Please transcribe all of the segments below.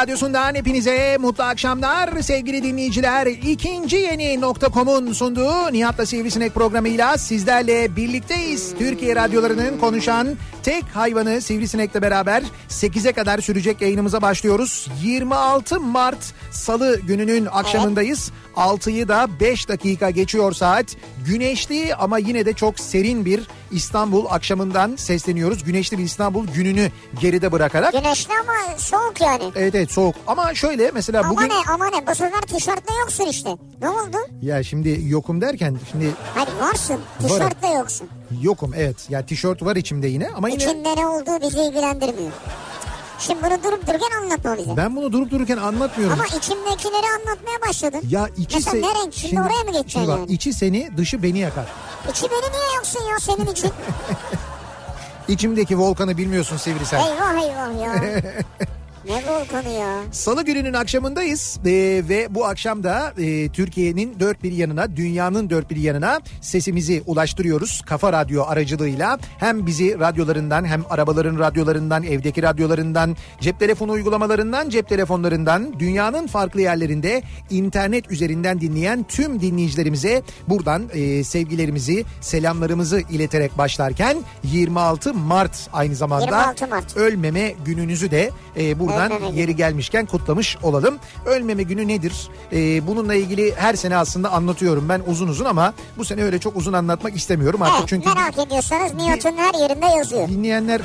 Radyosundan hepinize mutlu akşamlar sevgili dinleyiciler. İkinci yeni nokta.com'un sunduğu Nihat'la Sivrisinek programıyla sizlerle birlikteyiz. Türkiye radyolarının konuşan tek hayvanı Sivrisinek'le beraber 8'e kadar sürecek yayınımıza başlıyoruz. 26 Mart Salı gününün akşamındayız. 6'yı da 5 dakika geçiyor saat. Güneşli ama yine de çok serin bir İstanbul akşamından sesleniyoruz. Güneşli bir İstanbul gününü geride bırakarak. Güneşli ama soğuk yani. Evet evet soğuk ama şöyle mesela Ama bugün... ne ama ne bu sefer tişörtle yoksun işte. Ne oldu? Ya şimdi yokum derken şimdi Hayır varsın tişörtle yoksun. yokum evet. Ya tişört var içimde yine ama yine İçinde ne olduğu bizi ilgilendirmiyor. Şimdi bunu durup dururken anlatma bize. ben bunu durup dururken anlatmıyorum. Ama içimdekileri anlatmaya başladın. Ya içi Mesela se- ne renk? Şimdi, oraya mı geçeceksin şimdi bak, yani? içi seni dışı beni yakar. İçi beni niye yoksun ya senin için? İçimdeki volkanı bilmiyorsun Sivrisel. eyvah eyvah ya. ne volkanı ya? Salı gününün akşamındayız Ee, ve bu akşam da e, Türkiye'nin dört bir yanına, dünyanın dört bir yanına sesimizi ulaştırıyoruz. Kafa Radyo aracılığıyla hem bizi radyolarından hem arabaların radyolarından, evdeki radyolarından, cep telefonu uygulamalarından, cep telefonlarından, dünyanın farklı yerlerinde internet üzerinden dinleyen tüm dinleyicilerimize buradan e, sevgilerimizi, selamlarımızı ileterek başlarken 26 Mart aynı zamanda 26 Mart. ölmeme gününüzü de e, buradan yeri gelmişken kutlamış olalım. Ölmeme günü nedir? E, bununla ilgili her sene aslında anlatıyorum ben uzun uzun ama bu sene öyle çok uzun anlatmak istemiyorum artık Evet, çünkü merak ediyorsanız Nihat'ın her yerinde yazıyor. dinleyenler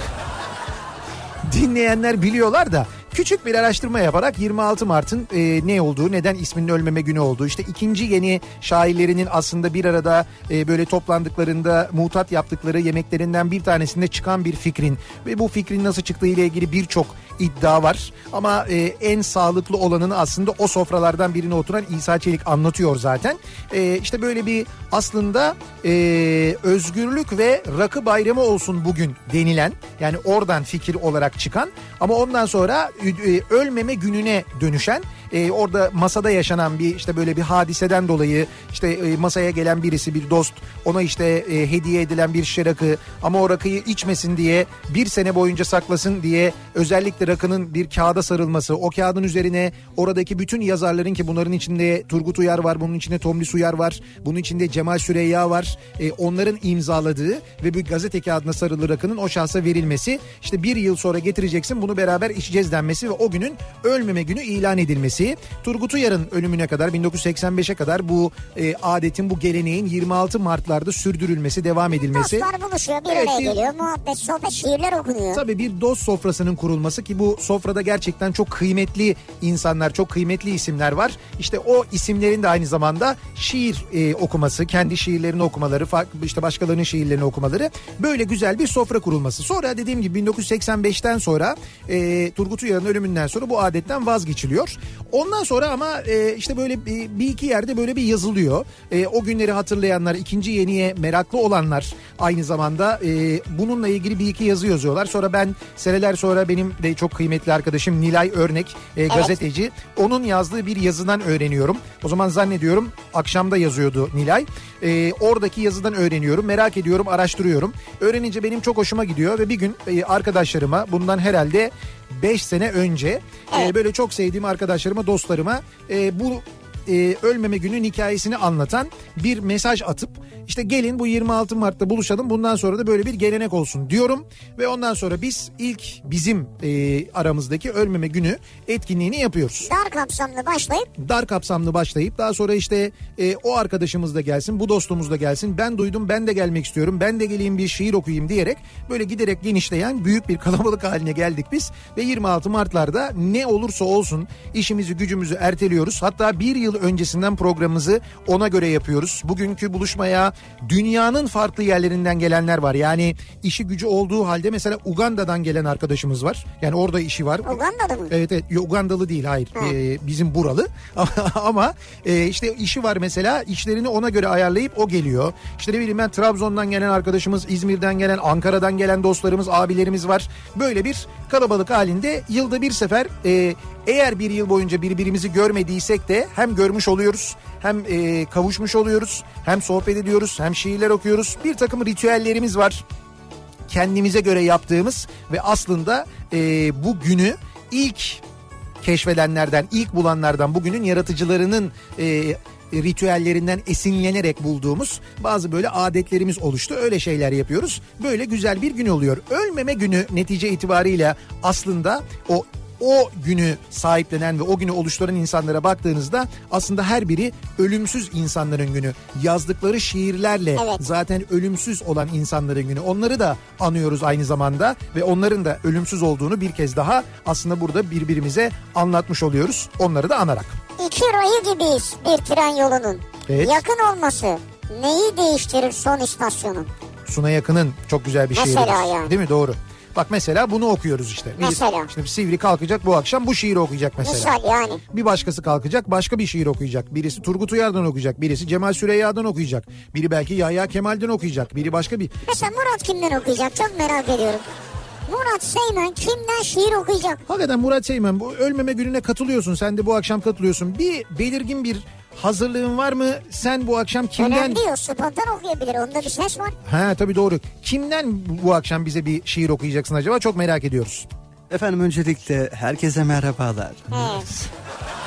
dinleyenler biliyorlar da küçük bir araştırma yaparak 26 Mart'ın e, ne olduğu, neden isminin ölmeme günü olduğu, işte ikinci yeni şairlerinin aslında bir arada e, böyle toplandıklarında mutat yaptıkları yemeklerinden bir tanesinde çıkan bir fikrin ve bu fikrin nasıl çıktığı ile ilgili birçok iddia var. Ama e, en sağlıklı olanını aslında o sofralardan birine oturan İsa Çelik anlatıyor zaten. E, işte böyle bir aslında e, özgürlük ve rakı bayramı olsun bugün denilen yani oradan fikir olarak çıkan ama ondan sonra e, ölmeme gününe dönüşen e, orada masada yaşanan bir işte böyle bir hadiseden dolayı işte e, masaya gelen birisi bir dost ona işte e, hediye edilen bir şişe rakı ama o rakıyı içmesin diye bir sene boyunca saklasın diye özellikle rakının bir kağıda sarılması o kağıdın üzerine oradaki bütün yazarların ki bunların içinde Turgut Uyar var bunun içinde Tomris Uyar var bunun içinde Cemal Süreyya var e, onların imzaladığı ve bir gazete kağıdına sarılı rakının o şahsa verilmesi işte bir yıl sonra getireceksin bunu beraber içeceğiz denmesi ve o günün ölmeme günü ilan edilmesi Turgut Uyar'ın ölümüne kadar 1985'e kadar bu e, adetin bu geleneğin 26 Mart'larda sürdürülmesi devam edilmesi. Dostlar buluşuyor bir Evet, araya bir- geliyor muhabbet sohbet şiirler okunuyor. Tabii bir dost sofrasının kurulması ki bu sofrada gerçekten çok kıymetli insanlar, çok kıymetli isimler var. İşte o isimlerin de aynı zamanda şiir e, okuması, kendi şiirlerini okumaları, işte başkalarının şiirlerini okumaları böyle güzel bir sofra kurulması. Sonra dediğim gibi 1985'ten sonra e, Turgut Uyar'ın ölümünden sonra bu adetten vazgeçiliyor. Ondan sonra ama e, işte böyle bir, bir iki yerde böyle bir yazılıyor. E, o günleri hatırlayanlar, ikinci yeniye meraklı olanlar aynı zamanda e, bununla ilgili bir iki yazı yazıyorlar. Sonra ben seneler sonra benim de çok kıymetli arkadaşım Nilay Örnek e, gazeteci. Onun yazdığı bir yazıdan öğreniyorum. O zaman zannediyorum akşamda yazıyordu Nilay. E, oradaki yazıdan öğreniyorum. Merak ediyorum, araştırıyorum. Öğrenince benim çok hoşuma gidiyor ve bir gün e, arkadaşlarıma bundan herhalde 5 sene önce e, böyle çok sevdiğim arkadaşlarıma, dostlarıma e, bu e, ölmeme günün hikayesini anlatan bir mesaj atıp işte gelin bu 26 Mart'ta buluşalım bundan sonra da böyle bir gelenek olsun diyorum. Ve ondan sonra biz ilk bizim e, aramızdaki ölmeme günü etkinliğini yapıyoruz. Dar kapsamlı başlayıp Dar kapsamlı başlayıp daha sonra işte e, o arkadaşımız da gelsin bu dostumuz da gelsin. Ben duydum ben de gelmek istiyorum ben de geleyim bir şiir okuyayım diyerek böyle giderek genişleyen büyük bir kalabalık haline geldik biz. Ve 26 Mart'larda ne olursa olsun işimizi gücümüzü erteliyoruz. Hatta bir yıl öncesinden programımızı ona göre yapıyoruz. Bugünkü buluşmaya dünyanın farklı yerlerinden gelenler var. Yani işi gücü olduğu halde mesela Uganda'dan gelen arkadaşımız var. Yani orada işi var. Uganda'da mı? Evet evet Ugandalı değil hayır Ha. Ee, bizim buralı ama e, işte işi var mesela işlerini ona göre ayarlayıp o geliyor. İşte ne bileyim ben Trabzon'dan gelen arkadaşımız İzmir'den gelen Ankara'dan gelen dostlarımız abilerimiz var. Böyle bir kalabalık halinde yılda bir sefer e, eğer bir yıl boyunca birbirimizi görmediysek de hem görmüş oluyoruz hem e, kavuşmuş oluyoruz hem sohbet ediyoruz hem şiirler okuyoruz bir takım ritüellerimiz var kendimize göre yaptığımız ve aslında e, bu günü ilk keşfedenlerden, ilk bulanlardan, bugünün yaratıcılarının e, ritüellerinden esinlenerek bulduğumuz bazı böyle adetlerimiz oluştu. Öyle şeyler yapıyoruz. Böyle güzel bir gün oluyor. Ölmeme günü netice itibariyle aslında o o günü sahiplenen ve o günü oluşturan insanlara baktığınızda aslında her biri ölümsüz insanların günü. Yazdıkları şiirlerle Evet. zaten ölümsüz olan insanların günü. Onları da anıyoruz aynı zamanda ve onların da ölümsüz olduğunu bir kez daha aslında burada birbirimize anlatmış oluyoruz. Onları da anarak. İki rayı gibiyiz bir tren yolunun. Evet. Yakın olması neyi değiştirir son istasyonun? Suna Yakın'ın çok güzel bir şiiri. Mesela yani. Değil mi? Doğru. Bak mesela bunu okuyoruz işte. Birisi- Mesela. Şimdi Sivri kalkacak bu akşam bu şiiri okuyacak mesela. Misal yani. Bir başkası kalkacak başka bir şiir okuyacak. Birisi Turgut Uyar'dan okuyacak. Birisi Cemal Süreyya'dan okuyacak. Biri belki Yahya Kemal'den okuyacak. Biri başka bir... Mesela Murat kimden okuyacak çok merak ediyorum. Murat Seymen kimden şiir okuyacak? Hakikaten Murat Seymen bu ölmeme gününe katılıyorsun. Sen de bu akşam katılıyorsun. Bir belirgin bir hazırlığın var mı? Sen bu akşam kimden... Önemli değil o spontan okuyabilir onda bir ses var. Ha tabii doğru. Kimden bu- bu akşam bize bir şiir okuyacaksın acaba? Çok merak ediyoruz. Efendim öncelikle herkese merhabalar. Evet.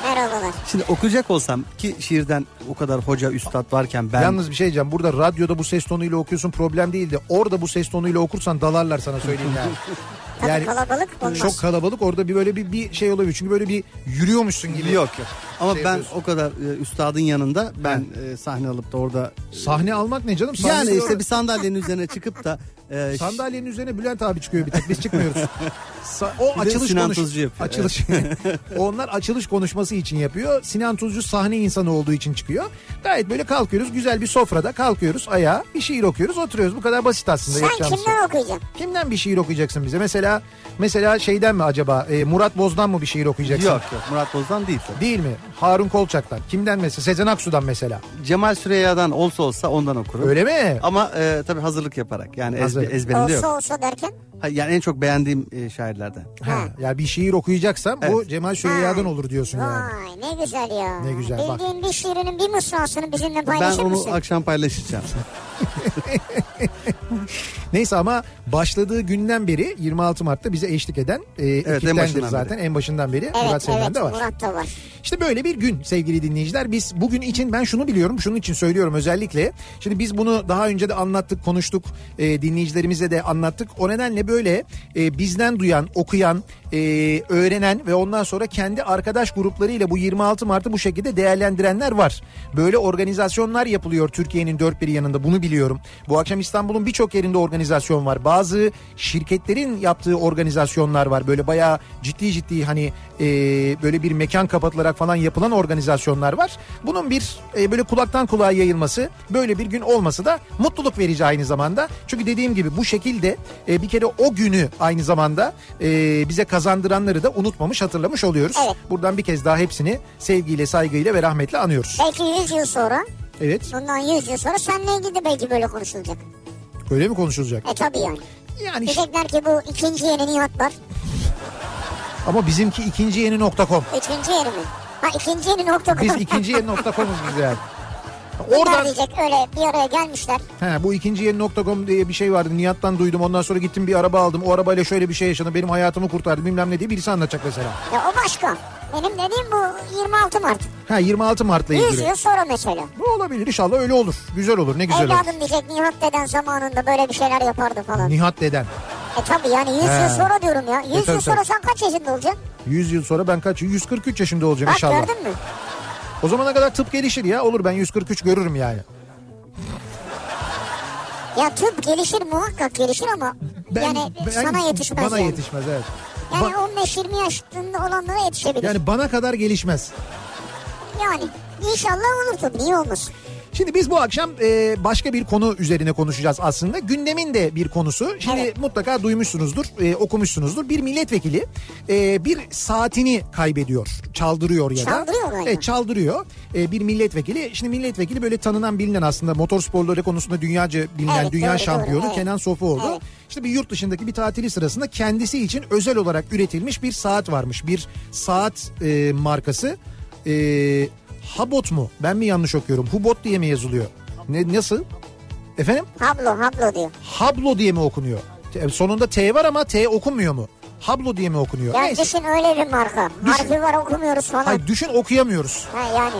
Merhabalar. Şimdi okuyacak olsam ki şiirden o kadar hoca üstad varken ben Yalnız bir şey diyeceğim. Burada radyoda bu ses tonuyla okuyorsun problem değil de orada bu ses tonuyla okursan dalarlar sana söyleyeyim yani. Tabii Yani kalabalık olmaz. Çok kalabalık orada bir böyle bir, bir şey olabilir. Çünkü böyle bir yürüyormuşsun gibi. yok yok. Ama Şey ben yapıyorsun. o kadar e, üstadın yanında ben e, sahne alıp da orada Sahne almak ne canım? Sahne yani işte bir sandalyenin üzerine çıkıp da e, Sandalyenin üzerine Bülent abi çıkıyor bir tek biz çıkmıyoruz. Sa- o Bir açılış Sinan konuş Tuzcu yapıyor, açılış. Onlar açılış konuşması için yapıyor. Sinan Tuzcu sahne insanı olduğu için çıkıyor. Gayet böyle kalkıyoruz güzel bir sofrada kalkıyoruz ayağa bir şiir okuyoruz oturuyoruz. Bu kadar basit aslında Sen yapacağımız şey. kimden okuyacaksın? Kimden bir şiir okuyacaksın bize? Mesela mesela şeyden mi acaba? E, Murat Boz'dan mı bir şiir okuyacaksın? yok yok Murat Boz'dan değil tabii. Değil mi? Harun Kolçak'tan. Kimden mesela? Sezen Aksu'dan mesela. Cemal Süreyya'dan olsa olsa ondan okurum. Öyle mi? Ama e, tabii hazırlık yaparak yani ezbe, Ezberinde yok. Olsa olsa derken? Ha, Yani en çok beğendiğim e, şairlerden. Ha, yani bir şiir okuyacaksam bu Evet. Cemal Süreyya'dan Ha. olur diyorsun yani. Vay ne güzel ya. Ne güzel, bak. Bildiğin bir şiirinin bir mısrasını bizimle Ben paylaşır onu mısın? akşam paylaşacağım. Neyse ama başladığı günden beri 26 Mart'ta bize eşlik eden e, en ekiptendir başından zaten. En başından beri Evet Murat Seymen evet de var. Murat da var. İşte böyle bir gün sevgili dinleyiciler. Biz bugün için ben şunu biliyorum, şunun için söylüyorum özellikle. Şimdi biz bunu daha önce de anlattık, konuştuk, e, dinleyicilerimize de anlattık. O nedenle böyle e, bizden duyan, okuyan, e, öğrenen ve ondan sonra kendi arkadaş gruplarıyla bu 26 Mart'ı bu şekilde değerlendirenler var. Böyle organizasyonlar yapılıyor Türkiye'nin dört bir yanında bunu biliyorum. Bu akşam İstanbul'un birçok yerinde organizasyon var. Bazı şirketlerin yaptığı organizasyonlar var. Böyle bayağı ciddi ciddi hani e, böyle bir mekan kapatılarak falan yapılan organizasyonlar var. Bunun bir e, böyle kulaktan kulağa yayılması böyle bir gün olması da mutluluk verici aynı zamanda. Çünkü dediğim gibi bu şekilde e, bir kere o günü aynı zamanda e, bize kazandıranları da unutmamış hatırlamış oluyoruz. Evet. Buradan bir kez daha hepsini sevgiyle saygıyla ve rahmetle anıyoruz. Belki 100 yıl sonra Evet bundan 100 yıl sonra seninle ilgili de belki böyle konuşulacak. öyle mi konuşulacak? E tabii yani. Yani Diyecekler ki bu ikinci yeni Nihat var. ama bizimki ikinci yeni nokta com. Üçüncü yeni mi? Ha ikinci yeni nokta com. Biz ikinci yeni nokta com'uz biz yani. Oradan diyecek öyle bir araya gelmişler. He, bu ikinci yeni nokta.com diye bir şey vardı. Nihat'tan duydum. Ondan sonra gittim bir araba aldım. O arabayla şöyle bir şey yaşadım. Benim hayatımı kurtardı bilmem ne diye birisi anlatacak mesela. Ya o başka. Benim dediğim bu 26 Mart. Ha 26 Mart'la 100 ilgili. yıl sonra mesela. Bu olabilir inşallah öyle olur. Güzel olur ne güzel olur. Evladım diyecek Nihat deden zamanında böyle bir şeyler yapardı falan. Nihat deden. E tabii yani 100 He. yıl sonra diyorum ya. 100 tabii, yıl sonra tabii. sen kaç yaşında olacaksın? 100 yıl sonra ben kaç? 143 yaşında olacağım Bak inşallah. gördün mü? O zamana kadar tıp gelişir ya. Olur ben 143 görürüm yani. Ya tıp gelişir muhakkak gelişir ama Ben, yani ben- sana yetişmez Bana yani. yetişmez evet. Yani Ba- 15-20 yaşında olanlara yetişebilir. Yani, yani bana kadar gelişmez. inşallah olur tabii niye olmasın. Şimdi biz bu akşam e, başka bir konu üzerine konuşacağız aslında. Gündemin de bir konusu. Şimdi Evet. mutlaka duymuşsunuzdur, e, okumuşsunuzdur. Bir milletvekili e, bir saatini kaybediyor, çaldırıyor ya da. Çaldırıyor galiba. Evet, çaldırıyor. E, bir milletvekili. Şimdi milletvekili böyle tanınan bilinen aslında motorsporları konusunda dünyaca bilinen Evet, dünya doğru, şampiyonu doğru, evet. Kenan Sofuoğlu. Evet. İşte bir yurt dışındaki bir tatili sırasında kendisi için özel olarak üretilmiş bir saat varmış. Bir saat e, markası. E, Habot mu? Ben mi yanlış okuyorum? Hubot diye mi yazılıyor? Ne nasıl? Efendim? Hablo hablo diyor. Hablo diye mi okunuyor? Sonunda T var ama T okunmuyor mu? Hablo diye mi okunuyor? Yani Neyse. düşün öyle bir marka. Harfi var okumuyoruz falan. Hayır düşün okuyamıyoruz. Ha yani.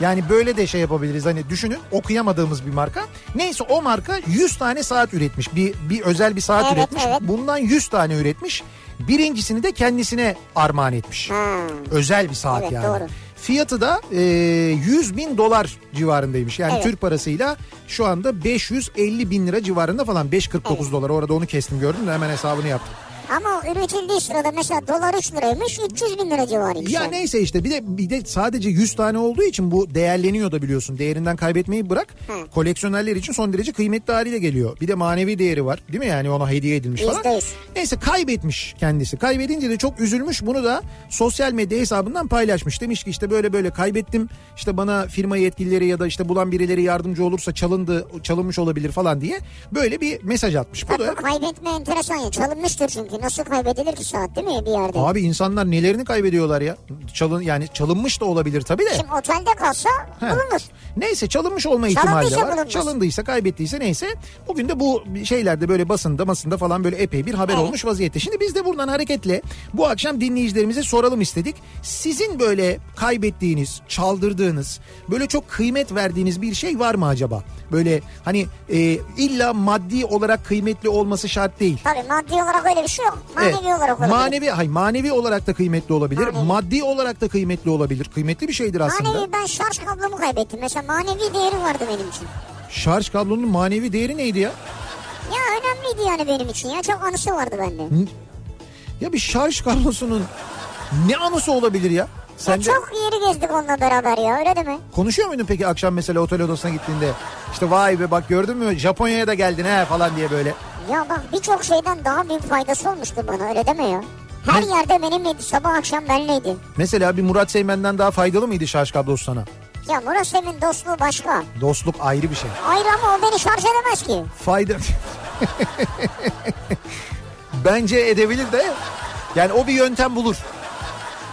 Yani böyle de şey yapabiliriz. Hani düşünün okuyamadığımız bir marka. Neyse o marka 100 tane saat üretmiş. Bir, bir özel bir saat Evet, üretmiş. evet. Bundan 100 tane üretmiş. Birincisini de kendisine armağan etmiş. Ha. Özel bir saat Evet, yani. doğru. Fiyatı da e, 100 bin dolar civarındaymış. Yani Evet. Türk parasıyla şu anda 550 bin lira civarında falan. 5.49 Evet. dolar orada onu kestim gördüm de hemen hesabını yaptım. Ama üretildiği sırada mesela dolar 3 liraymış 300 bin lira civarıymış. Ya yani. neyse işte bir de bir de sadece 100 tane olduğu için bu değerleniyor da biliyorsun. Değerinden kaybetmeyi bırak. Hı. Koleksiyonerler için son derece kıymetli haliyle geliyor. Bir de manevi değeri var. Değil mi yani ona hediye edilmiş falan. Yüzde yüz. Neyse kaybetmiş kendisi. Kaybedince de çok üzülmüş. Bunu da sosyal medya hesabından paylaşmış. Demiş ki işte böyle böyle kaybettim. İşte bana firma yetkilileri ya da işte bulan birileri yardımcı olursa çalındı, çalınmış olabilir falan diye böyle bir mesaj atmış. Bu da kaybetme enteresan ya. Çalınmıştır çünkü. Nasıl kaybedilir ki saat değil mi bir yerde? Abi insanlar nelerini kaybediyorlar ya? Çalın yani çalınmış da olabilir tabii de. Şimdi otelde kalsa He. bulunur. Neyse çalınmış olma ihtimali de var. bulunmaz. Çalındıysa kaybettiyse neyse. Bugün de bu şeylerde böyle basında basında falan böyle epey bir haber Evet. olmuş vaziyette. Şimdi biz de buradan hareketle bu akşam dinleyicilerimize soralım istedik. Sizin böyle kaybettiğiniz, çaldırdığınız, böyle çok kıymet verdiğiniz bir şey var mı acaba? Böyle hani e, illa maddi olarak kıymetli olması şart değil. Tabii maddi olarak öyle bir şey yok. Manevi Evet. olarak olabilir. Manevi, hayır, manevi olarak da kıymetli olabilir. Manevi. Maddi olarak da kıymetli olabilir. Kıymetli bir şeydir aslında. Manevi ben şarj kablomu kaybettim. Mesela manevi değeri vardı benim için. Şarj kablonun manevi değeri neydi ya? Ya önemliydi yani benim için ya. Çok anısı vardı bende. Ya bir şarj kablosunun ne anısı olabilir ya? Sen Ya de çok yeri gezdik onunla beraber ya öyle değil mi? konuşuyor muydun peki akşam mesela otel odasına gittiğinde? İşte vay be bak gördün mü Japonya'ya da geldin he falan diye böyle. Ya bak birçok şeyden daha büyük faydası olmuştu bana öyle deme ya. Her Ne? yerde benimleydi sabah akşam benleydi. Mesela bir Murat Seymen'den daha faydalı mıydı şarj kablosu sana? Ya Murat Sem'in dostluğu başka. Dostluk ayrı bir şey. Ayrı ama o beni şarj edemez ki. Fayda... Bence edebilir de yani o bir yöntem bulur.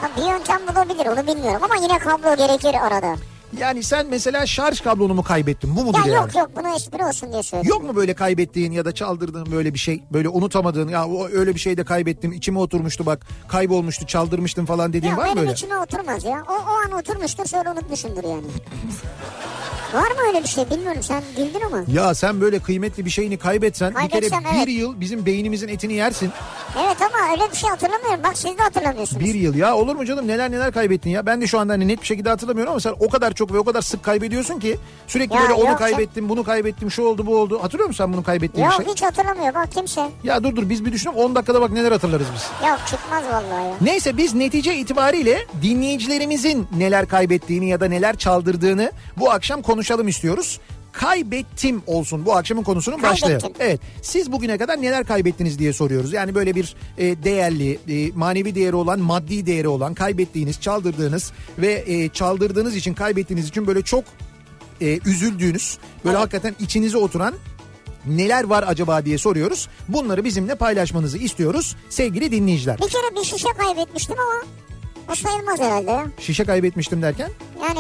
Ha, bir yöntem bulabilir onu bilmiyorum ama yine kablo gerekir arada. Yani sen mesela şarj kablonu mu kaybettin bu mudur Ya yani? yok yok bunu espri olsun diye söyledim. Yok mu böyle kaybettiğin ya da çaldırdığın böyle bir şey? Böyle unutamadığın ya o öyle bir şey de kaybettim içime oturmuştu bak kaybolmuştu çaldırmıştım falan dediğin Ya var mı benim böyle? içime oturmaz ya. O, o an oturmuştur sonra unutmuşumdur yani. Var mı öyle bir şey bilmiyorum sen bildin ama. Ya sen böyle kıymetli bir şeyini kaybetsen bir kere bir evet. yıl bizim beynimizin etini yersin. Evet ama öyle bir şey hatırlamıyorum. Bak siz de hatırlamıyorsunuz. Bir yıl ya olur mu canım neler neler kaybettin ya. Ben de şu anda hani net bir şekilde hatırlamıyorum ama sen o kadar çok ve o kadar sık kaybediyorsun ki sürekli Ya böyle onu yok kaybettim bunu kaybettim şu oldu bu oldu. Hatırlıyor musun sen bunu kaybettiğin Yok şey? hiç hatırlamıyor bak kimse. Ya dur dur biz bir düşünelim 10 dakikada bak neler hatırlarız biz. Yok çıkmaz vallahi ya. Neyse biz netice itibariyle dinleyicilerimizin neler kaybettiğini ya da neler çaldırdığını bu akşam konuşalım istiyoruz. Kaybettim olsun bu akşamın konusunun başlığı. Evet siz bugüne kadar neler kaybettiniz diye soruyoruz. Yani böyle bir e, değerli, e, manevi değeri olan, maddi değeri olan, kaybettiğiniz, çaldırdığınız ve e, çaldırdığınız için, kaybettiğiniz için böyle çok e, üzüldüğünüz, böyle Evet. hakikaten içinize oturan neler var acaba diye soruyoruz. Bunları bizimle paylaşmanızı istiyoruz sevgili dinleyiciler. Bir kere bir şişe kaybetmiştim ama o sayılmaz herhalde. Şişe kaybetmiştim derken Yani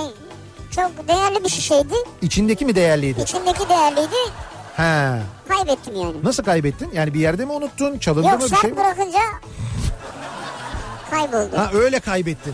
çok değerli bir şişeydi. içindeki mi değerliydi? İçindeki değerliydi. He. Kaybettim yani. Nasıl kaybettin? Yani bir yerde mi unuttun? Çalındı Yok mı bir şey? mi? bırakınca kayboldu. Ha öyle kaybettin.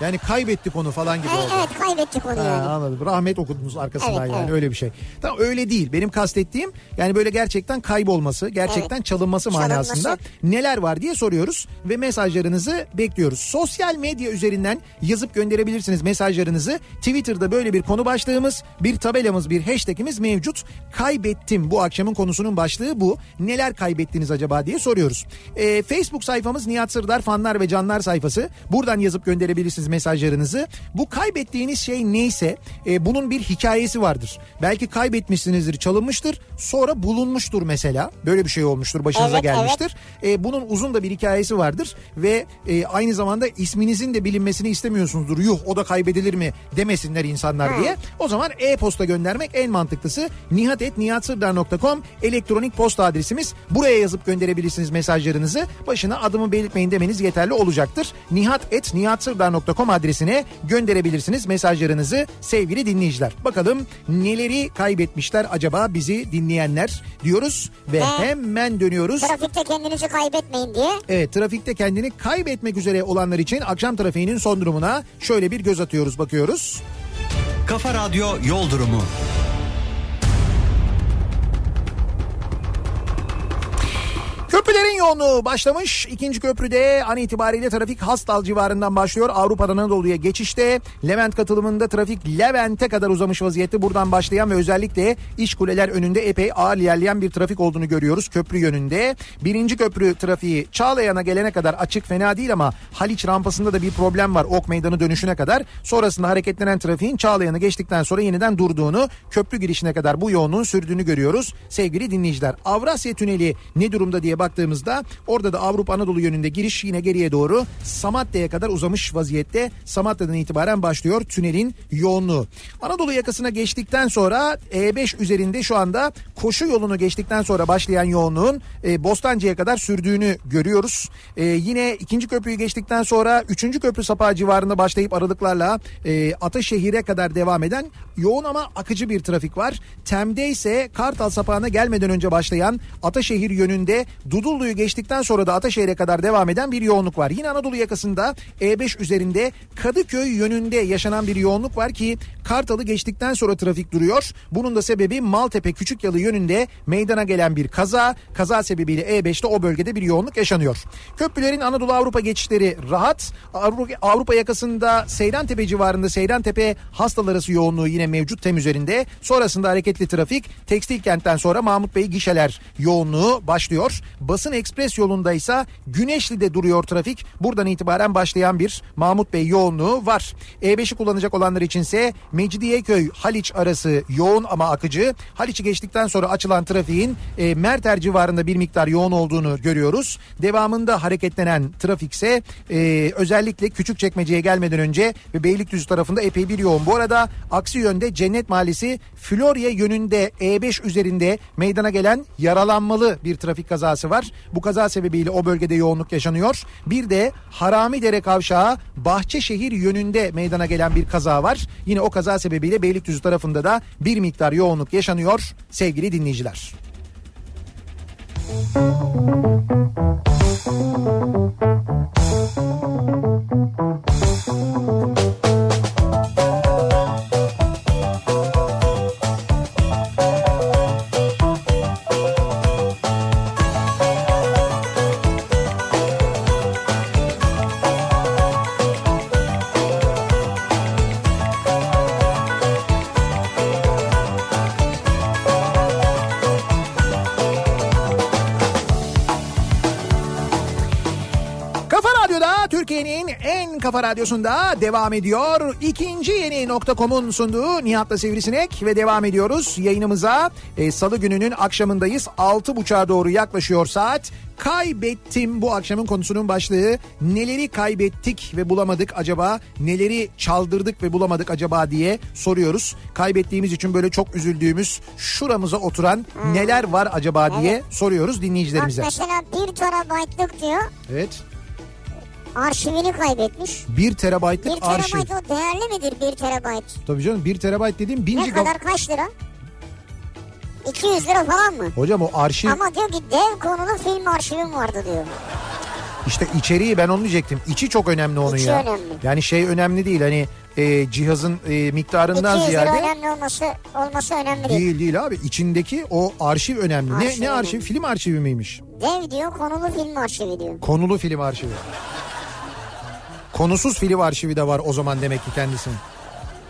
Yani kaybettik onu falan gibi E, oldu. evet kaybettik onu Ha, yani. anladım. Rahmet okudunuz arkasından Evet, yani evet. öyle bir şey. Tamam öyle değil. Benim kastettiğim yani böyle gerçekten kaybolması, gerçekten Evet. çalınması Çalınması. manasında neler var diye soruyoruz ve mesajlarınızı bekliyoruz. Sosyal medya üzerinden yazıp gönderebilirsiniz mesajlarınızı. Twitter'da böyle bir konu başlığımız, bir tabelamız, bir hashtagimiz mevcut. Kaybettim bu akşamın konusunun başlığı bu. Neler kaybettiniz acaba diye soruyoruz. Ee, Facebook sayfamız Nihat Sırdar fanlar ve canlar sayfası. Buradan yazıp gönderebilirsiniz mesajlarınızı. Bu kaybettiğiniz şey neyse e, bunun bir hikayesi vardır. Belki kaybetmişsinizdir, çalınmıştır, sonra bulunmuştur mesela. Böyle bir şey olmuştur, başınıza Evet, gelmiştir. E, bunun uzun da bir hikayesi vardır ve e, aynı zamanda isminizin de bilinmesini istemiyorsunuzdur. Yuh o da kaybedilir mi demesinler insanlar Hı. diye. O zaman e-posta göndermek en mantıklısı. nihatetnihatsırdar.com elektronik posta adresimiz. Buraya yazıp gönderebilirsiniz mesajlarınızı. Başına adımı belirtmeyin demeniz yeterli olacaktır. nihatetnihatsırdar.com gmail.com adresine gönderebilirsiniz mesajlarınızı sevgili dinleyiciler. Bakalım neleri kaybetmişler acaba bizi dinleyenler diyoruz ve Ve- hemen dönüyoruz. Trafikte kendinizi kaybetmeyin diye. Evet trafikte kendini kaybetmek üzere olanlar için akşam trafiğinin son durumuna şöyle bir göz atıyoruz bakıyoruz. Kafa Radyo Yol Durumu. Köprülerin yoğunluğu başlamış. İkinci köprüde an itibariyle trafik Hastal civarından başlıyor. Avrupa'dan Anadolu'ya geçişte. Levent katılımında trafik Levent'e kadar uzamış vaziyette. Buradan başlayan ve özellikle iş kuleler önünde epey ağır ilerleyen bir trafik olduğunu görüyoruz köprü yönünde. Birinci köprü trafiği Çağlayan'a gelene kadar açık fena değil ama Haliç rampasında da bir problem var Ok Meydanı dönüşüne kadar. Sonrasında hareketlenen trafiğin Çağlayan'ı geçtikten sonra yeniden durduğunu, köprü girişine kadar bu yoğunluğun sürdüğünü görüyoruz. Sevgili dinleyiciler Avrasya Tüneli ne durumda diye baktığımızda orada da Avrupa Anadolu yönünde giriş yine geriye doğru Samatya'ya kadar uzamış vaziyette. Samatya'dan itibaren başlıyor tünelin yoğunluğu. Anadolu yakasına geçtikten sonra E5 üzerinde şu anda koşu yolunu geçtikten sonra başlayan yoğunluğun e, Bostancı'ya kadar sürdüğünü görüyoruz. E, yine ikinci köprüyü geçtikten sonra üçüncü köprü sapağı civarında başlayıp aralıklarla e, Ataşehir'e kadar devam eden yoğun ama akıcı bir trafik var. Tem'de ise Kartal sapağına gelmeden önce başlayan Ataşehir yönünde Dudullu'yu geçtikten sonra da Ataşehir'e kadar devam eden bir yoğunluk var. Yine Anadolu yakasında E5 üzerinde Kadıköy yönünde yaşanan bir yoğunluk var ki Kartal'ı geçtikten sonra trafik duruyor. Bunun da sebebi Maltepe Küçükyalı yönünde meydana gelen bir kaza. Kaza sebebiyle E5'te o bölgede bir yoğunluk yaşanıyor. Köprülerin Anadolu Avrupa geçişleri rahat. Avrupa, yakasında Seyrantepe civarında Seyrantepe hastalar arası yoğunluğu yine mevcut tem üzerinde. Sonrasında hareketli trafik tekstil kentten sonra Mahmut Bey gişeler yoğunluğu başlıyor. Basın ekspres yolunda ise Güneşli'de duruyor trafik. Buradan itibaren başlayan bir Mahmut Bey yoğunluğu var. E5'i kullanacak olanlar içinse Mecidiyeköy Haliç arası yoğun ama akıcı. Haliç'i geçtikten sonra açılan trafiğin e, Merter civarında bir miktar yoğun olduğunu görüyoruz. Devamında hareketlenen trafikse e, özellikle Küçükçekmece'ye gelmeden önce ve Beylikdüzü tarafında epey bir yoğun. Bu arada aksi yönde Cennet Mahallesi Florya yönünde E5 üzerinde meydana gelen yaralanmalı bir trafik kazası var. Bu kaza sebebiyle o bölgede yoğunluk yaşanıyor. Bir de Haramidere kavşağı Bahçeşehir yönünde meydana gelen bir kaza var. Yine o kaza sebebiyle Beylikdüzü tarafında da bir miktar yoğunluk yaşanıyor sevgili dinleyiciler. Kafa kafa radyosunda devam ediyor. İkinci yeni nokta.com'un sunduğu Nihat'la Sivrisinek ve devam ediyoruz yayınımıza. E, Salı gününün akşamındayız. Altı buçuğa doğru yaklaşıyor saat. Kaybettim bu akşamın konusunun başlığı. Neleri kaybettik ve bulamadık acaba? Neleri çaldırdık ve bulamadık acaba diye soruyoruz. Kaybettiğimiz için böyle çok üzüldüğümüz şuramıza oturan neler var acaba diye soruyoruz Bak dinleyicilerimize. mesela 1 terabaytlık diyor Evet. Arşivini kaybetmiş. 1 terabaytlık 1 arşiv. terabayt o değerli midir 1 terabayt? Tabii canım 1 terabayt dediğim 1000 Ne kadar kaç lira? 200 lira falan mı? Hocam o arşiv Ama diyor ki dev konulu film arşivim vardı diyor. işte içeriği ben onu diyecektim. İçi çok önemli onun İçi ya. önemli. Yani şey önemli değil hani e, cihazın e, miktarından 200 lira ziyade önemli olması olması önemli değil. değil değil abi. İçindeki o arşiv önemli. Arşiv ne ne arşiv? önemli. Film arşivi miymiş? Dev diyor konulu film arşivi diyor. Konulu film arşivi. Konusuz film arşivi de var o zaman demek ki kendisinin.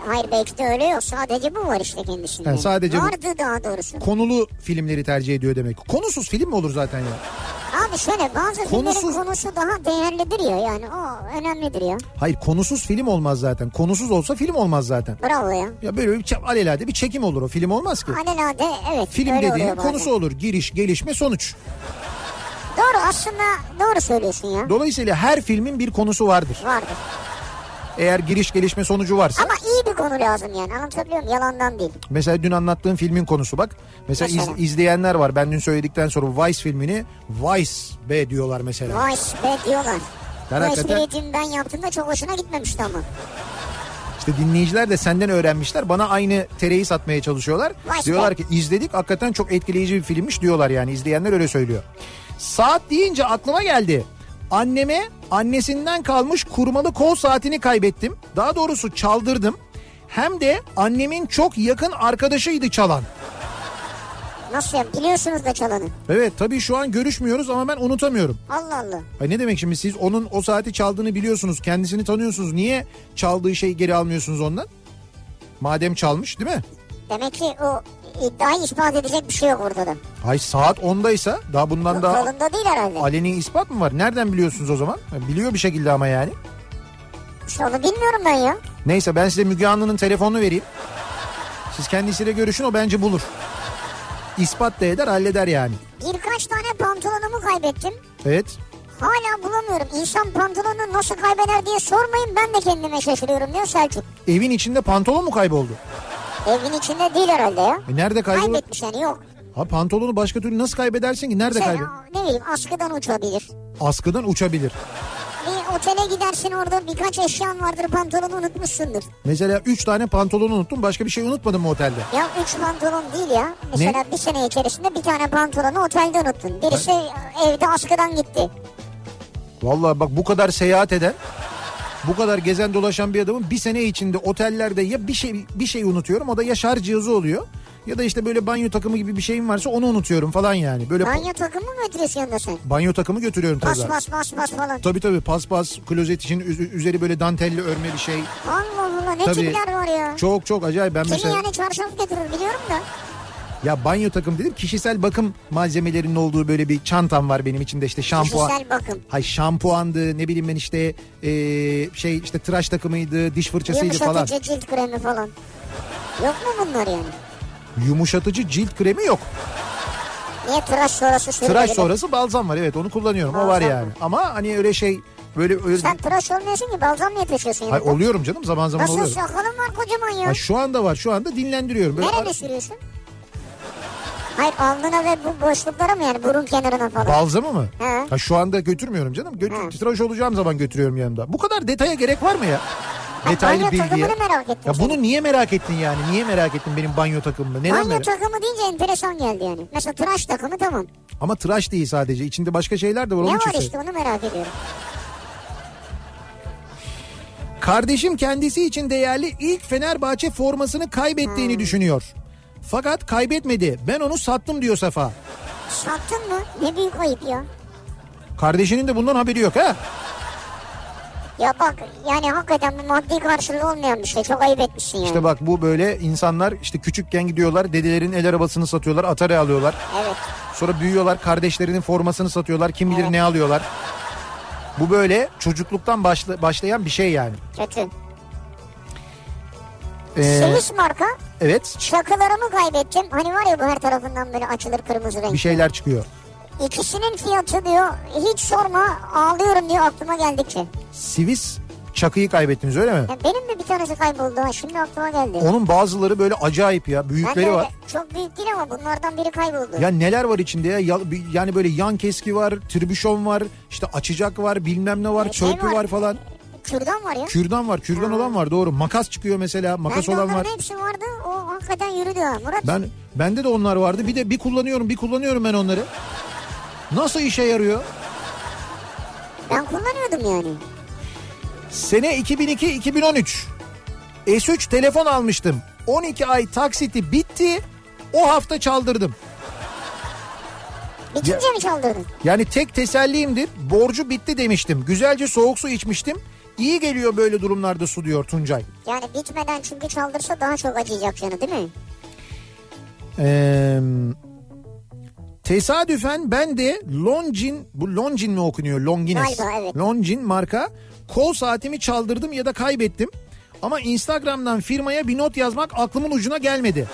Hayır belki de öyle yok. Sadece bu var işte kendisinde. Ha, sadece bu. Vardı daha doğrusu. Konulu filmleri tercih ediyor demek. Konusuz film mi olur zaten ya? Abi şöyle bazı Konusuz- filmlerin konusu daha değerlidir ya yani o önemlidir ya. Hayır konusuz film olmaz zaten. Konusuz olsa film olmaz zaten. Bravo ya. Ya böyle bir alelade bir çekim olur o film olmaz ki. Alelade evet. Film dediğin konusu olur. Giriş, gelişme, sonuç. Doğru aslında doğru söylüyorsun ya. Dolayısıyla her filmin bir konusu vardır. Vardır. Eğer giriş, gelişme, sonucu varsa. Ama iyi bir konu lazım yani anlatabiliyor muyum? Yalandan değil. Mesela dün anlattığım filmin konusu bak. Mesela, iz- Mesela? izleyenler var. Ben dün söyledikten sonra Vice filmini Vice be diyorlar mesela. Vice be diyorlar. Ben Bu hakikaten espriyi ben yaptığımda çok hoşuna gitmemişti ama. işte dinleyiciler de senden öğrenmişler. Bana aynı tereyi satmaya çalışıyorlar. Be. Diyorlar ki izledik hakikaten çok etkileyici bir filmmiş diyorlar yani. izleyenler öyle söylüyor. Saat deyince aklıma geldi. Anneme annesinden kalmış kurmalı kol saatini kaybettim. Daha doğrusu çaldırdım. Hem de annemin çok yakın arkadaşıydı çalan. Nasıl ya biliyorsunuz da çalanı. Evet tabii şu an görüşmüyoruz ama ben unutamıyorum. Allah Allah. Ay ne demek şimdi siz onun o saati çaldığını biliyorsunuz, kendisini tanıyorsunuz. Niye çaldığı şeyi geri almıyorsunuz ondan? Madem çalmış değil mi? Demek ki o iddiayı ispat edecek bir şey yok ortada. Ay saat 10'daysa daha bundan daha Kolunda değil herhalde. aleni ispat mı var? Nereden biliyorsunuz o zaman? Biliyor bir şekilde ama yani. İşte onu bilmiyorum ben ya. Neyse ben size Müge Anlı'nın telefonunu vereyim. Siz kendisiyle görüşün o bence bulur. İspat da eder halleder yani. Birkaç tane pantolonumu kaybettim. Evet. Hala bulamıyorum. İnsan pantolonunu nasıl kaybeder diye sormayın ben de kendime şaşırıyorum diyor Selçuk. Evin içinde pantolon mu kayboldu? Evin içinde değil herhalde ya. E nerede kayboldu? Kaybetmiş yani yok. Ha pantolonu başka türlü nasıl kaybedersin ki? Nerede Sen, kaybol? ne bileyim askıdan uçabilir. Askıdan uçabilir. Bir otele gidersin orada birkaç eşyan vardır pantolonu unutmuşsundur. Mesela 3 tane pantolon unuttum başka bir şey unutmadım mı otelde? Ya üç pantolon değil ya. Mesela bir sene içerisinde bir tane pantolonu otelde unuttun. Birisi evde askıdan gitti. Vallahi bak bu kadar seyahat eden, bu kadar gezen dolaşan bir adamın bir sene içinde otellerde ya bir şey bir şey unutuyorum o da ya şarj cihazı oluyor ya da işte böyle banyo takımı gibi bir şeyim varsa onu unutuyorum falan yani. Böyle Banyo takımı mı götürüyorsun yanında sen? banyo takımı götürüyorum tabii. Bas bas bas bas falan. Tabii tabii paspas, klozet için üz- üzeri böyle dantelli örme bir şey. Allah Allah ne Tabii. tipler var ya. Çok çok acayip ben Kimi mesela yani çarşaf götürür biliyorum da. Ya banyo takım dedim kişisel bakım malzemelerinin olduğu böyle bir çantam var benim içinde işte şampuan. Kişisel bakım. Hay şampuandı ne bileyim ben işte eee, şey işte tıraş takımıydı diş fırçasıydı falan. Yumuşatıcı cilt kremi falan. Yok mu bunlar yani? Yumuşatıcı cilt kremi yok. Niye tıraş sonrası? Tıraş sonrası balzam var evet onu kullanıyorum o var Balzam yani. mı? Ama hani öyle şey böyle öyle Sen tıraş olmuyorsun ki balzam niye taşıyorsun Hay, yanında? oluyorum canım zaman zaman Nasıl oluyorum. sakalın var kocaman ya? Ha, şu anda var şu anda dinlendiriyorum. Böyle Nerede sürüyorsun? Hayır alnına ve bu boşluklara mı yani burun kenarına falan? Balzamı mı? He. Ha, şu anda götürmüyorum canım. Götür, He. tıraş olacağım zaman götürüyorum yanımda. Bu kadar detaya gerek var mı ya? Detaylı banyo bilgiye. merak ettim Ya bunu niye merak ettin yani? Niye merak ettin benim banyo takımımı? Neden Banyo merak? takımı deyince enteresan geldi yani. Mesela tıraş takımı tamam. Ama tıraş değil sadece. İçinde başka şeyler de var. Ne var işte onu merak ediyorum. Kardeşim kendisi için değerli ilk Fenerbahçe formasını kaybettiğini Hmm. düşünüyor. Fakat kaybetmedi. Ben onu sattım diyor Safa. Sattın mı? Ne büyük ayıp ya. Kardeşinin de bundan haberi yok ha. Ya bak yani hakikaten bu maddi karşılığı olmayan bir şey. Çok ayıp etmişsin yani. İşte bak bu böyle insanlar işte küçükken gidiyorlar dedelerin el arabasını satıyorlar Atari alıyorlar. Evet. Sonra büyüyorlar kardeşlerinin formasını satıyorlar kim bilir Evet. ne alıyorlar. Bu böyle çocukluktan başla- başlayan bir şey yani. Kötü. Ee, Swiss marka evet şakalarımı kaybettim. Hani var ya bu her tarafından böyle açılır kırmızı renk. bir şeyler çıkıyor. İkisinin fiyatı diyor hiç sorma ağlıyorum diyor aklıma geldikçe. Swiss çakıyı kaybettiniz öyle mi? Ya benim de bir tanesi kayboldu ha şimdi aklıma geldi. Onun bazıları böyle acayip ya büyükleri var. Çok büyük değil ama bunlardan biri kayboldu. Ya neler var içinde ya? Yani böyle yan keski var, tribüşon var, işte açacak var, bilmem ne var, Ee, şey çöpü var. var falan. Kürdan var ya. Kürdan var, kürdan olan var doğru. Makas çıkıyor mesela, makas Bende olan var. hepsi vardı. O hakikaten yürüdü ha. Murat Ben bende de onlar vardı. Bir de bir kullanıyorum, bir kullanıyorum ben onları. Nasıl işe yarıyor? ben kullanıyordum yani. Sene 2002-2013. S3 telefon almıştım. 12 ay taksiti bitti. O hafta çaldırdım. Bitince mi çaldırdın? Yani tek tesellimdir. Borcu bitti demiştim. Güzelce soğuk su içmiştim. İyi geliyor böyle durumlarda su diyor Tuncay. Yani bitmeden çünkü çaldırsa daha çok acıyacak canı değil mi? Ee, tesadüfen ben de Longin, bu Longin mi okunuyor? Longines. Galiba, evet. Longin marka kol saatimi çaldırdım ya da kaybettim. Ama Instagram'dan firmaya bir not yazmak aklımın ucuna gelmedi.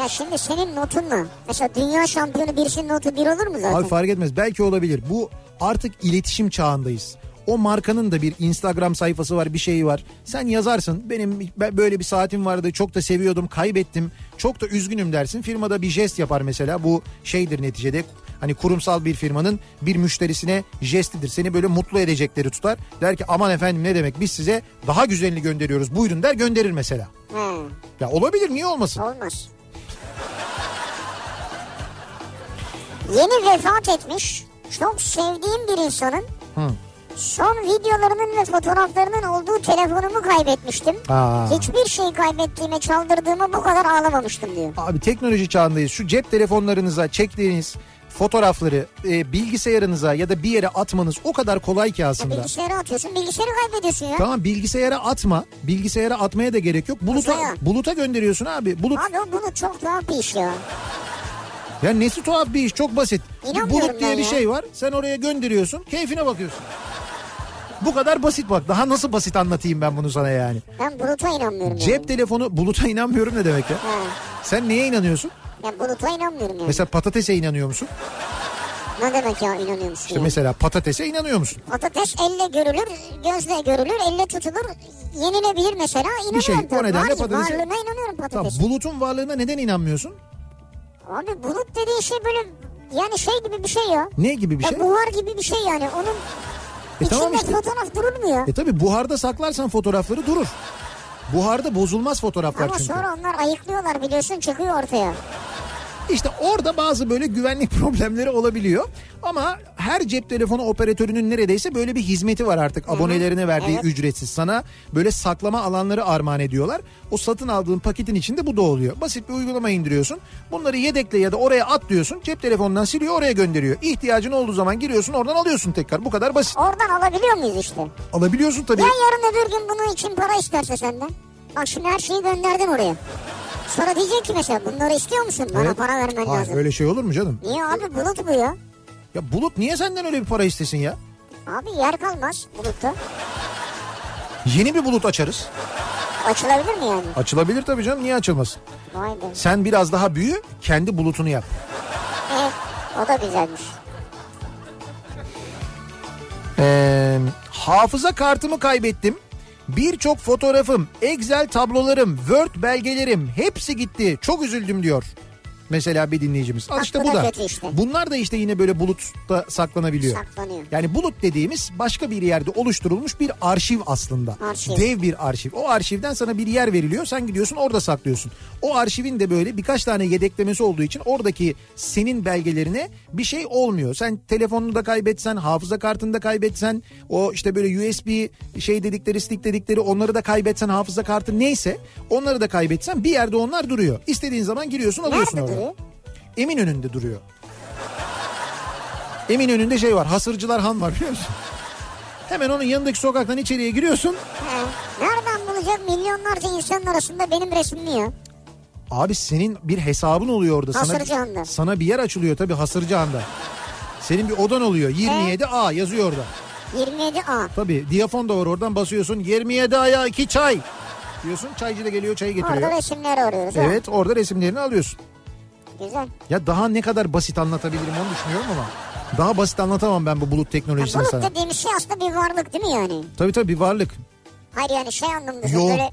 Ya şimdi senin notun mu? Mesela dünya şampiyonu birisinin notu bir olur mu zaten? Abi fark etmez belki olabilir. Bu artık iletişim çağındayız. O markanın da bir Instagram sayfası var bir şeyi var. Sen yazarsın benim ben böyle bir saatim vardı çok da seviyordum kaybettim çok da üzgünüm dersin. Firmada bir jest yapar mesela bu şeydir neticede hani kurumsal bir firmanın bir müşterisine jestidir. Seni böyle mutlu edecekleri tutar. Der ki aman efendim ne demek biz size daha güzelini gönderiyoruz buyurun der gönderir mesela. He, Ya olabilir niye olmasın? olmaz. Yeni vefat etmiş çok sevdiğim bir insanın Hı. Son videolarının ve fotoğraflarının olduğu telefonumu kaybetmiştim. Aa. Hiçbir şey kaybettiğime çaldırdığımı bu kadar ağlamamıştım diyor. Abi teknoloji çağındayız. Şu cep telefonlarınıza çektiğiniz fotoğrafları e, bilgisayarınıza ya da bir yere atmanız o kadar kolay ki Ya aslında. bilgisayara atıyorsun bilgisayarı kaybediyorsun ya. Tamam bilgisayara atma. Bilgisayara atmaya da gerek yok. Buluta buluta gönderiyorsun abi. Bulut Abi o bunu çok tuhaf bir iş ya. ya nesi tuhaf bir iş çok basit. Bir bulut diye ben bir ya. şey var. Sen oraya gönderiyorsun. Keyfine bakıyorsun. Bu kadar basit bak. Daha nasıl basit anlatayım ben bunu sana yani. Ben buluta inanmıyorum Cep yani. telefonu buluta inanmıyorum ne demek ya? Ha. Sen neye inanıyorsun? Ya buluta inanmıyorum yani. Mesela patatese inanıyor musun? Ne demek ya inanıyor musun? İşte ya? mesela patatese inanıyor musun? Patates elle görülür, gözle görülür, elle tutulur, yenilebilir mesela. İnanıyorum Bir şey, o nedenle Var, patatesi- Varlığına inanıyorum Tamam, patatesin. bulutun varlığına neden inanmıyorsun? Abi bulut dediğin şey böyle yani şey gibi bir şey ya. Ne gibi bir Ya şey? buhar gibi bir şey yani. Onun E içinde tamam işte. fotoğraf durur mu ya? E tabi buharda saklarsan fotoğrafları durur. Buharda bozulmaz fotoğraflar Ama çünkü. sonra onlar ayıklıyorlar biliyorsun çıkıyor ortaya. İşte orada bazı böyle güvenlik problemleri olabiliyor. Ama her cep telefonu operatörünün neredeyse böyle bir hizmeti var artık. Abonelerine verdiği Evet. ücretsiz. Sana böyle saklama alanları armağan ediyorlar. O satın aldığın paketin içinde bu da oluyor. Basit bir uygulama indiriyorsun. Bunları yedekle ya da oraya at diyorsun. Cep telefonundan siliyor oraya gönderiyor. İhtiyacın olduğu zaman giriyorsun oradan alıyorsun tekrar. Bu kadar basit. Oradan alabiliyor muyuz işte? Alabiliyorsun tabii. Ya yarın öbür gün bunun için para isterse senden. Bak şimdi her şeyi gönderdin oraya. Sonra diyecek ki mesela bunları istiyor musun? Bana Evet. para vermen Hayır, lazım. öyle şey olur mu canım? Niye abi bulut bu ya? Ya Bulut niye senden öyle bir para istesin ya? Abi yer kalmaz bulutta. Yeni bir bulut açarız. Açılabilir mi yani? Açılabilir tabii canım niye açılmasın? Vay be. Sen biraz daha büyü kendi bulutunu yap. Evet, o da güzelmiş. Ee, hafıza kartımı kaybettim. Birçok fotoğrafım, Excel tablolarım, Word belgelerim hepsi gitti. Çok üzüldüm diyor. Mesela bir dinleyicimiz. Al işte bu bu da işte. Bunlar da işte yine böyle bulutta saklanabiliyor. Saklanıyor. Yani bulut dediğimiz başka bir yerde oluşturulmuş bir arşiv aslında. Arşiv. Dev bir arşiv. O arşivden sana bir yer veriliyor. Sen gidiyorsun orada saklıyorsun. O arşivin de böyle birkaç tane yedeklemesi olduğu için oradaki senin belgelerine bir şey olmuyor. Sen telefonunu da kaybetsen, hafıza kartını da kaybetsen, o işte böyle USB şey dedikleri, stick dedikleri onları da kaybetsen, hafıza kartı neyse onları da kaybetsen bir yerde onlar duruyor. İstediğin zaman giriyorsun alıyorsun Nerede orada. Duruyor? Emin önünde duruyor. Emin önünde şey var. Hasırcılar Han var biliyor musun? Hemen onun yanındaki sokaktan içeriye giriyorsun. He. Nereden bulacak milyonlarca insanın arasında benim resmimi ya? Abi senin bir hesabın oluyor orada. Hasırcı sana, Han'da. Sana bir yer açılıyor tabii Hasırcı Han'da. Senin bir odan oluyor. 27A yazıyor orada. 27A. Tabii diyafon da var oradan basıyorsun. 27A'ya 2 çay. Diyorsun çaycı da geliyor çayı getiriyor. Orada resimleri arıyoruz. ha. Evet orada resimlerini alıyorsun. Güzel. Ya daha ne kadar basit anlatabilirim onu düşünüyorum ama. Daha basit anlatamam ben bu bulut Ya teknolojisini bulut sana. dediğimiz şey aslında bir varlık değil mi yani? Tabii tabii bir varlık. Hayır yani şey anlamında Yo. böyle...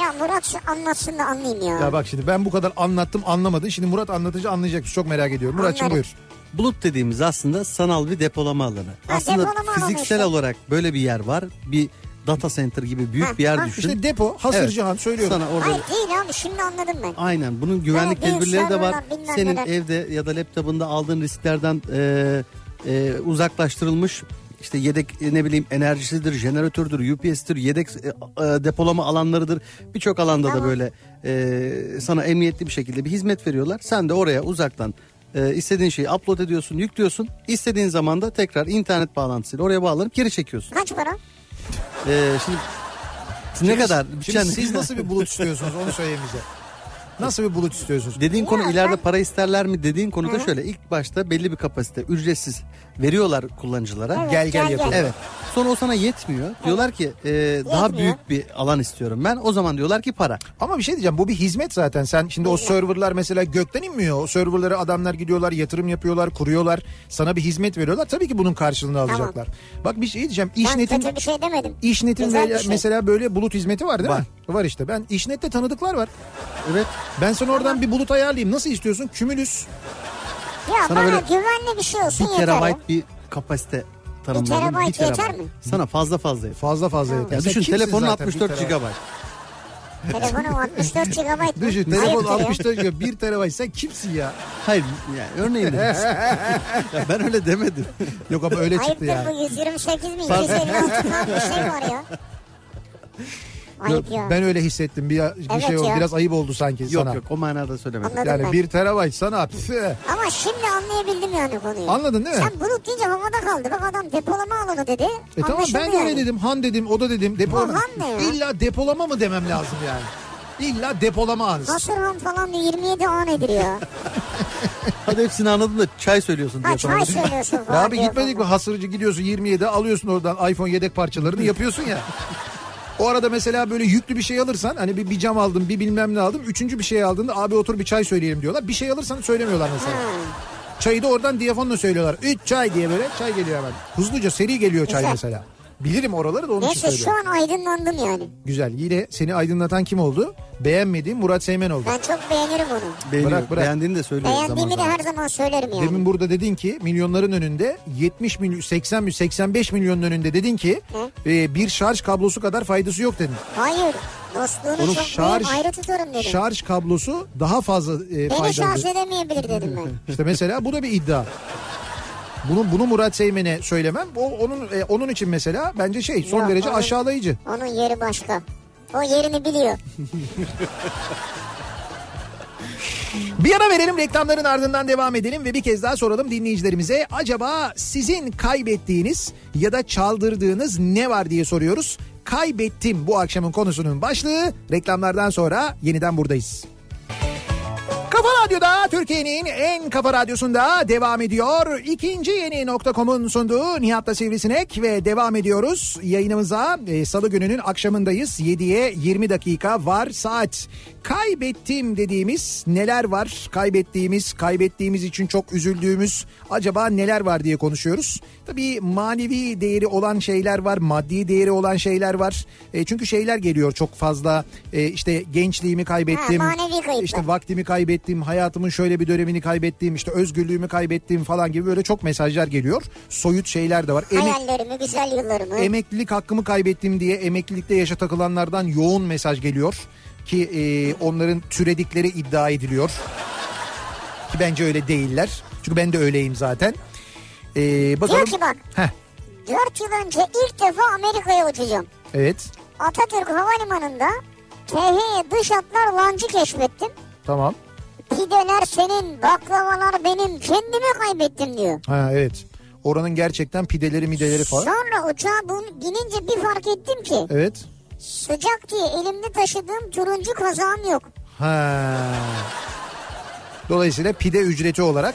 Ya Murat şu anlatsın da anlayayım ya. Ya bak şimdi ben bu kadar anlattım anlamadın. Şimdi Murat anlatınca anlayacak. Çok merak ediyorum. Muratçım Anlarım. buyur. Bulut dediğimiz aslında sanal bir depolama alanı. aslında depolama alanı fiziksel işte. olarak böyle bir yer var. Bir data center gibi büyük Ha, bir yer ha. düşün. İşte depo Hasırcı Han söylüyorum. Sana orada Hayır değil abi şimdi anladım ben. Aynen bunun güvenlik Evet, tedbirleri de var. Senin neler. evde ya da laptopunda aldığın risklerden e, e, uzaklaştırılmış işte yedek e, ne bileyim enerjisidir, jeneratördür, UPS'tir, yedek e, e, depolama alanlarıdır. Birçok alanda da Tamam. böyle e, sana emniyetli bir şekilde bir hizmet veriyorlar. Sen de oraya uzaktan e, istediğin şeyi upload ediyorsun, yüklüyorsun. İstediğin zaman da tekrar internet bağlantısıyla oraya bağlanıp geri çekiyorsun. Kaç para? E, şimdi ne kadar Şimdi bütçen- siz nasıl bir bulut istiyorsunuz onu söyleyin bize. Nasıl bir bulut istiyorsunuz? Dediğin konu Ya ileride ben- para isterler mi dediğin konuda Hı. şöyle. ilk başta belli bir kapasite ücretsiz veriyorlar kullanıcılara. Evet, Gel, gel yapalım. Evet. Sonra o sana yetmiyor. Diyorlar ki e, daha Yetmiyor. büyük bir alan istiyorum ben. O zaman diyorlar ki para. Ama bir şey diyeceğim bu bir hizmet zaten. Sen şimdi o serverlar mesela gökten inmiyor. O serverlara adamlar gidiyorlar yatırım yapıyorlar kuruyorlar. Sana bir hizmet veriyorlar. Tabii ki bunun karşılığını alacaklar. Bak bir şey diyeceğim. Ben İşnet'in kötü bir şey demedim. İşnet'in Güzel bir şey. mesela böyle bulut hizmeti var değil Var. mi? Var işte. Ben İşnet'te tanıdıklar var. Evet. Ben sana oradan bir bulut ayarlayayım. Nasıl istiyorsun? Kümülüs. Ya Sana bana böyle güvenli bir şey olsun Bir yeter ya. terabayt bir kapasite tanımladım. terabayt yeter mi? Sana fazla fazla yeter. Fazla fazla yeter. Ya Sen düşün kimsin telefonun zaten? 64 Bir terabayt. GB. Telefonum 64 GB. Düşün telefon Ayıptır ya. 64 GB 1 terabayt sen kimsin ya? Hayır yani örneğin dedim. Ya ben öyle demedim. Yok ama öyle çıktı Ayıptır ya. bu 128 mi 256 falan bir şey var ya. Ayıp ya. Ben öyle hissettim. Bir, bir Evet şey oldu. ya. Biraz ayıp oldu sanki yok sana. yok o manada söylemedim. Anladım Yani ben. 1 terabayt sana. Ama şimdi anlayabildim yani konuyu. Anladın değil mi? Sen bulut deyince havada kaldı. Bak adam depolama alanı dedi. E tamam ben de öyle yani. dedim. Han dedim, o da dedim. Depolama. O han ne ya? İlla depolama mı demem lazım yani? İlla depolama anısı. Hasırhan falan diye 27 an nedir ya? Hadi hepsini anladım da çay söylüyorsun diye. Ha çay sonra. söylüyorsun Ya falan. abi gitmedik mi hasırcı gidiyorsun 27 alıyorsun oradan iPhone yedek parçalarını yapıyorsun ya. O arada mesela böyle yüklü bir şey alırsan hani bir, bir cam aldım bir bilmem ne aldım. Üçüncü bir şey aldığında abi otur bir çay söyleyelim diyorlar. Bir şey alırsan söylemiyorlar mesela. Çayı da oradan diyafonla söylüyorlar. Üç çay diye böyle çay geliyor hemen. Hızlıca seri geliyor çay mesela. Bilirim oraları da onun için Neyse şu söylüyorum. an aydınlandım yani. Güzel. Yine seni aydınlatan kim oldu? Beğenmediğim Murat Seymen oldu. Ben çok beğenirim onu. Beğeniyor. Bırak, bırak. Beğendiğini de söylüyoruz zaman Beğendiğimi de zaman. her zaman söylerim yani. Demin burada dedin ki milyonların önünde 70 milyon 80 milyon 85 milyonun önünde dedin ki e, bir şarj kablosu kadar faydası yok dedin. Hayır. Dostluğunu Onun çok şarj ayrı tutarım dedim. şarj kablosu daha fazla e, Beni faydalı. şarj edemeyebilir dedim ben. İşte mesela bu da bir iddia. Bunu bunu Murat Seymen'e söylemem. O onun e, onun için mesela bence şey son Yok, derece onun- aşağılayıcı. Onun yeri başka. O yerini biliyor. Bir ara verelim reklamların ardından devam edelim ve bir kez daha soralım dinleyicilerimize. Acaba sizin kaybettiğiniz ya da çaldırdığınız ne var diye soruyoruz. Kaybettim bu akşamın konusunun başlığı. Reklamlardan sonra yeniden buradayız. Kafa Radyo'da Türkiye'nin en kafa radyosunda devam ediyor. İkinci yeni nokta.com'un sunduğu Nihat'la Sivrisinek ve devam ediyoruz. Yayınımıza e, salı gününün akşamındayız. 7'ye 20 dakika var saat. Kaybettim dediğimiz neler var? Kaybettiğimiz, kaybettiğimiz için çok üzüldüğümüz acaba neler var diye konuşuyoruz. Tabii manevi değeri olan şeyler var, maddi değeri olan şeyler var. E, çünkü şeyler geliyor çok fazla. E, işte gençliğimi kaybettim. Ha, manevi kayıplar. İşte vaktimi kaybettim, hayatımın şöyle bir dönemini kaybettim, işte özgürlüğümü kaybettim falan gibi böyle çok mesajlar geliyor. Soyut şeyler de var. Emek, Hayallerimi, güzel yıllarımı. emeklilik hakkımı kaybettim diye emeklilikte yaşa takılanlardan yoğun mesaj geliyor. Ki e, onların türedikleri iddia ediliyor. Ki bence öyle değiller. Çünkü ben de öyleyim zaten. E, bakalım. Diyor ki bak. Heh, 4 yıl önce ilk defa Amerika'ya uçacağım. evet Atatürk Havalimanı'nda THY dış hatlar lancı keşfettim. tamam. Pideler senin, baklavalar benim, kendimi kaybettim diyor. Ha evet. Oranın gerçekten pideleri mideleri falan. Sonra uçağa binince bir fark ettim ki Evet. sıcak diye elimde taşıdığım turuncu kazağım yok. Ha. Dolayısıyla pide ücreti olarak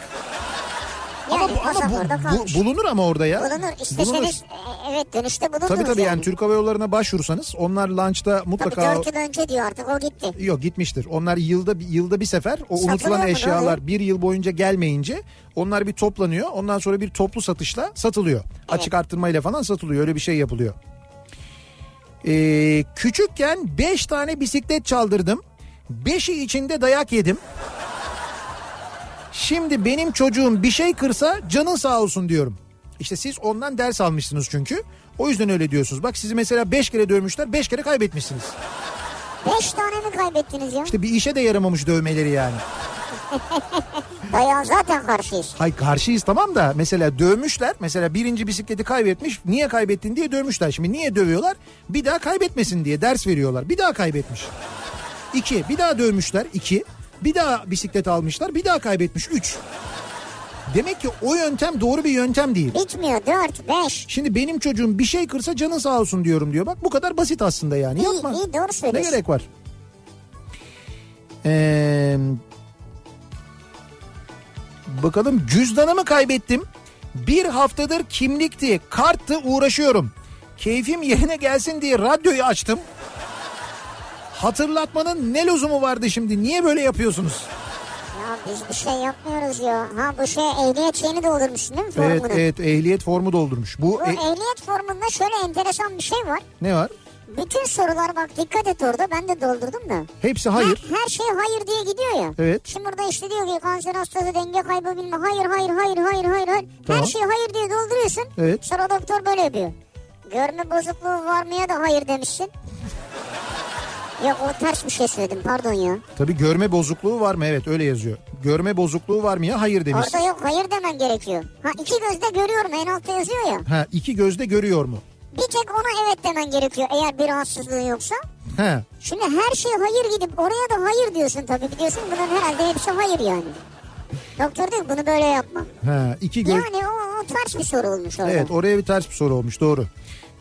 Yani ama, bu- ama bu- bu- bulunur ama orada ya. Bulunur. İsteseniz e, evet dönüşte bulundunuz Tabii tabii yani yani. Türk Hava Yolları'na başvursanız onlar lunchta Tabii mutlaka 4 yıl önce diyor artık o gitti. yok gitmiştir. Onlar yılda yılda bir sefer o Satılıyor unutulan eşyalar oluyor? bir yıl boyunca gelmeyince onlar bir toplanıyor. Ondan sonra bir toplu satışla satılıyor. Açık arttırmayla falan satılıyor. Öyle bir şey yapılıyor. Ee, küçükken 5 tane bisiklet çaldırdım. 5'i içinde dayak yedim. Şimdi benim çocuğum bir şey kırsa canın sağ olsun diyorum. İşte siz ondan ders almışsınız çünkü. O yüzden öyle diyorsunuz. Bak sizi mesela 5 kere dövmüşler 5 kere kaybetmişsiniz. 5 tane mi kaybettiniz ya? İşte bir işe de yaramamış dövmeleri yani. Dayağı zaten karşıyız. Hay karşıyız tamam da mesela dövmüşler. Mesela birinci bisikleti kaybetmiş. Niye kaybettin diye dövmüşler. Şimdi niye dövüyorlar? Bir daha kaybetmesin diye ders veriyorlar. Bir daha kaybetmiş. İki. Bir daha dövmüşler. iki. Bir daha bisiklet almışlar. Bir daha kaybetmiş. Üç. Demek ki o yöntem doğru bir yöntem değil. Bitmiyor 4, 5. Şimdi benim çocuğum bir şey kırsa canın sağ olsun diyorum diyor. Bak bu kadar basit aslında yani. İyi, Yapma. iyi doğru Ne söylüyorsun. gerek var? Ee, bakalım cüzdanımı kaybettim. Bir haftadır kimlikti, karttı uğraşıyorum. Keyfim yerine gelsin diye radyoyu açtım. Hatırlatmanın ne lüzumu vardı şimdi? Niye böyle yapıyorsunuz? Ya biz bir şey yapmıyoruz ya. Ha bu şey ehliyet şeyini doldurmuşsun değil mi Evet, formunu? evet ehliyet formu doldurmuş. Bu Bu e- ehliyet formunda şöyle enteresan bir şey var. ne var? Bütün sorular bak dikkat et orada ben de doldurdum da. Hepsi hayır. Her, her şey hayır diye gidiyor ya. Evet. Şimdi burada işte diyor ki kanser hastası denge kaybı bilme. Hayır hayır hayır hayır hayır hayır. Tamam. Her şey hayır diye dolduruyorsun. Evet. Sonra doktor böyle yapıyor. Görme bozukluğu var mıya da hayır demişsin. Yok o ters bir şey söyledim pardon ya. Tabii görme bozukluğu var mı? Evet öyle yazıyor. Görme bozukluğu var mı ya? Hayır demiş. Orada yok hayır demen gerekiyor. Ha iki gözle görüyorum en altta yazıyor ya. Ha iki gözde görüyor mu? Bir tek ona evet demen gerekiyor eğer bir rahatsızlığı yoksa. Ha Şimdi her şey hayır gidip oraya da hayır diyorsun tabii biliyorsun bunun herhalde hepsi hayır yani. Doktor diyor bunu böyle yapma. ha iki göz. Yani o, o ters bir soru olmuş orada. Evet oraya bir ters bir soru olmuş doğru.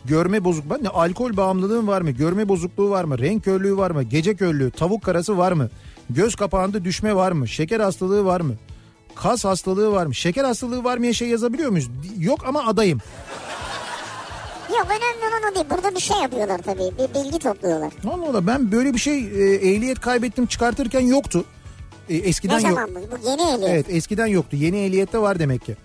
Görme bozuk ne alkol bağımlılığın var mı? Görme bozukluğu var mı? Renk körlüğü var mı? Gece körlüğü, tavuk karası var mı? Göz kapağında düşme var mı? Şeker hastalığı var mı? Kas hastalığı var mı? Şeker hastalığı var mı diye şey yazabiliyor muyuz? Yok ama adayım. Yok önemli olan o değil. Burada bir şey yapıyorlar tabii. Bir bilgi topluyorlar. Allah Allah ben böyle bir şey e, ehliyet kaybettim çıkartırken yoktu. E, eskiden Ne yok. zaman bu? Bu yeni ehliyet. Evet eskiden yoktu. Yeni ehliyette var demek ki.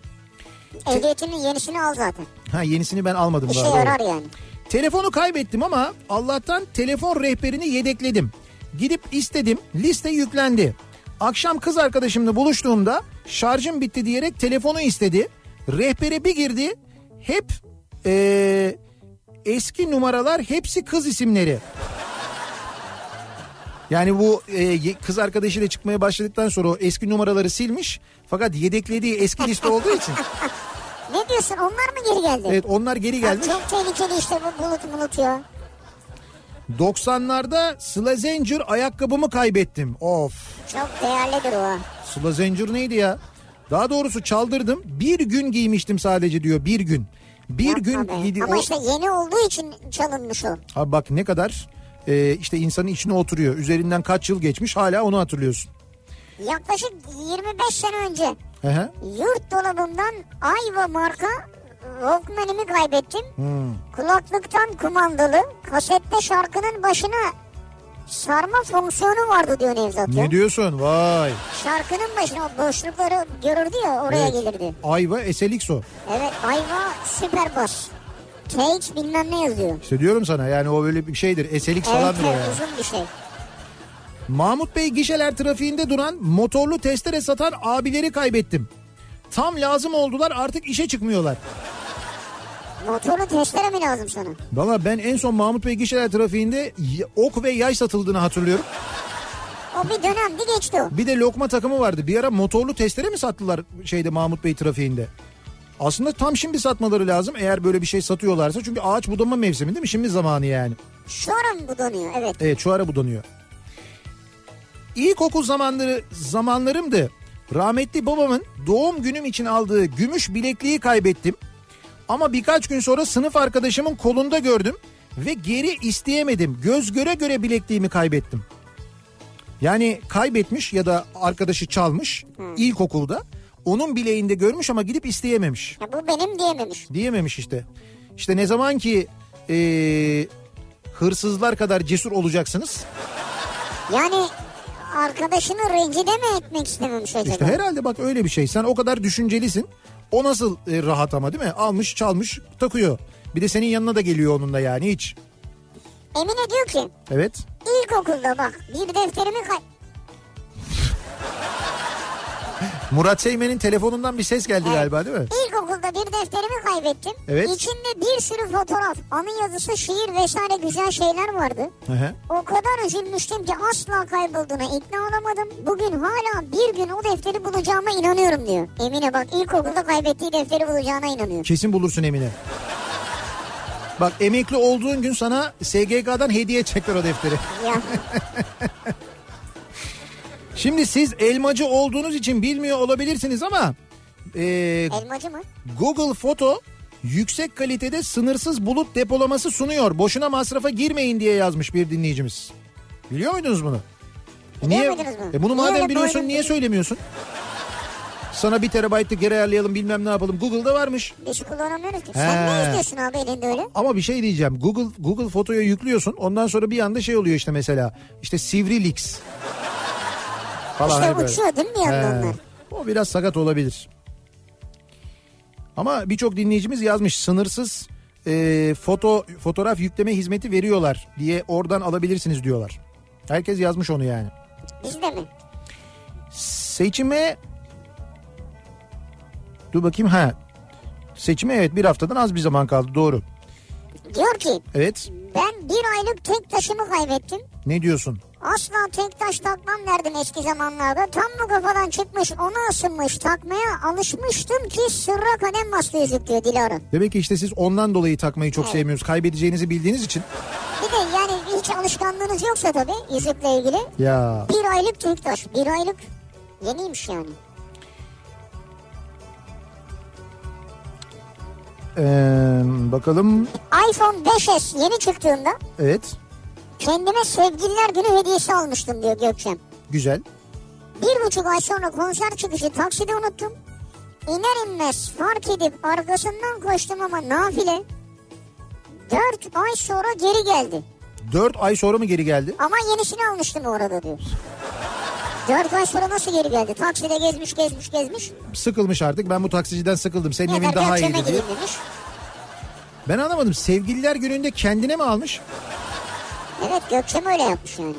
Ehliyetinin yenisini al zaten. Ha yenisini ben almadım İşe daha. doğru. yarar yani. Telefonu kaybettim ama Allah'tan telefon rehberini yedekledim. Gidip istedim liste yüklendi. Akşam kız arkadaşımla buluştuğumda şarjım bitti diyerek telefonu istedi. Rehbere bir girdi hep eee, eski numaralar hepsi kız isimleri. Yani bu e, kız arkadaşıyla çıkmaya başladıktan sonra o eski numaraları silmiş. Fakat yedeklediği eski liste olduğu için. Ne diyorsun onlar mı geri geldi? Evet onlar geri Ha, gelmiş. Çok tehlikeli işte bu bulut bulut ya. 90'larda Slazenger ayakkabımı kaybettim. Of. Çok değerlidir o. Slazenger neydi ya? Daha doğrusu çaldırdım. Bir gün giymiştim sadece diyor. Bir gün. Bir Yapma gün be. giydi. Ama o- işte yeni olduğu için çalınmış o. Abi bak ne kadar e, işte insanın içine oturuyor. Üzerinden kaç yıl geçmiş hala onu hatırlıyorsun. Yaklaşık 25 sene önce Hı. yurt dolabımdan Ayva marka Walkman'imi kaybettim. Hmm. Kulaklıktan kumandalı kasette şarkının başına sarma fonksiyonu vardı diyor Nevzat ya. Ne diyorsun? Vay. Şarkının başına o boşlukları görürdü ya oraya Evet. gelirdi. Ayva Eselixo. Evet Ayva süper bas. TX bilmem ne yazıyor. İşte diyorum sana yani o böyle bir şeydir. Eselix Evet, falandır o evet yani. uzun bir şey. Mahmut Bey gişeler trafiğinde duran motorlu testere satan abileri kaybettim. Tam lazım oldular artık işe çıkmıyorlar. Motorlu testere mi lazım sana? Valla ben en son Mahmut Bey gişeler trafiğinde ok ve yay satıldığını hatırlıyorum. O bir dönemdi geçti o. Bir de lokma takımı vardı. Bir ara motorlu testere mi sattılar şeyde Mahmut Bey trafiğinde? Aslında tam şimdi satmaları lazım eğer böyle bir şey satıyorlarsa. Çünkü ağaç budama mevsimi değil mi? Şimdi zamanı yani. Şu an bu donuyor evet. Evet şu ara budanıyor. İlkokul zamanları zamanlarımdı. Rahmetli babamın doğum günüm için aldığı gümüş bilekliği kaybettim. Ama birkaç gün sonra sınıf arkadaşımın kolunda gördüm ve geri isteyemedim. Göz göre göre bilekliğimi kaybettim. Yani kaybetmiş ya da arkadaşı çalmış ilkokulda. Onun bileğinde görmüş ama gidip isteyememiş. Ya bu benim diyememiş. Diyememiş işte. İşte ne zaman ki eee, hırsızlar kadar cesur olacaksınız. Yani arkadaşını rencide mi etmek istememiş acaba? İşte herhalde bak öyle bir şey. Sen o kadar düşüncelisin. O nasıl e, rahat ama değil mi? Almış çalmış takıyor. Bir de senin yanına da geliyor onun da yani hiç. Emine diyor ki Evet. ilkokulda bak bir defterimi kay... Murat Seymen'in telefonundan bir ses geldi Evet. galiba değil mi? İlkokulda bir defterimi kaybettim. Evet. İçinde bir sürü fotoğraf, anı yazısı, şiir vesaire güzel şeyler vardı. Hı hı. O kadar üzülmüştüm ki asla kaybolduğuna ikna olamadım. Bugün hala bir gün o defteri bulacağıma inanıyorum diyor. Emine bak ilkokulda kaybettiği defteri bulacağına inanıyor. Kesin bulursun Emine. Bak emekli olduğun gün sana SGK'dan hediye edecekler o defteri. Ya Şimdi siz elmacı olduğunuz için bilmiyor olabilirsiniz ama e, elmacı mı? Google Foto yüksek kalitede sınırsız bulut depolaması sunuyor. Boşuna masrafa girmeyin diye yazmış bir dinleyicimiz. Biliyor muydunuz bunu? Niye? Mi? E bunu Niye madem biliyorsun niye değil? söylemiyorsun? Sana bir terabaytlık geri ayarlayalım bilmem ne yapalım. Google'da varmış. Biz kullanamıyoruz ki. Sen ne He. izliyorsun abi elinde öyle? Ama bir şey diyeceğim. Google Google fotoya yüklüyorsun. Ondan sonra bir anda şey oluyor işte mesela. İşte Sivri Leaks. Falan İşte hani böyle. uçuyor değil mi bir yandan He. onlar? O biraz sakat olabilir. Ama birçok dinleyicimiz yazmış sınırsız e, foto fotoğraf yükleme hizmeti veriyorlar diye oradan alabilirsiniz diyorlar. Herkes yazmış onu yani. Bizde mi? Seçime Dur bakayım ha. Seçime evet bir haftadan az bir zaman kaldı doğru. Diyor ki Evet ben bir aylık tek taşımı kaybettim. ne diyorsun? Asla tek taş takmam derdim eski zamanlarda. Tam mı kafadan çıkmış ona ısınmış takmaya alışmıştım ki sırra kadem bastı yüzük diyor Dilara. Demek ki işte siz ondan dolayı takmayı çok Evet. sevmiyorsunuz. Kaybedeceğinizi bildiğiniz için. Bir de yani hiç alışkanlığınız yoksa tabii yüzükle ilgili. Ya Bir aylık tek taş. Bir aylık yeniymiş yani. Ee, bakalım iPhone 5S yeni çıktığında evet kendime sevgililer günü hediyesi almıştım diyor Gökçem. güzel. Bir buçuk ay sonra konser çıkışı takside unuttum. İner inmez fark edip arkasından koştum ama nafile. Dört ay sonra geri geldi. 4 ay sonra mı geri geldi? Ama yenisini almıştım orada diyor. Ay sonra nasıl geri geldi? Takside gezmiş gezmiş gezmiş. Sıkılmış artık ben bu taksiciden sıkıldım senin evin Yeter daha Gökçem'e iyiydi diye. demiş. Ben anlamadım sevgililer gününde kendine mi almış? Evet Gökçem öyle yapmış yani.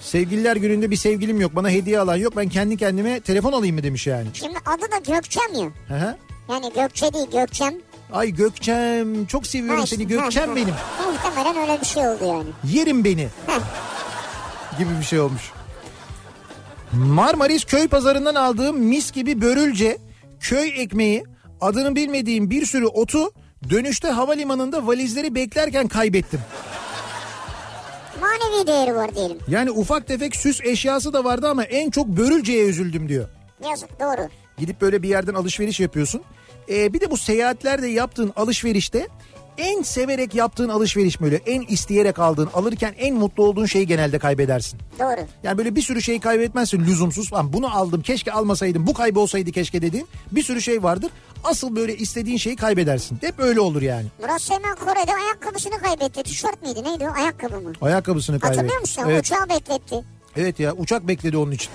Sevgililer gününde bir sevgilim yok bana hediye alan yok ben kendi kendime telefon alayım mı demiş yani. Şimdi adı da Gökçem ya. Hı hı. Yani Gökçe değil Gökçem. Ay Gökçem çok seviyorum Ha seni Gökçem ha, benim. Muhtemelen öyle bir şey oldu yani. Yerim beni. gibi bir şey olmuş. Marmaris köy pazarından aldığım mis gibi börülce, köy ekmeği, adını bilmediğim bir sürü otu dönüşte havalimanında valizleri beklerken kaybettim. Manevi değeri var diyelim. Yani ufak tefek süs eşyası da vardı ama en çok börülceye üzüldüm diyor. Yazık doğru. Gidip böyle bir yerden alışveriş yapıyorsun. Ee, bir de bu seyahatlerde yaptığın alışverişte en severek yaptığın alışveriş böyle en isteyerek aldığın alırken en mutlu olduğun şeyi genelde kaybedersin. Doğru. Yani böyle bir sürü şey kaybetmezsin lüzumsuz. Lan bunu aldım keşke almasaydım bu kaybolsaydı keşke dediğin bir sürü şey vardır. Asıl böyle istediğin şeyi kaybedersin. Hep öyle olur yani. Murat Seymen Kore'de ayakkabısını kaybetti. Tişört müydü neydi o ayakkabı mı? Ayakkabısını kaybetti. Hatırlıyor musun? Evet, Uçağı bekletti. evet ya uçak bekledi onun için.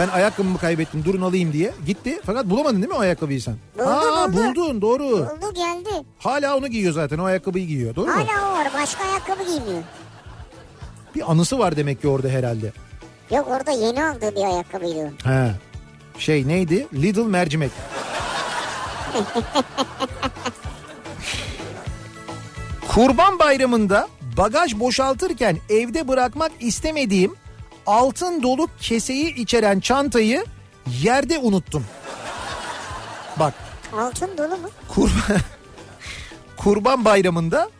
Ben ayakkabımı kaybettim durun alayım diye. Gitti fakat bulamadın değil mi o ayakkabıyı sen? Buldu, Aa, buldu. buldun doğru. Oldu geldi. Hala onu giyiyor zaten o ayakkabıyı giyiyor doğru mu? Hala o var. Başka ayakkabı giymiyor. Bir anısı var demek ki orada herhalde. Yok orada yeni aldığı bir ayakkabıydı. He. Şey neydi? Little mercimek. Kurban bayramında bagaj boşaltırken evde bırakmak istemediğim altın dolu keseyi içeren çantayı yerde unuttum. Bak Altın dolu mu? kurban, kurban bayramında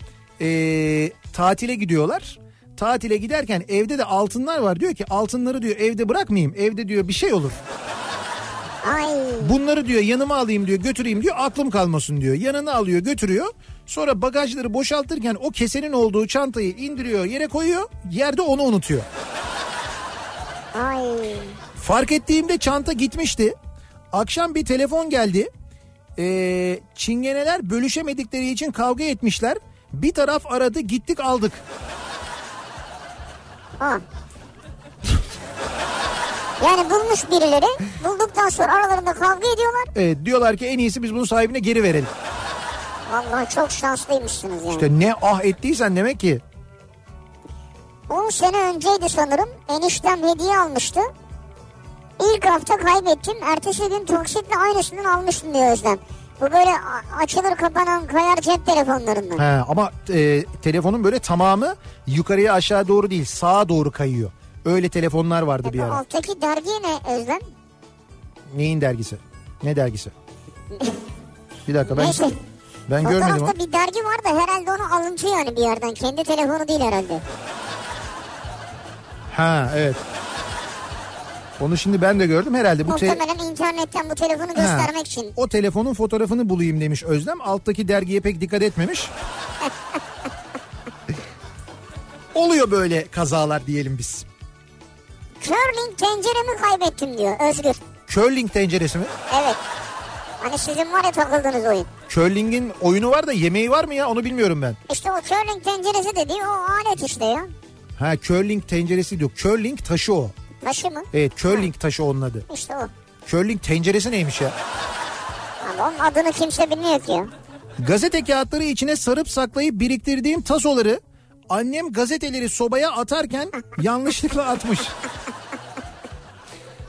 eee, tatile gidiyorlar. Tatile giderken evde de altınlar var. Diyor ki altınları diyor evde bırakmayayım. Evde diyor bir şey olur. Ay. Bunları diyor yanıma alayım diyor götüreyim diyor aklım kalmasın diyor. Yanına alıyor götürüyor. Sonra bagajları boşaltırken o kesenin olduğu çantayı indiriyor yere koyuyor. Yerde onu unutuyor. Ay. Fark ettiğimde çanta gitmişti. Akşam bir telefon geldi. Ee, çingeneler bölüşemedikleri için kavga etmişler. Bir taraf aradı gittik aldık. Ha. Yani bulmuş birileri. Bulduktan sonra aralarında kavga ediyorlar. Evet, diyorlar ki en iyisi biz bunu sahibine geri verelim. Vallahi çok şanslıymışsınız yani. İşte ne ah ettiysen demek ki. 10 sene önceydi sanırım. Eniştem hediye almıştı. İlk hafta kaybettim. Ertesi gün taksitle aynısından almıştım diyor Özlem. Bu böyle açılır kapanan kayar cep telefonlarından. He, ama e, telefonun böyle tamamı yukarıya aşağı doğru değil sağa doğru kayıyor. Öyle telefonlar vardı E bir ara. alttaki dergi ne Özlem? Neyin dergisi? Ne dergisi? Bir dakika ben Neyse. ben görmedim ama. Fotoğrafta bir dergi var da herhalde onu alıntı yani bir yerden. Kendi telefonu değil herhalde. Ha evet. Onu şimdi ben de gördüm herhalde bu te- Muhtemelen internetten bu telefonu Ha, göstermek için. o telefonun fotoğrafını bulayım demiş Özlem. Alttaki dergiye pek dikkat etmemiş. Oluyor böyle kazalar diyelim biz. curling tenceremi kaybettim diyor Özgür. Curling tenceresi mi? Evet. Hani sizin var ya takıldığınız oyun. Curling'in oyunu var da yemeği var mı ya onu bilmiyorum ben. İşte o curling tenceresi dediği o alet işte ya. Ha curling tenceresi diyor. Curling taşı o. Taşı mı? Evet curling taşı onun adı. İşte o. Curling tenceresi neymiş ya? Ama onun adını kimse bilmiyor ki ya. Gazete kağıtları içine sarıp saklayıp biriktirdiğim tasoları annem gazeteleri sobaya atarken yanlışlıkla atmış.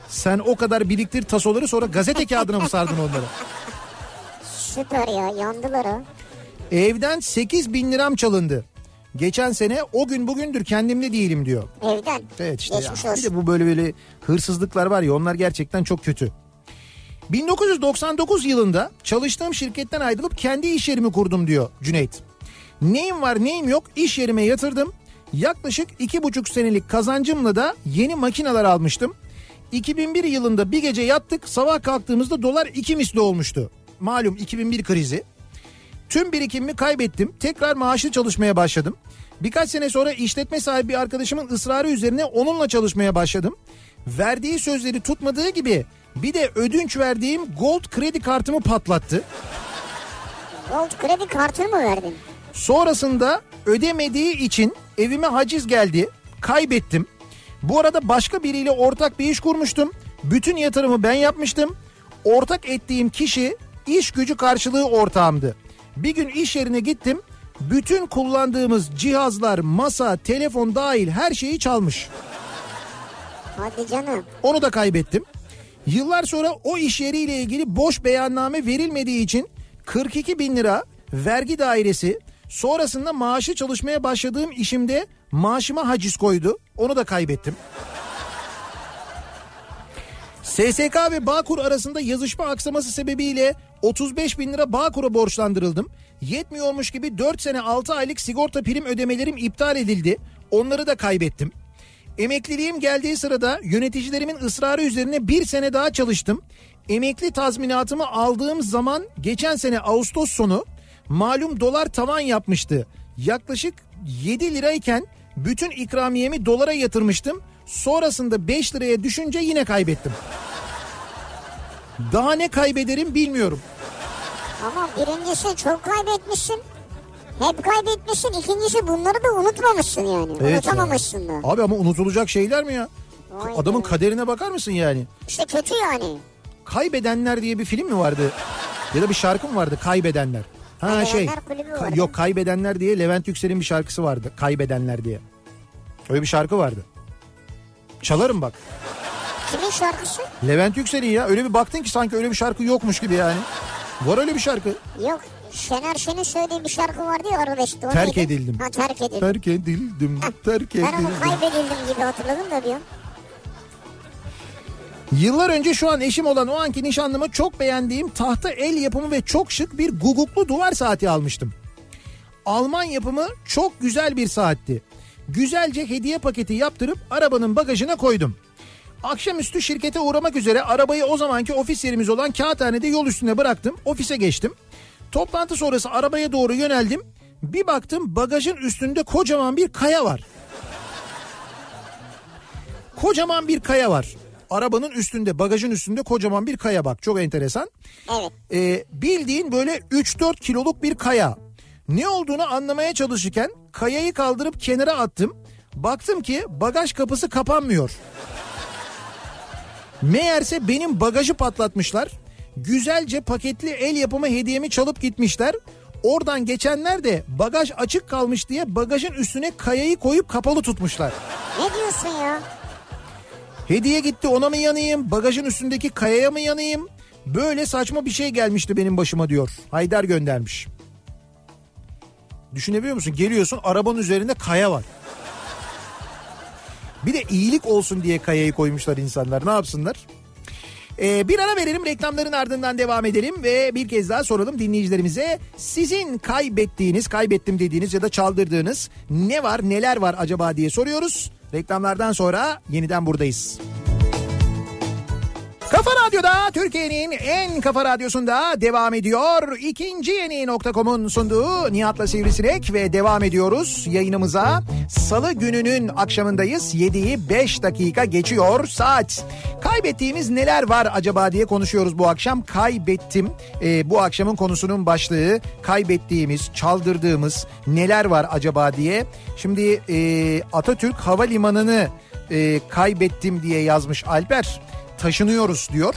Sen o kadar biriktir tasoları sonra gazete kağıdına mı sardın onları? Süper ya yandılar ha. Evden 8 bin liram çalındı. Geçen sene o gün bugündür kendimde değilim diyor. Evden. Evet işte ya. Geçmiş Bir olsun. de bu böyle böyle hırsızlıklar var ya onlar gerçekten çok kötü. 1999 yılında çalıştığım şirketten ayrılıp kendi iş yerimi kurdum diyor Cüneyt. Neyim var neyim yok iş yerime yatırdım. Yaklaşık iki buçuk senelik kazancımla da yeni makineler almıştım. 2001 yılında bir gece yattık sabah kalktığımızda dolar iki misli olmuştu. Malum 2001 krizi. Tüm birikimimi kaybettim. Tekrar maaşlı çalışmaya başladım. Birkaç sene sonra işletme sahibi bir arkadaşımın ısrarı üzerine onunla çalışmaya başladım. Verdiği sözleri tutmadığı gibi bir de ödünç verdiğim gold kredi kartımı patlattı. Gold kredi kartını mı verdin? Sonrasında ödemediği için evime haciz geldi. Kaybettim. Bu arada başka biriyle ortak bir iş kurmuştum. Bütün yatırımı ben yapmıştım. Ortak ettiğim kişi iş gücü karşılığı ortağımdı. Bir gün iş yerine gittim. Bütün kullandığımız cihazlar, masa, telefon dahil her şeyi çalmış. Hadi canım. Onu da kaybettim. Yıllar sonra o iş yeriyle ilgili boş beyanname verilmediği için 42 bin lira vergi dairesi sonrasında maaşı çalışmaya başladığım işimde maaşıma haciz koydu. Onu da kaybettim. SSK ve Bağkur arasında yazışma aksaması sebebiyle 35 bin lira Bağkur'a borçlandırıldım. Yetmiyormuş gibi 4 sene 6 aylık sigorta prim ödemelerim iptal edildi. Onları da kaybettim. Emekliliğim geldiği sırada yöneticilerimin ısrarı üzerine bir sene daha çalıştım. Emekli tazminatımı aldığım zaman geçen sene Ağustos sonu malum dolar tavan yapmıştı. Yaklaşık 7 lirayken bütün ikramiyemi dolara yatırmıştım. Sonrasında 5 liraya düşünce yine kaybettim. Daha ne kaybederim bilmiyorum. Ama birincisi çok kaybetmişsin. Hep kaybetmişsin. İkincisi bunları da unutmamışsın yani. Evet Unutamamışsın da. Abi ama unutulacak şeyler mi ya? Vay Adamın be. kaderine bakar mısın yani? İşte kötü yani. Kaybedenler diye bir film mi vardı? Ya da bir şarkı mı vardı? Kaybedenler. Ha Kaybedenler şey. ka- yok Kaybedenler diye Levent Yüksel'in bir şarkısı vardı. Kaybedenler diye. Öyle bir şarkı vardı. Çalarım bak. Kimin şarkısı? Levent Yüksel'in ya. Öyle bir baktın ki sanki öyle bir şarkı yokmuş gibi yani. Var öyle bir şarkı. Yok. Şener Şen'in söylediği bir şarkı vardı ya arabeşte. Terk neydi? edildim. Ha terk edildim. Terk edildim. Terk Ben onu edildim. kaybedildim gibi hatırladım da diyorum. Yıllar önce şu an eşim olan o anki nişanlıma çok beğendiğim tahta el yapımı ve çok şık bir guguklu duvar saati almıştım. Alman yapımı çok güzel bir saatti. Güzelce hediye paketi yaptırıp arabanın bagajına koydum. Akşamüstü şirkete uğramak üzere arabayı o zamanki ofis yerimiz olan Kağıthane'de yol üstüne bıraktım. Ofise geçtim. Toplantı sonrası arabaya doğru yöneldim. Bir baktım bagajın üstünde kocaman bir kaya var. Kocaman bir kaya var. Arabanın üstünde, bagajın üstünde kocaman bir kaya bak. Çok enteresan. Evet. Ee, bildiğin böyle 3-4 kiloluk bir kaya. Ne olduğunu anlamaya çalışırken kayayı kaldırıp kenara attım. Baktım ki bagaj kapısı kapanmıyor. Meğerse benim bagajı patlatmışlar. Güzelce paketli el yapımı hediyemi çalıp gitmişler. Oradan geçenler de bagaj açık kalmış diye bagajın üstüne kayayı koyup kapalı tutmuşlar. Ne diyorsun ya? Hediye gitti ona mı yanayım? Bagajın üstündeki kayaya mı yanayım? Böyle saçma bir şey gelmişti benim başıma diyor. Haydar göndermiş. Düşünebiliyor musun? Geliyorsun arabanın üzerinde kaya var. Bir de iyilik olsun diye kayayı koymuşlar insanlar. Ne yapsınlar? Ee, bir ara verelim reklamların ardından devam edelim ve bir kez daha soralım dinleyicilerimize. Sizin kaybettiğiniz, kaybettim dediğiniz ya da çaldırdığınız ne var neler var acaba diye soruyoruz. Reklamlardan sonra yeniden buradayız. Kafa Radyo'da Türkiye'nin en kafa radyosunda devam ediyor. İkinci yeni nokta.com'un sunduğu Nihat'la Sivrisinek ve devam ediyoruz yayınımıza. Salı gününün akşamındayız. 7'yi 5 dakika geçiyor saat. Kaybettiğimiz neler var acaba diye konuşuyoruz bu akşam. Kaybettim. Ee, bu akşamın konusunun başlığı kaybettiğimiz, çaldırdığımız neler var acaba diye. Şimdi e, Atatürk Havalimanı'nı e, kaybettim diye yazmış Alper taşınıyoruz diyor.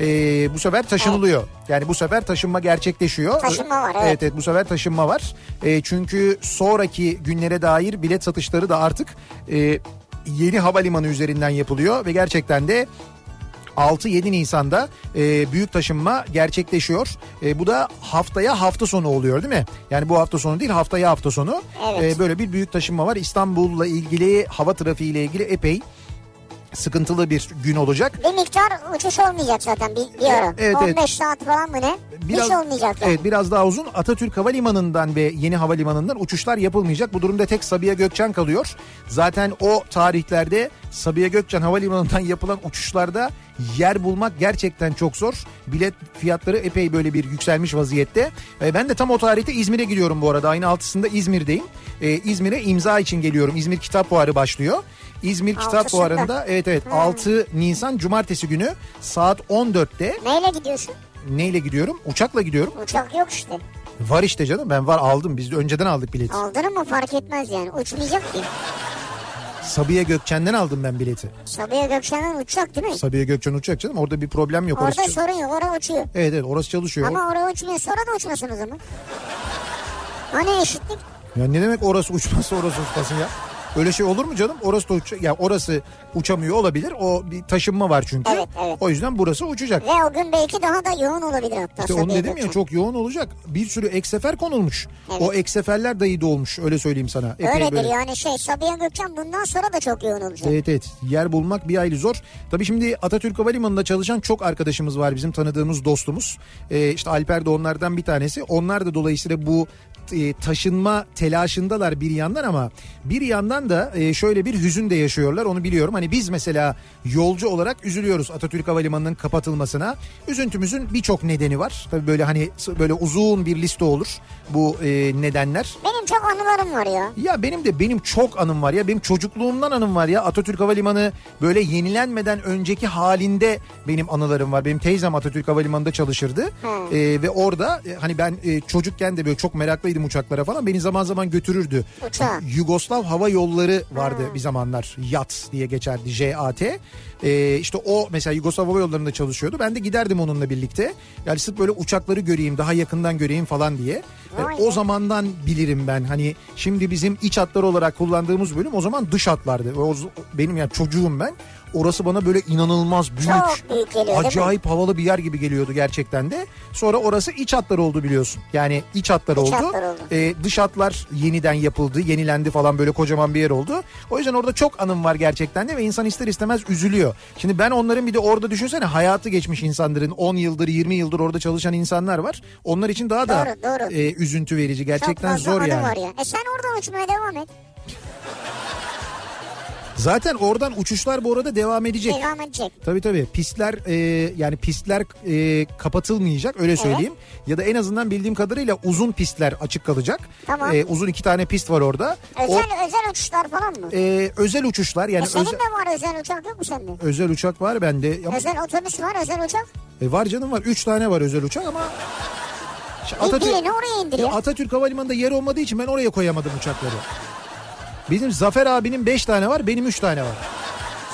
Ee, bu sefer taşınılıyor. Yani bu sefer taşınma gerçekleşiyor. Taşınma var, evet. Evet, evet bu sefer taşınma var. Ee, çünkü sonraki günlere dair bilet satışları da artık e, yeni havalimanı üzerinden yapılıyor ve gerçekten de 6-7 Nisan'da e, büyük taşınma gerçekleşiyor. E, bu da haftaya hafta sonu oluyor değil mi? Yani bu hafta sonu değil haftaya hafta sonu. Evet. E, böyle bir büyük taşınma var. İstanbul'la ilgili hava trafiğiyle ilgili epey sıkıntılı bir gün olacak. Bir miktar uçuş olmayacak zaten bir, bir ara. Evet, 15 evet. saat falan mı ne? Hiç olmayacak yani. Evet biraz daha uzun. Atatürk Havalimanı'ndan ve yeni havalimanından uçuşlar yapılmayacak. Bu durumda tek Sabiha Gökçen kalıyor. Zaten o tarihlerde Sabiha Gökçen Havalimanı'ndan yapılan uçuşlarda yer bulmak gerçekten çok zor. Bilet fiyatları epey böyle bir yükselmiş vaziyette. E, ben de tam o tarihte İzmir'e gidiyorum bu arada. Ayın 6'sında İzmir'deyim. E, İzmir'e imza için geliyorum. İzmir Kitap Fuarı başlıyor. İzmir Kitap Altısında. Fuarı'nda evet evet 6 Nisan Cumartesi günü saat 14'te Neyle gidiyorsun? Neyle gidiyorum? Uçakla gidiyorum. Uçak yok işte. Var işte canım ben var aldım. Biz de önceden aldık bileti. Aldın ama fark etmez yani. Uçmayacak ki. Sabiha Gökçen'den aldım ben bileti. Sabiha Gökçen'den uçacak değil mi? Sabiha Gökçen uçacak canım. Orada bir problem yok. Orada orası sorun yok. Orada uçuyor. Evet evet orası çalışıyor. Ama oraya uçmuyor. Sonra da uçmasın o zaman. Hani eşitlik? Ya ne demek orası uçması orası uçmasın ya? Öyle şey olur mu canım? Orası da uç ya orası uçamıyor olabilir. O bir taşınma var çünkü. Evet, evet. O yüzden burası uçacak. Ve o gün belki daha da yoğun olabilir hatta. İşte onu dedim ya çok yoğun olacak. Bir sürü ek sefer konulmuş. Evet. O ek seferler dahi dolmuş öyle söyleyeyim sana. Epey Öyledir böyle. yani şey Sabiha Gökçen bundan sonra da çok yoğun olacak. Evet evet yer bulmak bir aylı zor. Tabii şimdi Atatürk Havalimanı'nda çalışan çok arkadaşımız var bizim tanıdığımız dostumuz. Ee, işte Alper de onlardan bir tanesi. Onlar da dolayısıyla bu e, taşınma telaşındalar bir yandan ama bir yandan da e, şöyle bir hüzün de yaşıyorlar onu biliyorum. Hani biz mesela yolcu olarak üzülüyoruz Atatürk Havalimanı'nın kapatılmasına. Üzüntümüzün birçok nedeni var. Tabii böyle hani böyle uzun bir liste olur bu e, nedenler. Benim çok anılarım var ya. Ya benim de benim çok anım var ya benim çocukluğumdan anım var ya Atatürk Havalimanı böyle yenilenmeden önceki halinde benim anılarım var. Benim teyzem Atatürk Havalimanı'nda çalışırdı Hmm. Ee, ve orada e, hani ben e, çocukken de böyle çok meraklıydım uçaklara falan beni zaman zaman götürürdü. Uçağa. Yugoslav Hava Yolları vardı bir zamanlar YAT diye geçerdi JAT. Ee, işte o mesela Yugoslav Hava Yolları'nda çalışıyordu ben de giderdim onunla birlikte. Yani sırf böyle uçakları göreyim daha yakından göreyim falan diye. Ee, o zamandan bilirim ben hani şimdi bizim iç hatlar olarak kullandığımız bölüm o zaman dış hatlardı. O, benim yani çocuğum ben. Orası bana böyle inanılmaz büyük, Çok büyük geliyor, acayip havalı bir yer gibi geliyordu gerçekten de. Sonra orası iç hatlar oldu biliyorsun. Yani iç hatlar İç oldu. hatlar oldu. Ee, dış hatlar yeniden yapıldı, yenilendi falan böyle kocaman bir yer oldu. O yüzden orada çok anım var gerçekten de ve insan ister istemez üzülüyor. Şimdi ben onların bir de orada düşünsene hayatı geçmiş insanların 10 yıldır 20 yıldır orada çalışan insanlar var. Onlar için daha da Doğru, doğru. e, üzüntü verici gerçekten zor yani. var ya. E sen oradan uçmaya devam et. Zaten oradan uçuşlar bu arada devam edecek. Devam edecek. Tabii tabii pistler e, yani pistler e, kapatılmayacak öyle söyleyeyim. Ya da en azından bildiğim kadarıyla uzun pistler açık kalacak. Tamam. E, uzun iki tane pist var orada. Özel O özel uçuşlar falan mı? e, özel uçuşlar yani e senin özel, de var özel uçak yok mu sende? özel uçak var bende. Ama, Özel otobüs var özel uçak. e, var canım var üç tane var özel uçak ama Atatürk, birini oraya indir ya. Ya Atatürk Havalimanı'nda yer olmadığı için ben oraya koyamadım uçakları. Bizim Zafer abinin beş tane var benim üç tane var.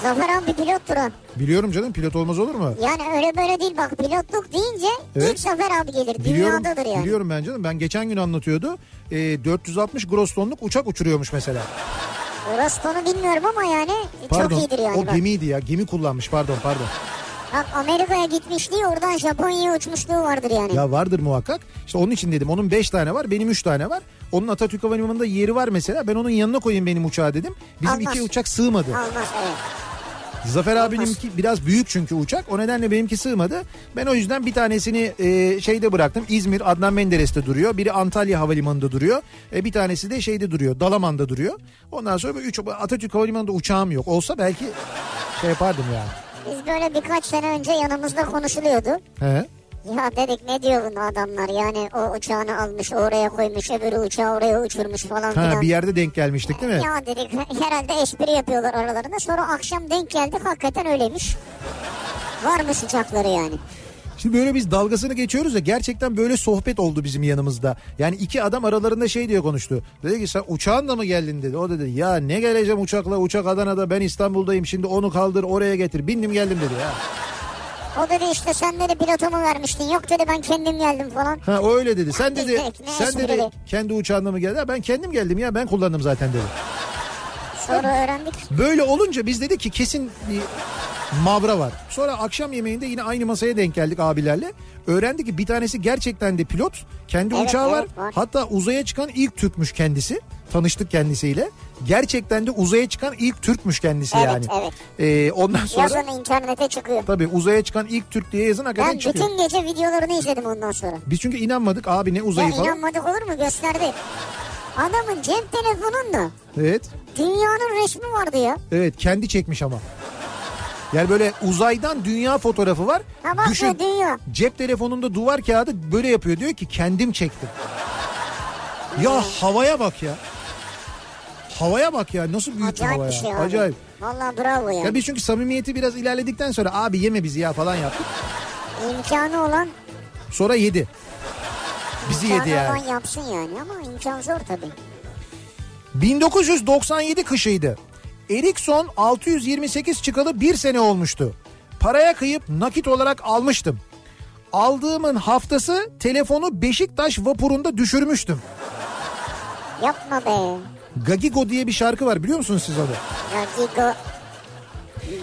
Zafer abi pilottur o. Biliyorum canım pilot olmaz olur mu? Yani öyle böyle değil bak pilotluk deyince Evet. ilk Zafer abi gelir. Biliyorum, Dünyadadır yani. biliyorum ben canım. Ben geçen gün anlatıyordu. E, 460 gross tonluk uçak uçuruyormuş mesela. Rostonu bilmiyorum ama yani Pardon. çok iyidir yani. o bak. gemiydi ya. Gemi kullanmış pardon pardon. Bak Amerika'ya gitmişliği oradan Japonya'ya uçmuşluğu vardır yani. Ya vardır muhakkak. İşte onun için dedim. Onun 5 tane var. Benim 3 tane var. Onun Atatürk Havalimanı'nda yeri var mesela. Ben onun yanına koyayım benim uçağı dedim. Bizim Almaz. iki uçak sığmadı. Almaz evet. Zafer abininki biraz büyük çünkü uçak. O nedenle benimki sığmadı. Ben o yüzden bir tanesini e, şeyde bıraktım. İzmir Adnan Menderes'te duruyor. Biri Antalya Havalimanı'nda duruyor. E, bir tanesi de şeyde duruyor. Dalaman'da duruyor. Ondan sonra üç, Atatürk Havalimanı'nda uçağım yok. Olsa belki şey yapardım yani. Biz böyle birkaç sene önce yanımızda konuşuluyordu. He. Ya dedik ne diyor bu adamlar yani o uçağını almış oraya koymuş öbürü uçağı oraya uçurmuş falan Ha filan. bir yerde denk gelmiştik değil mi? Ya dedik herhalde espri yapıyorlar aralarında sonra akşam denk geldik hakikaten öyleymiş. Varmış uçakları yani. Şimdi böyle biz dalgasını geçiyoruz ya gerçekten böyle sohbet oldu bizim yanımızda. Yani iki adam aralarında şey diye konuştu. Dedi ki sen uçağınla mı geldin dedi. O dedi ya ne geleceğim uçakla uçak Adana'da ben İstanbul'dayım şimdi onu kaldır oraya getir bindim geldim dedi ya. O dedi işte sen dedi pilotumu vermiştin. Yok dedi ben kendim geldim falan. Ha öyle dedi. Sen dedi Ne- sen dedi kendi uçağınla mı geldin? Ha, Ben kendim geldim ya ben kullandım zaten dedi. Sonra öğrendik. Böyle olunca biz dedik ki kesin bir mavra var. Sonra akşam yemeğinde yine aynı masaya denk geldik abilerle. Öğrendik ki bir tanesi gerçekten de pilot. Kendi Evet, uçağı var. evet, var. Hatta uzaya çıkan ilk Türkmüş kendisi. Tanıştık kendisiyle. Gerçekten de uzaya çıkan ilk Türkmüş kendisi Evet, yani. evet. Ee, ondan sonra Yazın internete çıkıyor. tabii uzaya çıkan ilk Türk diye yazın hakikaten Ben çıkıyor. bütün gece videolarını izledim ondan sonra. Biz çünkü inanmadık abi ne Ya uzayı falan. inanmadık olur mu gösterdi. Adamın cep telefonunda Evet. dünyanın resmi vardı ya. Evet kendi çekmiş ama. Yani böyle uzaydan dünya fotoğrafı var. Ha bak Düşün dünya. cep telefonunda duvar kağıdı böyle yapıyor. Diyor ki kendim çektim. Ya havaya bak ya. Havaya bak ya nasıl büyük Acayip hava ya. şey abi. Acayip. Valla bravo ya. Ya biz çünkü samimiyeti biraz ilerledikten sonra abi yeme bizi ya falan yaptık. İmkanı olan, Sonra yedi. Bizi imkanı yedi yani. yapsın yani ama imkan zor tabii. 1997 kışıydı. Ericsson 628 çıkalı bir sene olmuştu. Paraya kıyıp nakit olarak almıştım. Aldığımın haftası telefonu Beşiktaş vapurunda düşürmüştüm. Yapma be. Gagigo diye bir şarkı var biliyor musunuz siz onu? Gadigo.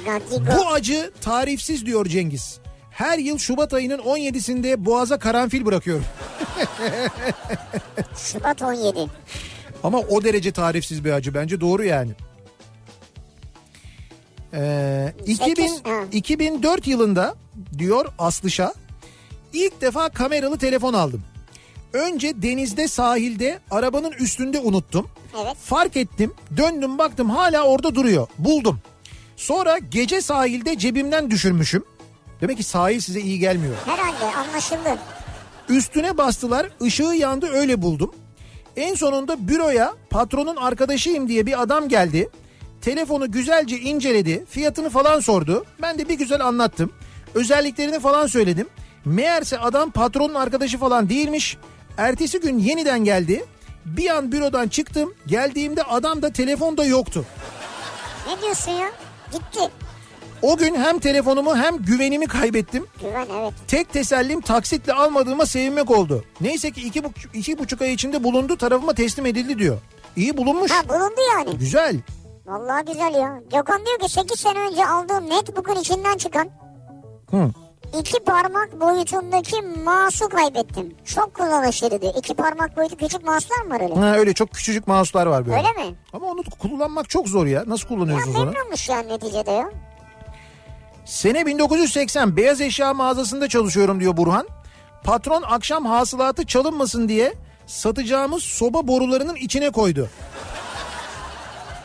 Gadigo. Bu acı tarifsiz diyor Cengiz. Her yıl Şubat ayının 17'sinde boğaza karanfil bırakıyorum. Şubat 17. Ama o derece tarifsiz bir acı bence doğru yani. Ee, 2000, Sekiz, ha. 2004 yılında diyor Aslışa ilk defa kameralı telefon aldım. Önce denizde sahilde arabanın üstünde unuttum. Evet. Fark ettim döndüm baktım hala orada duruyor buldum. Sonra gece sahilde cebimden düşürmüşüm. Demek ki sahil size iyi gelmiyor. Herhalde anlaşıldı. Üstüne bastılar ışığı yandı öyle buldum. En sonunda büroya patronun arkadaşıyım diye bir adam geldi. Telefonu güzelce inceledi fiyatını falan sordu. Ben de bir güzel anlattım. Özelliklerini falan söyledim. Meğerse adam patronun arkadaşı falan değilmiş. Ertesi gün yeniden geldi. Bir an bürodan çıktım. Geldiğimde adam da telefonda yoktu. Ne diyorsun ya? Gitti. O gün hem telefonumu hem güvenimi kaybettim. Güven evet. Tek tesellim taksitle almadığıma sevinmek oldu. Neyse ki iki, bu- iki buçuk ay içinde bulundu tarafıma teslim edildi diyor. İyi bulunmuş. Ha bulundu yani. Güzel. Vallahi güzel ya. Gökhan diyor ki 8 sene önce aldığım netbook'un içinden çıkan Hı. iki parmak boyutundaki mouse'u kaybettim. Çok kullanışlı diyor. İki parmak boyutu küçük mouse'lar mı var öyle? Ha, öyle çok küçücük mouse'lar var böyle. Öyle mi? Ama onu kullanmak çok zor ya. Nasıl Ya kullanıyorsunuz onu? memnunmuş yani neticede ya. Sene 1980 beyaz eşya mağazasında çalışıyorum diyor Burhan. Patron akşam hasılatı çalınmasın diye satacağımız soba borularının içine koydu.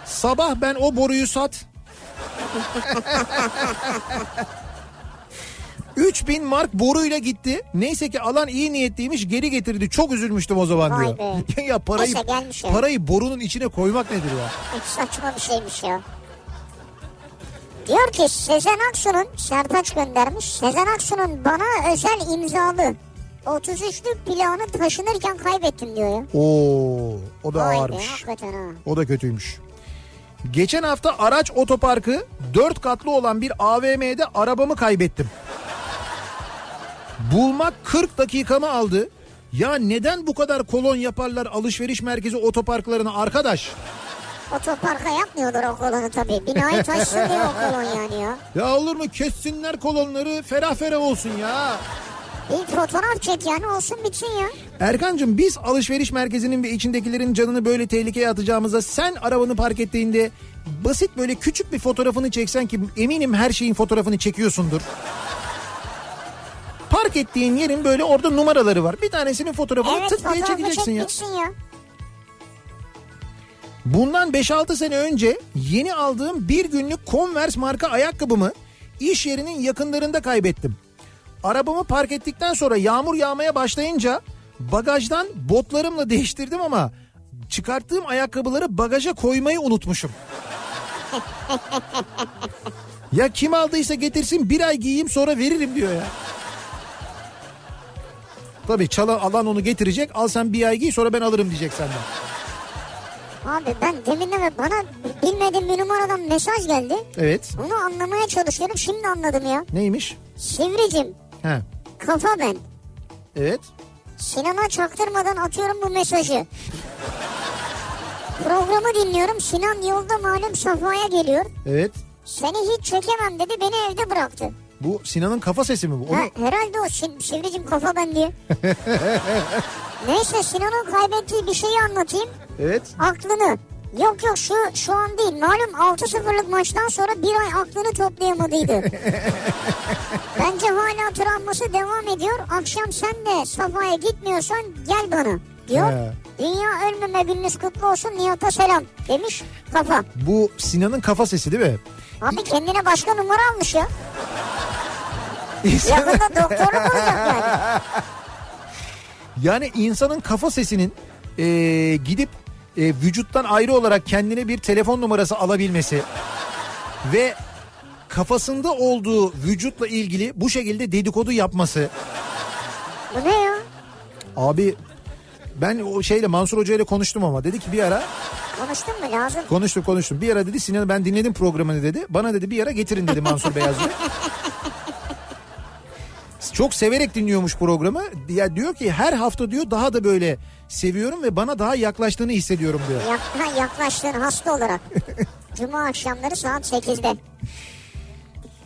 Sabah ben o boruyu sat. 3000 mark boruyla gitti. Neyse ki alan iyi niyetliymiş geri getirdi. Çok üzülmüştüm o zaman Vay diyor. ya parayı Neyse parayı borunun içine koymak nedir ya? Hiç saçma bir şeymiş ya. Diyor ki Sezen Aksu'nun Sertaç göndermiş. Sezen Aksu'nun bana özel imzalı 33'lük planı taşınırken kaybettim diyor ya. Oo, o da Vay be ağırmış. ha. O da kötüymüş. Geçen hafta araç otoparkı 4 katlı olan bir AVM'de arabamı kaybettim. Bulmak 40 dakikamı aldı. Ya neden bu kadar kolon yaparlar alışveriş merkezi otoparklarına arkadaş? Otoparka yapmıyorlar o kolonu tabii. Binayı taşısın diye o kolon yani ya. Ya olur mu kessinler kolonları ferah ferah olsun ya. Bir fotoğraf çek yani olsun bitsin ya. Erkancığım biz alışveriş merkezinin ve içindekilerin canını böyle tehlikeye atacağımıza sen arabanı park ettiğinde basit böyle küçük bir fotoğrafını çeksen ki eminim her şeyin fotoğrafını çekiyorsundur. Park ettiğin yerin böyle orada numaraları var. Bir tanesinin fotoğrafını Evet tık diye çekeceksin çek ya. ya. Bundan 5-6 sene önce yeni aldığım bir günlük Converse marka ayakkabımı iş yerinin yakınlarında kaybettim. Arabamı park ettikten sonra yağmur yağmaya başlayınca bagajdan botlarımla değiştirdim ama çıkarttığım ayakkabıları bagaja koymayı unutmuşum. ya kim aldıysa getirsin bir ay giyeyim sonra veririm diyor ya. Tabii çalan alan onu getirecek al sen bir ay giy sonra ben alırım diyecek senden. Abi ben demin de bana bilmediğim bir numaradan mesaj geldi. Evet Onu anlamaya çalışıyorum şimdi anladım ya. neymiş? Sivricim He. kafa ben. Evet. Sinan'a çaktırmadan atıyorum bu mesajı. Programı dinliyorum. Sinan yolda malum Safa'ya geliyor. Evet. Seni hiç çekemem dedi beni evde bıraktı. Bu Sinan'ın kafa sesi mi bu? Onu... Ha, herhalde o sivricim kafa ben diye. Neyse Sinan'ın kaybettiği bir şeyi anlatayım. Evet. Aklını. Yok yok şu şu an değil. Malum 6-0'lık maçtan sonra bir ay aklını toplayamadıydı. Bence hala travması devam ediyor. Akşam sen de Safa'ya gitmiyorsan gel bana diyor. He. Dünya ölmeme gününüz kutlu olsun Nihat'a selam demiş kafa. Bu Sinan'ın kafa sesi değil mi? Abi kendine başka numara almış ya. Yakında doktorluk olacak yani. Yani insanın kafa sesinin e, gidip e, vücuttan ayrı olarak kendine bir telefon numarası alabilmesi ve kafasında olduğu vücutla ilgili bu şekilde dedikodu yapması. Bu ne ya? Abi ben o şeyle Mansur Hoca ile konuştum ama dedi ki bir ara Konuştun mu lazım? konuştum konuştum bir ara dedi Sinan ben dinledim programını dedi bana dedi bir ara getirin dedi Mansur Beyazlı. Çok severek dinliyormuş programı. Ya diyor ki her hafta diyor daha da böyle seviyorum ve bana daha yaklaştığını hissediyorum diyor. Ha, yaklaştığın hasta olarak. Cuma akşamları saat 8'de.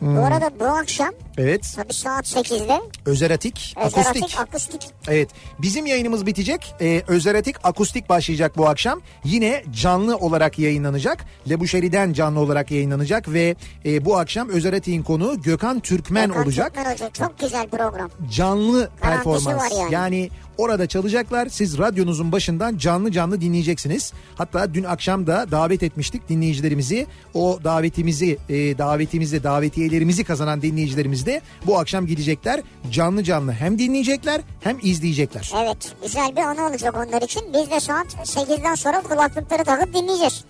Bu arada bu akşam Evet. tabii saat 8'de Özeratik, Özeratik akustik. akustik. Evet. Bizim yayınımız bitecek. Ee, Özeratik akustik başlayacak bu akşam. Yine canlı olarak yayınlanacak. Lebuşeri'den canlı olarak yayınlanacak ve e, bu akşam Özeratik'in konuğu Gökhan Türkmen Gökhan olacak. Türkmen Hoca. Çok güzel program. Canlı Garantisi performans. yani. yani orada çalacaklar. Siz radyonuzun başından canlı canlı dinleyeceksiniz. Hatta dün akşam da davet etmiştik dinleyicilerimizi. O davetimizi, e, davetimizi, davetiyelerimizi kazanan dinleyicilerimiz de bu akşam gidecekler. Canlı canlı hem dinleyecekler hem izleyecekler. Evet güzel bir anı olacak onlar için. Biz de saat 8'den sonra kulaklıkları takıp dinleyeceğiz.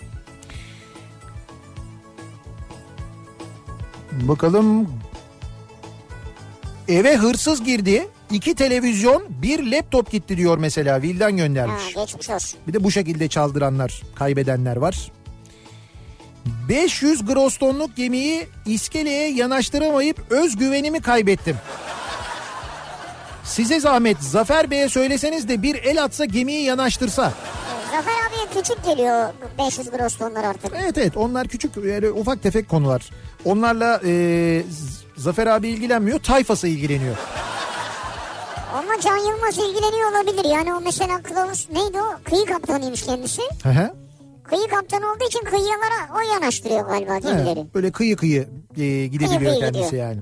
Bakalım. Eve hırsız girdi. İki televizyon, bir laptop gitti diyor mesela. Vildan Ha, göndermiş. geçmiş olsun. Bir de bu şekilde çaldıranlar, kaybedenler var. 500 gross tonluk gemiyi iskeleye yanaştıramayıp özgüvenimi kaybettim. Size zahmet Zafer Bey'e söyleseniz de bir el atsa gemiyi yanaştırsa. Zafer abiye küçük geliyor 500 gross tonlar artık. Evet evet onlar küçük yani ufak tefek konular. Onlarla e, Zafer abi ilgilenmiyor tayfası ilgileniyor. Ama Can Yılmaz ilgileniyor olabilir. Yani o mesela kılavuz neydi o? Kıyı kaptanıymış kendisi. Hı hı. Kıyı kaptanı olduğu için kıyılara o yanaştırıyor galiba gemileri. Böyle kıyı kıyı e, gidebiliyor Kıyı kıyı kendisi gidiyor. yani.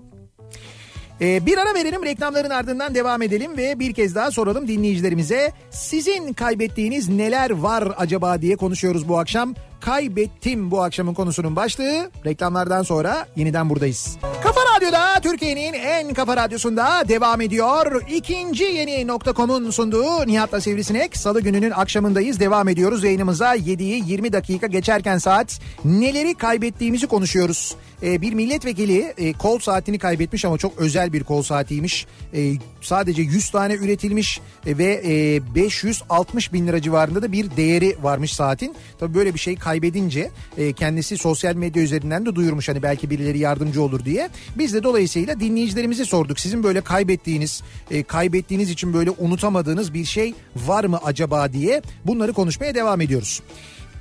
E, bir ara verelim reklamların ardından devam edelim ve bir kez daha soralım dinleyicilerimize. Sizin kaybettiğiniz neler var acaba diye konuşuyoruz bu akşam. Kaybettim bu akşamın konusunun başlığı. Reklamlardan sonra yeniden buradayız. Kafa Radyo'da Türkiye'nin en kafa radyosunda devam ediyor. İkinci yeni nokta.com'un sunduğu Nihat'la Sivrisinek. Salı gününün akşamındayız. Devam ediyoruz yayınımıza. 7'yi 20 dakika geçerken saat neleri kaybettiğimizi konuşuyoruz. Ee, bir milletvekili e, kol saatini kaybetmiş ama çok özel bir kol saatiymiş. E, sadece 100 tane üretilmiş e, ve e, 560 bin lira civarında da bir değeri varmış saatin. Tabii böyle bir şey kaybedince e, kendisi sosyal medya üzerinden de duyurmuş hani belki birileri yardımcı olur diye. Biz de dolayısıyla dinleyicilerimize sorduk. Sizin böyle kaybettiğiniz, e, kaybettiğiniz için böyle unutamadığınız bir şey var mı acaba diye bunları konuşmaya devam ediyoruz.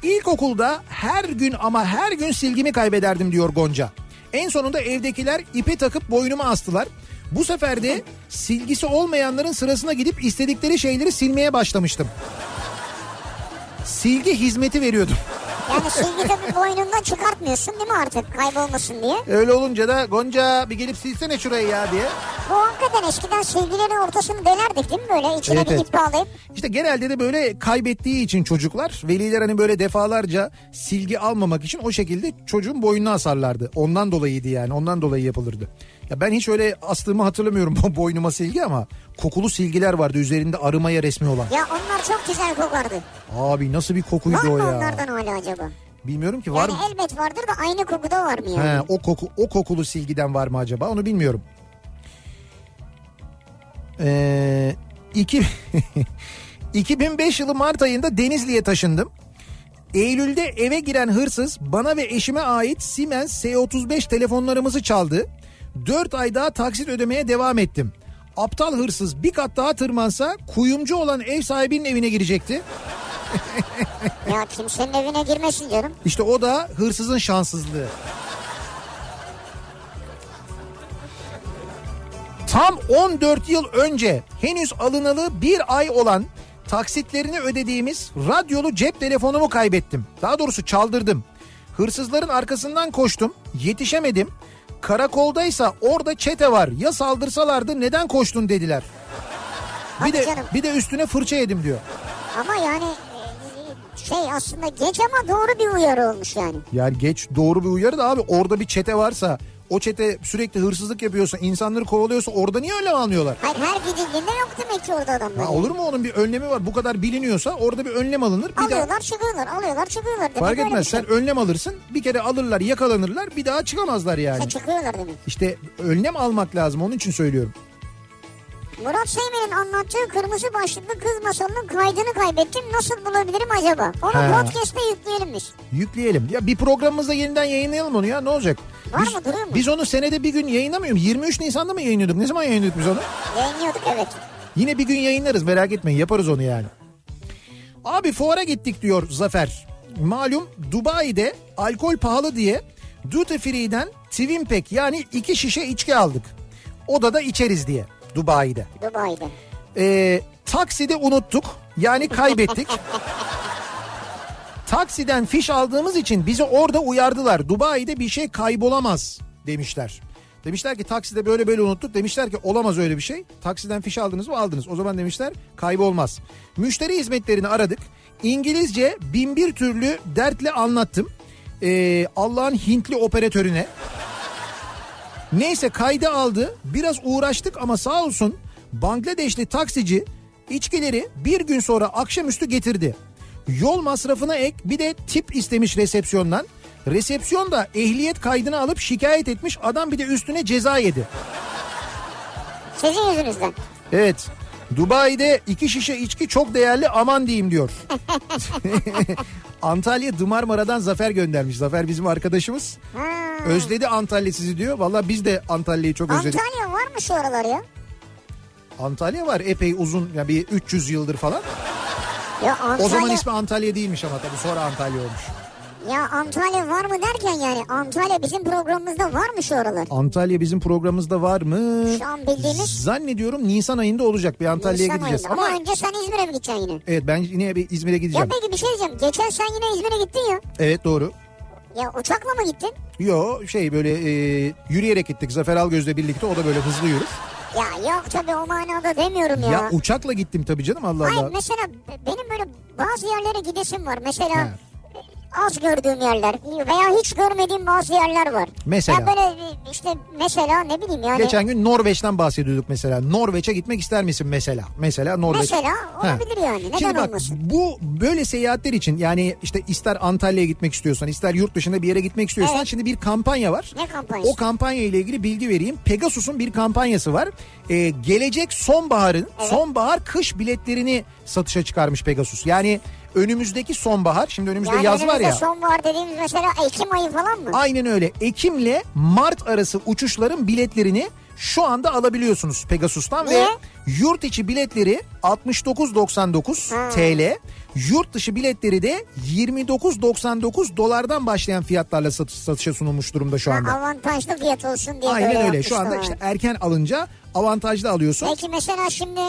İlkokulda her gün ama her gün silgimi kaybederdim diyor Gonca. En sonunda evdekiler ipe takıp boynuma astılar. Bu sefer de silgisi olmayanların sırasına gidip istedikleri şeyleri silmeye başlamıştım. Silgi hizmeti veriyordum. Yani silgi tabii boynundan çıkartmıyorsun değil mi artık kaybolmasın diye. Öyle olunca da Gonca bir gelip silsene şurayı ya diye. Bu hakikaten eskiden silgilerin ortasını delerdik değil mi böyle? İçine Evet, bir evet. ip bağlayıp. İşte genelde de böyle kaybettiği için çocuklar veliler hani böyle defalarca silgi almamak için o şekilde çocuğun boynuna asarlardı. Ondan dolayıydı yani ondan dolayı yapılırdı. Ya ben hiç öyle astığımı hatırlamıyorum boynuma silgi ama kokulu silgiler vardı üzerinde arımaya resmi olan. Ya onlar çok güzel kokardı. Abi nasıl bir kokuydu Var o mı ya. onlardan hala acaba? Bilmiyorum ki var Yani mı? elbet vardır da aynı kokuda var mı yani? He, o koku o kokulu silgiden var mı acaba onu bilmiyorum. Ee, iki, 2005 yılı Mart ayında Denizli'ye taşındım. Eylül'de eve giren hırsız bana ve eşime ait Siemens S35 telefonlarımızı çaldı. 4 ay daha taksit ödemeye devam ettim. Aptal hırsız bir kat daha tırmansa kuyumcu olan ev sahibinin evine girecekti. Ya kimsenin evine girmesin canım. İşte o da hırsızın şanssızlığı. Tam 14 yıl önce henüz alınalı bir ay olan taksitlerini ödediğimiz radyolu cep telefonumu kaybettim. Daha doğrusu çaldırdım. Hırsızların arkasından koştum, yetişemedim. Karakoldaysa orada çete var. Ya saldırsalardı neden koştun dediler. Bir Hadi de canım. bir de üstüne fırça yedim diyor. Ama yani e, şey aslında geç ama doğru bir uyarı olmuş yani. Yani geç doğru bir uyarı da abi orada bir çete varsa o çete sürekli hırsızlık yapıyorsa insanları kovalıyorsa orada niye önlem almıyorlar? Hayır her gidildiğinde yok demek ki orada adamlar. Ha, olur mu onun bir önlemi var bu kadar biliniyorsa orada bir önlem alınır. Bir daha Alıyorlar çıkıyorlar alıyorlar çıkıyorlar demek fark etmez şey. sen önlem alırsın bir kere alırlar yakalanırlar bir daha çıkamazlar yani. Ha, çıkıyorlar demek. İşte önlem almak lazım onun için söylüyorum. Murat Seymen'in anlattığı kırmızı başlıklı kız masalının kaydını kaybettim. Nasıl bulabilirim acaba? Onu Ha. podcast'te yükleyelim biz. Yükleyelim. Ya bir programımızda yeniden yayınlayalım onu ya ne olacak? Var biz, mı, duruyor mu? Biz onu senede bir gün yayınlamıyor muyum? 23 Nisan'da mı yayınlıyorduk? Ne zaman yayınlıyorduk biz onu? Yayınlıyorduk evet. Yine bir gün yayınlarız merak etmeyin yaparız onu yani. Abi fuara gittik diyor Zafer. Malum Dubai'de alkol pahalı diye Duty Free'den Twin Pack yani iki şişe içki aldık. Odada içeriz diye Dubai'de. Dubai'de. Ee, takside unuttuk yani kaybettik. Taksiden fiş aldığımız için bizi orada uyardılar. Dubai'de bir şey kaybolamaz demişler. Demişler ki takside böyle böyle unuttuk. Demişler ki olamaz öyle bir şey. Taksiden fiş aldınız mı aldınız. O zaman demişler kaybolmaz. Müşteri hizmetlerini aradık. İngilizce bin bir türlü dertle anlattım. Ee, Allah'ın Hintli operatörüne. Neyse kayda aldı. Biraz uğraştık ama sağ olsun Bangladeşli taksici içkileri bir gün sonra akşamüstü getirdi. Yol masrafına ek bir de tip istemiş resepsiyondan. Resepsiyon da ehliyet kaydını alıp şikayet etmiş. Adam bir de üstüne ceza yedi. Sizin yüzünüzden. Evet. Dubai'de iki şişe içki çok değerli aman diyeyim diyor. Antalya Dımarmara'dan Zafer göndermiş. Zafer bizim arkadaşımız. Ha. Özledi Antalya sizi diyor. Valla biz de Antalya'yı çok özledik. Antalya var mı şu aralar ya? Antalya var epey uzun ya bir 300 yıldır falan. Ya Antalya, O zaman ismi Antalya değilmiş ama tabii sonra Antalya olmuş. Ya Antalya var mı derken yani Antalya bizim programımızda var mı şu aralar? Antalya bizim programımızda var mı? Şu an bildiğimiz Zannediyorum Nisan ayında olacak bir Antalya'ya Nisan gideceğiz. ayında. Ama, Ama önce sen İzmir'e mi gideceksin yine? evet ben yine bir İzmir'e Ya gideceğim. peki bir şey diyeceğim. Geçen sen yine İzmir'e gittin ya. Evet doğru. Ya uçakla mı gittin? Yo şey böyle e, yürüyerek gittik Zafer Algöz'le birlikte o da böyle hızlı yürür. Ya yok tabii o manada demiyorum ya. Ya, uçakla gittim tabii canım Allah Hayır Allah. mesela benim böyle bazı yerlere gidesim var. Mesela He. Az gördüğüm yerler veya hiç görmediğim bazı yerler var. Mesela? Ya böyle işte mesela ne bileyim yani. Geçen gün Norveç'ten bahsediyorduk mesela. Norveç'e gitmek ister misin mesela? Mesela Norveç. Mesela Ha. olabilir yani. Neden Şimdi bak olmasın? bu böyle seyahatler için yani işte ister Antalya'ya gitmek istiyorsan ister yurt dışında bir yere gitmek istiyorsan Evet. şimdi bir kampanya var. Ne kampanyası? O kampanya ile ilgili bilgi vereyim. Pegasus'un bir kampanyası var. Ee, gelecek sonbaharın sonbahar kış biletlerini satışa çıkarmış Pegasus. Yani önümüzdeki sonbahar şimdi önümüzde yani yaz var ya. sonbahar dediğimiz mesela Ekim ayı falan mı? Aynen öyle. Ekim'le Mart arası uçuşların biletlerini şu anda alabiliyorsunuz Pegasus'tan Niye? ve yurt içi biletleri 69.99 Ha. TL, yurt dışı biletleri de 29.99 dolardan başlayan fiyatlarla satış, satışa sunulmuş durumda şu Ha, anda. avantajlı fiyat olsun diye Aynen öyle. Şu anda işte erken alınca avantajlı alıyorsun. Peki mesela şimdi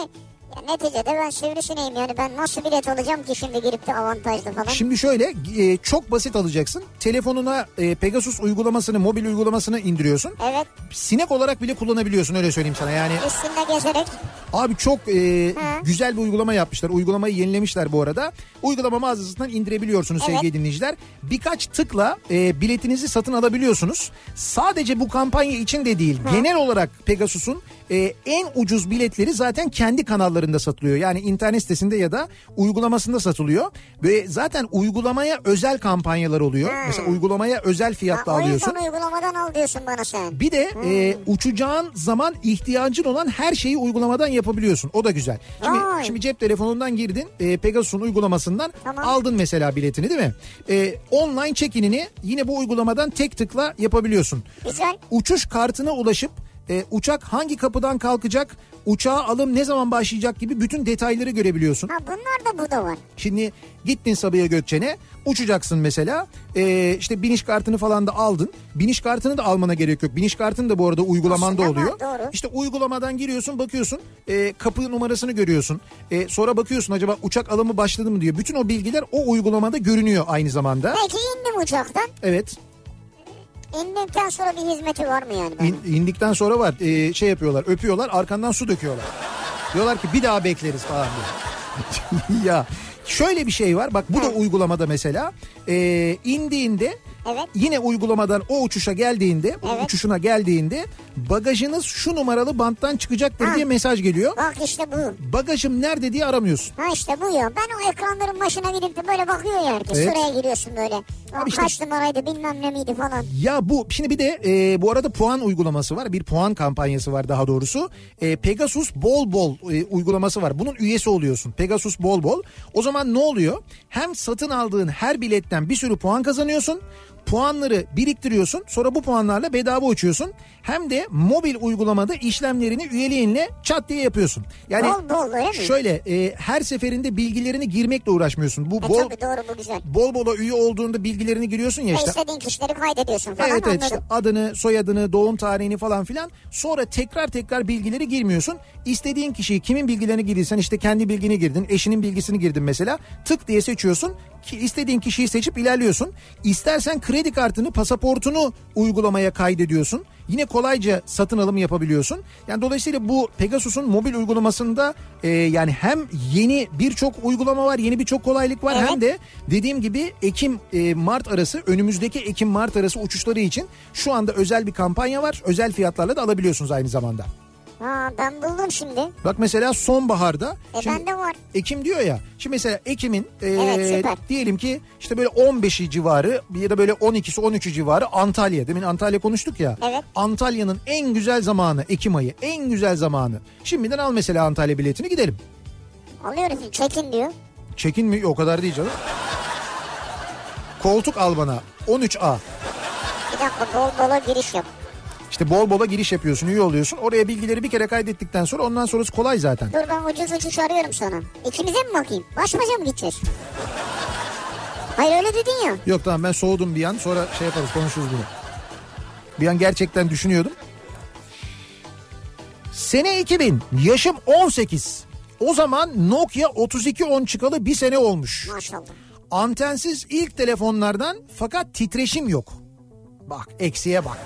Ya neticede ben sivrisineğim yani ben nasıl bilet alacağım ki şimdi girip de avantajlı falan. Şimdi şöyle e, çok basit alacaksın. Telefonuna e, Pegasus uygulamasını, mobil uygulamasını indiriyorsun. Evet Sinek olarak bile kullanabiliyorsun öyle söyleyeyim sana. Yani üstünde gezerek abi çok e, güzel bir uygulama yapmışlar. Uygulamayı yenilemişler bu arada. Uygulama mağazasından indirebiliyorsunuz Evet. sevgili dinleyiciler. Birkaç tıkla e, biletinizi satın alabiliyorsunuz. Sadece bu kampanya için de değil. Genel olarak Pegasus'un e, en ucuz biletleri zaten kendi kanallarında satılıyor. Yani internet sitesinde ya da uygulamasında satılıyor. Ve zaten uygulamaya özel kampanyalar oluyor. Hı. Mesela uygulamaya özel ha, fiyatla o alıyorsun. yüzden uygulamadan al diyorsun bana sen. Bir de e, uçacağın zaman ihtiyacın olan her şeyi uygulamadan yapabiliyorsun. O da güzel. Şimdi, Vay. şimdi cep telefonundan girdin e, Pegasus'un uygulamasından Tamam. aldın mesela biletini değil mi? E, online check-in'ini yine bu uygulamadan tek tıkla yapabiliyorsun. Güzel. Uçuş kartına ulaşıp e, uçak hangi kapıdan kalkacak, uçağa alım ne zaman başlayacak gibi bütün detayları görebiliyorsun. Ha bunlar da burada var. Şimdi gittin Sabiha Gökçen'e uçacaksın mesela Ee, işte biniş kartını falan da aldın. Biniş kartını da almana gerek yok. Biniş kartın da bu arada uygulamanda Aslında var, oluyor. doğru. İşte uygulamadan giriyorsun bakıyorsun e, kapı numarasını görüyorsun. E, sonra bakıyorsun acaba uçak alımı başladı mı diyor. Bütün o bilgiler o uygulamada görünüyor aynı zamanda. Peki indim uçaktan. Evet İndikten sonra bir hizmeti var mı yani? in- indikten sonra var e, şey yapıyorlar öpüyorlar arkandan su döküyorlar. Diyorlar ki bir daha bekleriz falan diyor. ya şöyle bir şey var bak bu da uygulamada mesela e, indiğinde Evet. yine uygulamadan o uçuşa geldiğinde o Evet. uçuşuna geldiğinde bagajınız şu numaralı banttan çıkacaktır Ha. diye mesaj geliyor. Bak işte bu. Bagajım nerede diye aramıyorsun. Ha işte bu ya. Ben o ekranların başına gidip de böyle bakıyor ya herkes. Evet. Sıraya giriyorsun böyle. Abi işte- Kaç numaraydı bilmem ne miydi falan. Ya bu şimdi bir de e, bu arada puan uygulaması var. Bir puan kampanyası var daha doğrusu. E, Pegasus Bol Bol e, uygulaması var. Bunun üyesi oluyorsun. Pegasus Bol Bol. O zaman ne oluyor? Hem satın aldığın her biletten bir sürü puan kazanıyorsun. Puanları biriktiriyorsun. Sonra bu puanlarla bedava uçuyorsun. Hem de mobil uygulamada işlemlerini üyeliğinle çat diye yapıyorsun. Yani Bol bol öyle mi? şöyle e, her seferinde bilgilerini girmekle uğraşmıyorsun. Bu E bol tabii doğru bu güzel. bol bola üye olduğunda bilgilerini giriyorsun ya E işte. istediğin kişileri kaydediyorsun falan Evet evet anladım. işte adını, soyadını, doğum tarihini falan filan. Sonra tekrar tekrar bilgileri girmiyorsun. İstediğin kişiyi kimin bilgilerini girdiysen işte kendi bilgini girdin, eşinin bilgisini girdin mesela. Tık diye seçiyorsun. Ki istediğin kişiyi seçip ilerliyorsun. İstersen kredi kartını, pasaportunu uygulamaya kaydediyorsun. Yine kolayca satın alım yapabiliyorsun. Yani dolayısıyla bu Pegasus'un mobil uygulamasında e, yani hem yeni birçok uygulama var, yeni birçok kolaylık var Evet. hem de dediğim gibi Ekim e, Mart arası önümüzdeki Ekim Mart arası uçuşları için şu anda özel bir kampanya var. Özel fiyatlarla da alabiliyorsunuz aynı zamanda. Ha ben buldum şimdi. Bak mesela sonbaharda E şimdi bende var. Ekim diyor ya. Şimdi mesela Ekim'in e, Evet, süper. diyelim ki işte böyle 15'i civarı ya da böyle 12'si 13'ü civarı Antalya. Demin Antalya konuştuk ya. Evet. Antalya'nın en güzel zamanı Ekim ayı. En güzel zamanı. Şimdiden al mesela Antalya biletini gidelim. Alıyoruz çekin diyor. Çekin mi? O kadar değil canım. Koltuk al bana. 13A. Bir dakika bol bola giriş yap. İşte bol bola giriş yapıyorsun, üye oluyorsun. Oraya bilgileri bir kere kaydettikten sonra ondan sonrası kolay zaten. Dur ben ucuz uçuş arıyorum sana. İkimize mi bakayım? Baş başa mı gideceğiz? Hayır öyle dedin ya. Yok tamam ben soğudum bir an sonra şey yaparız konuşuruz bunu. Bir an gerçekten düşünüyordum. Sene 2000 yaşım 18. O zaman Nokia 3210 çıkalı bir sene olmuş. Maşallah. Antensiz ilk telefonlardan fakat titreşim yok. Bak eksiye bak.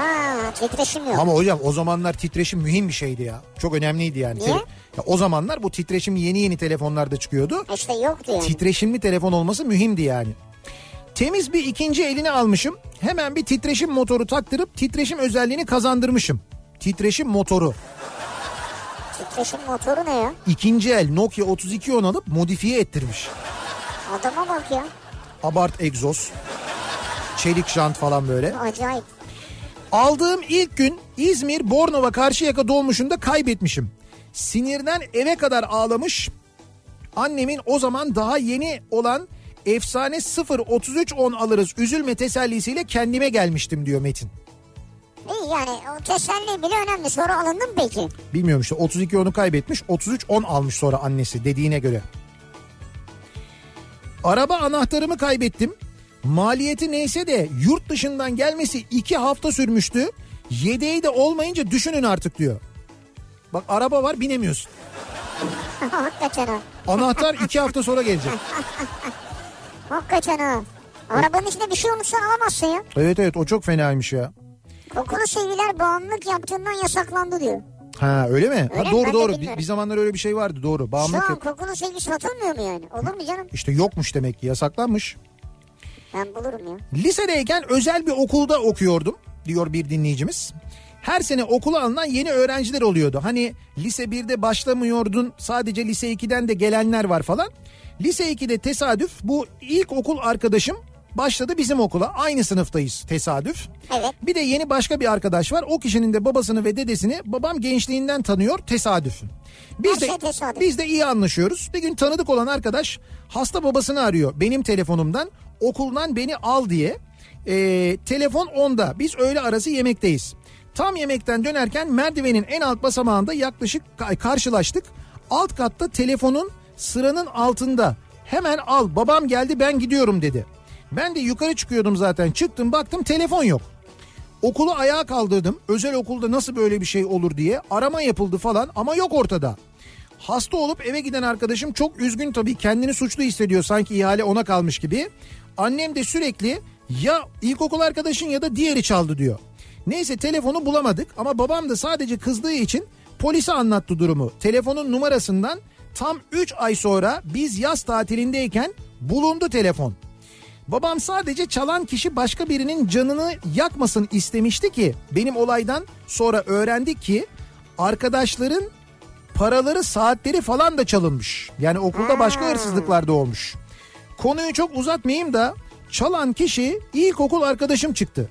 Ha titreşim yok. Ama hocam o zamanlar titreşim mühim bir şeydi ya. Çok önemliydi yani. Niye? Ya o zamanlar bu titreşim yeni yeni telefonlarda çıkıyordu. İşte yoktu yani. Titreşimli telefon olması mühimdi yani. Temiz bir ikinci elini almışım. Hemen bir titreşim motoru taktırıp titreşim özelliğini kazandırmışım. Titreşim motoru. Titreşim motoru ne ya? İkinci el Nokia 3210 alıp modifiye ettirmiş. Adama bak ya. Abart egzoz. Çelik jant falan böyle. Acayip. Aldığım ilk gün İzmir Bornova Karşıyaka dolmuşunda kaybetmişim. Sinirden eve kadar ağlamış. Annemin o zaman daha yeni olan efsane 03310 alırız üzülme tesellisiyle kendime gelmiştim diyor Metin. İyi yani o teselli bile önemli. Sonra alındın mı peki? Bilmiyorum işte 32 onu kaybetmiş 33 10 almış sonra annesi dediğine göre. Araba anahtarımı kaybettim. Maliyeti neyse de yurt dışından gelmesi 2 hafta sürmüştü. Yedeği de olmayınca düşünün artık diyor. Bak araba var binemiyorsun. Hakikaten. Anahtar iki hafta sonra gelecek. Hakikaten ha. Arabanın içinde bir şey olursa alamazsın ya. Evet evet o çok fenaymış ya. Kokulu sevgiler bağımlılık yaptığından yasaklandı diyor. Ha öyle mi? Öyle ha, mi? doğru de doğru. Bir, bir zamanlar öyle bir şey vardı doğru. Şu Bağımlılık an yap- kokulu sevgi satılmıyor mu yani? Olur mu canım? işte yokmuş demek ki yasaklanmış. Ben bulurum ya. Lisedeyken özel bir okulda okuyordum diyor bir dinleyicimiz. Her sene okula alınan yeni öğrenciler oluyordu. Hani lise 1'de başlamıyordun sadece lise 2'den de gelenler var falan. Lise 2'de tesadüf bu ilk okul arkadaşım başladı bizim okula. Aynı sınıftayız tesadüf. Evet. Bir de yeni başka bir arkadaş var. O kişinin de babasını ve dedesini babam gençliğinden tanıyor tesadüf. Biz Her de şey tesadüf. biz de iyi anlaşıyoruz. Bir gün tanıdık olan arkadaş hasta babasını arıyor benim telefonumdan. Okuldan beni al diye. Ee, telefon onda. Biz öğle arası yemekteyiz. Tam yemekten dönerken merdivenin en alt basamağında yaklaşık ka- karşılaştık. Alt katta telefonun sıranın altında. Hemen al babam geldi ben gidiyorum dedi. Ben de yukarı çıkıyordum zaten. Çıktım baktım telefon yok. Okulu ayağa kaldırdım. Özel okulda nasıl böyle bir şey olur diye. Arama yapıldı falan ama yok ortada. Hasta olup eve giden arkadaşım çok üzgün tabii. Kendini suçlu hissediyor sanki ihale ona kalmış gibi. Annem de sürekli ya ilkokul arkadaşın ya da diğeri çaldı diyor. Neyse telefonu bulamadık ama babam da sadece kızdığı için polise anlattı durumu. Telefonun numarasından tam 3 ay sonra biz yaz tatilindeyken bulundu telefon. Babam sadece çalan kişi başka birinin canını yakmasın istemişti ki benim olaydan sonra öğrendik ki arkadaşların paraları saatleri falan da çalınmış. Yani okulda başka hırsızlıklar da olmuş. Konuyu çok uzatmayayım da çalan kişi ilkokul arkadaşım çıktı.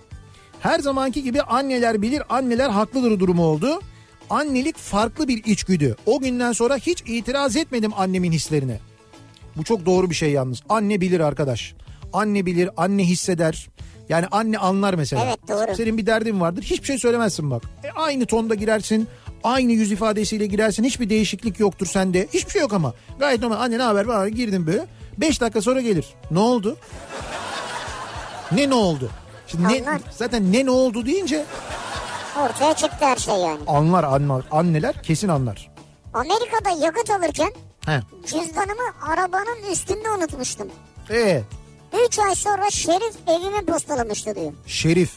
Her zamanki gibi anneler bilir anneler haklıdır durumu oldu. Annelik farklı bir içgüdü. O günden sonra hiç itiraz etmedim annemin hislerine. Bu çok doğru bir şey yalnız. Anne bilir arkadaş. Anne bilir, anne hisseder. Yani anne anlar mesela. Evet, doğru. Senin bir derdin vardır. Hiçbir şey söylemezsin bak. E, aynı tonda girersin. Aynı yüz ifadesiyle girersin. Hiçbir değişiklik yoktur sende. Hiçbir şey yok ama. Gayet normal. Anne ne haber falan girdim böyle. Beş dakika sonra gelir. Ne oldu? Ne ne oldu? Şimdi ne, Anlar. zaten ne ne oldu deyince Ortaya çıktı her şey yani. anlar anlar. Anneler kesin anlar. Amerika'da yakıt alırken He. cüzdanımı arabanın üstünde unutmuştum. Ee, 3 ay sonra şerif evime postalamıştı diyor. şerif.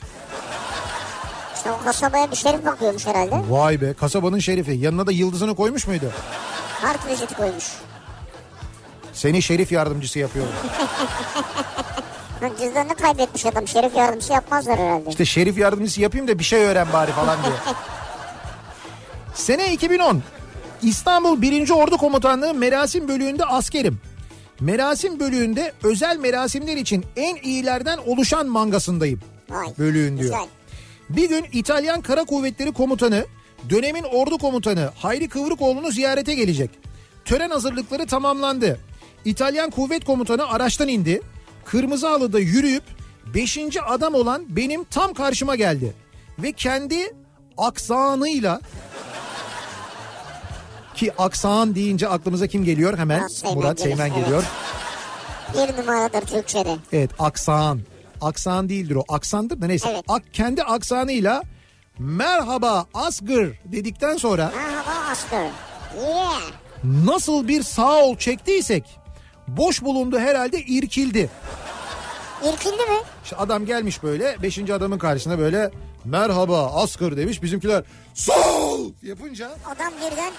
İşte o kasabaya bir şerif bakıyormuş herhalde. Vay be kasabanın şerifi. Yanına da yıldızını koymuş muydu? Kart viziti koymuş. Seni şerif yardımcısı yapıyorum. Cüzdanını kaybetmiş adam. Şerif yardımcısı yapmazlar herhalde. İşte şerif yardımcısı yapayım da bir şey öğren bari falan diye. Sene 2010. İstanbul 1. Ordu Komutanlığı Merasim Bölüğü'nde askerim. Merasim bölüğünde özel merasimler için en iyilerden oluşan mangasındayım. Vay. Bölüğün diyor. Güzel. Bir gün İtalyan Kara Kuvvetleri Komutanı, dönemin ordu komutanı Hayri Kıvrıkoğlu'nu ziyarete gelecek. Tören hazırlıkları tamamlandı. İtalyan Kuvvet Komutanı araçtan indi. Kırmızı halıda yürüyüp 5. adam olan benim tam karşıma geldi. Ve kendi aksanıyla ki aksan deyince aklımıza kim geliyor? Hemen Murat Seymen Murat Seymen evet. geliyor. Bir numaradır Türkçe'de. Evet aksan. Aksan değildir o. Aksandır da neyse. Evet. Ak, kendi aksanıyla merhaba Asgır dedikten sonra Merhaba asker. Yeah. nasıl bir sağ ol çektiysek boş bulundu herhalde irkildi. İrkildi mi? İşte adam gelmiş böyle beşinci adamın karşısına böyle merhaba Asgır demiş bizimkiler sağ ol yapınca Adam birden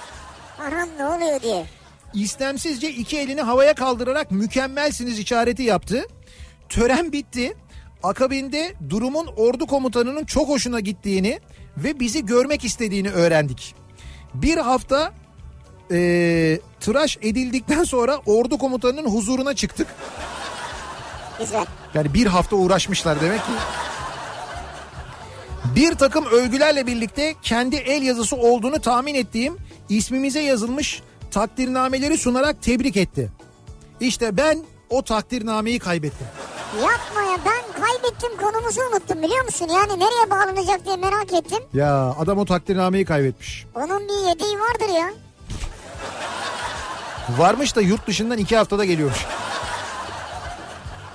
anam ne oluyor diye. istemsizce iki elini havaya kaldırarak mükemmelsiniz işareti yaptı. Tören bitti. Akabinde durumun ordu komutanının çok hoşuna gittiğini ve bizi görmek istediğini öğrendik. Bir hafta eee, tıraş edildikten sonra ordu komutanının huzuruna çıktık. Güzel. Yani bir hafta uğraşmışlar demek ki. Bir takım övgülerle birlikte kendi el yazısı olduğunu tahmin ettiğim ismimize yazılmış takdirnameleri sunarak tebrik etti. İşte ben o takdirnameyi kaybettim. Yapma ya ben kaybettim konumuzu unuttum biliyor musun? Yani nereye bağlanacak diye merak ettim. Ya adam o takdirnameyi kaybetmiş. Onun bir yedeği vardır ya. Varmış da yurt dışından iki haftada geliyormuş.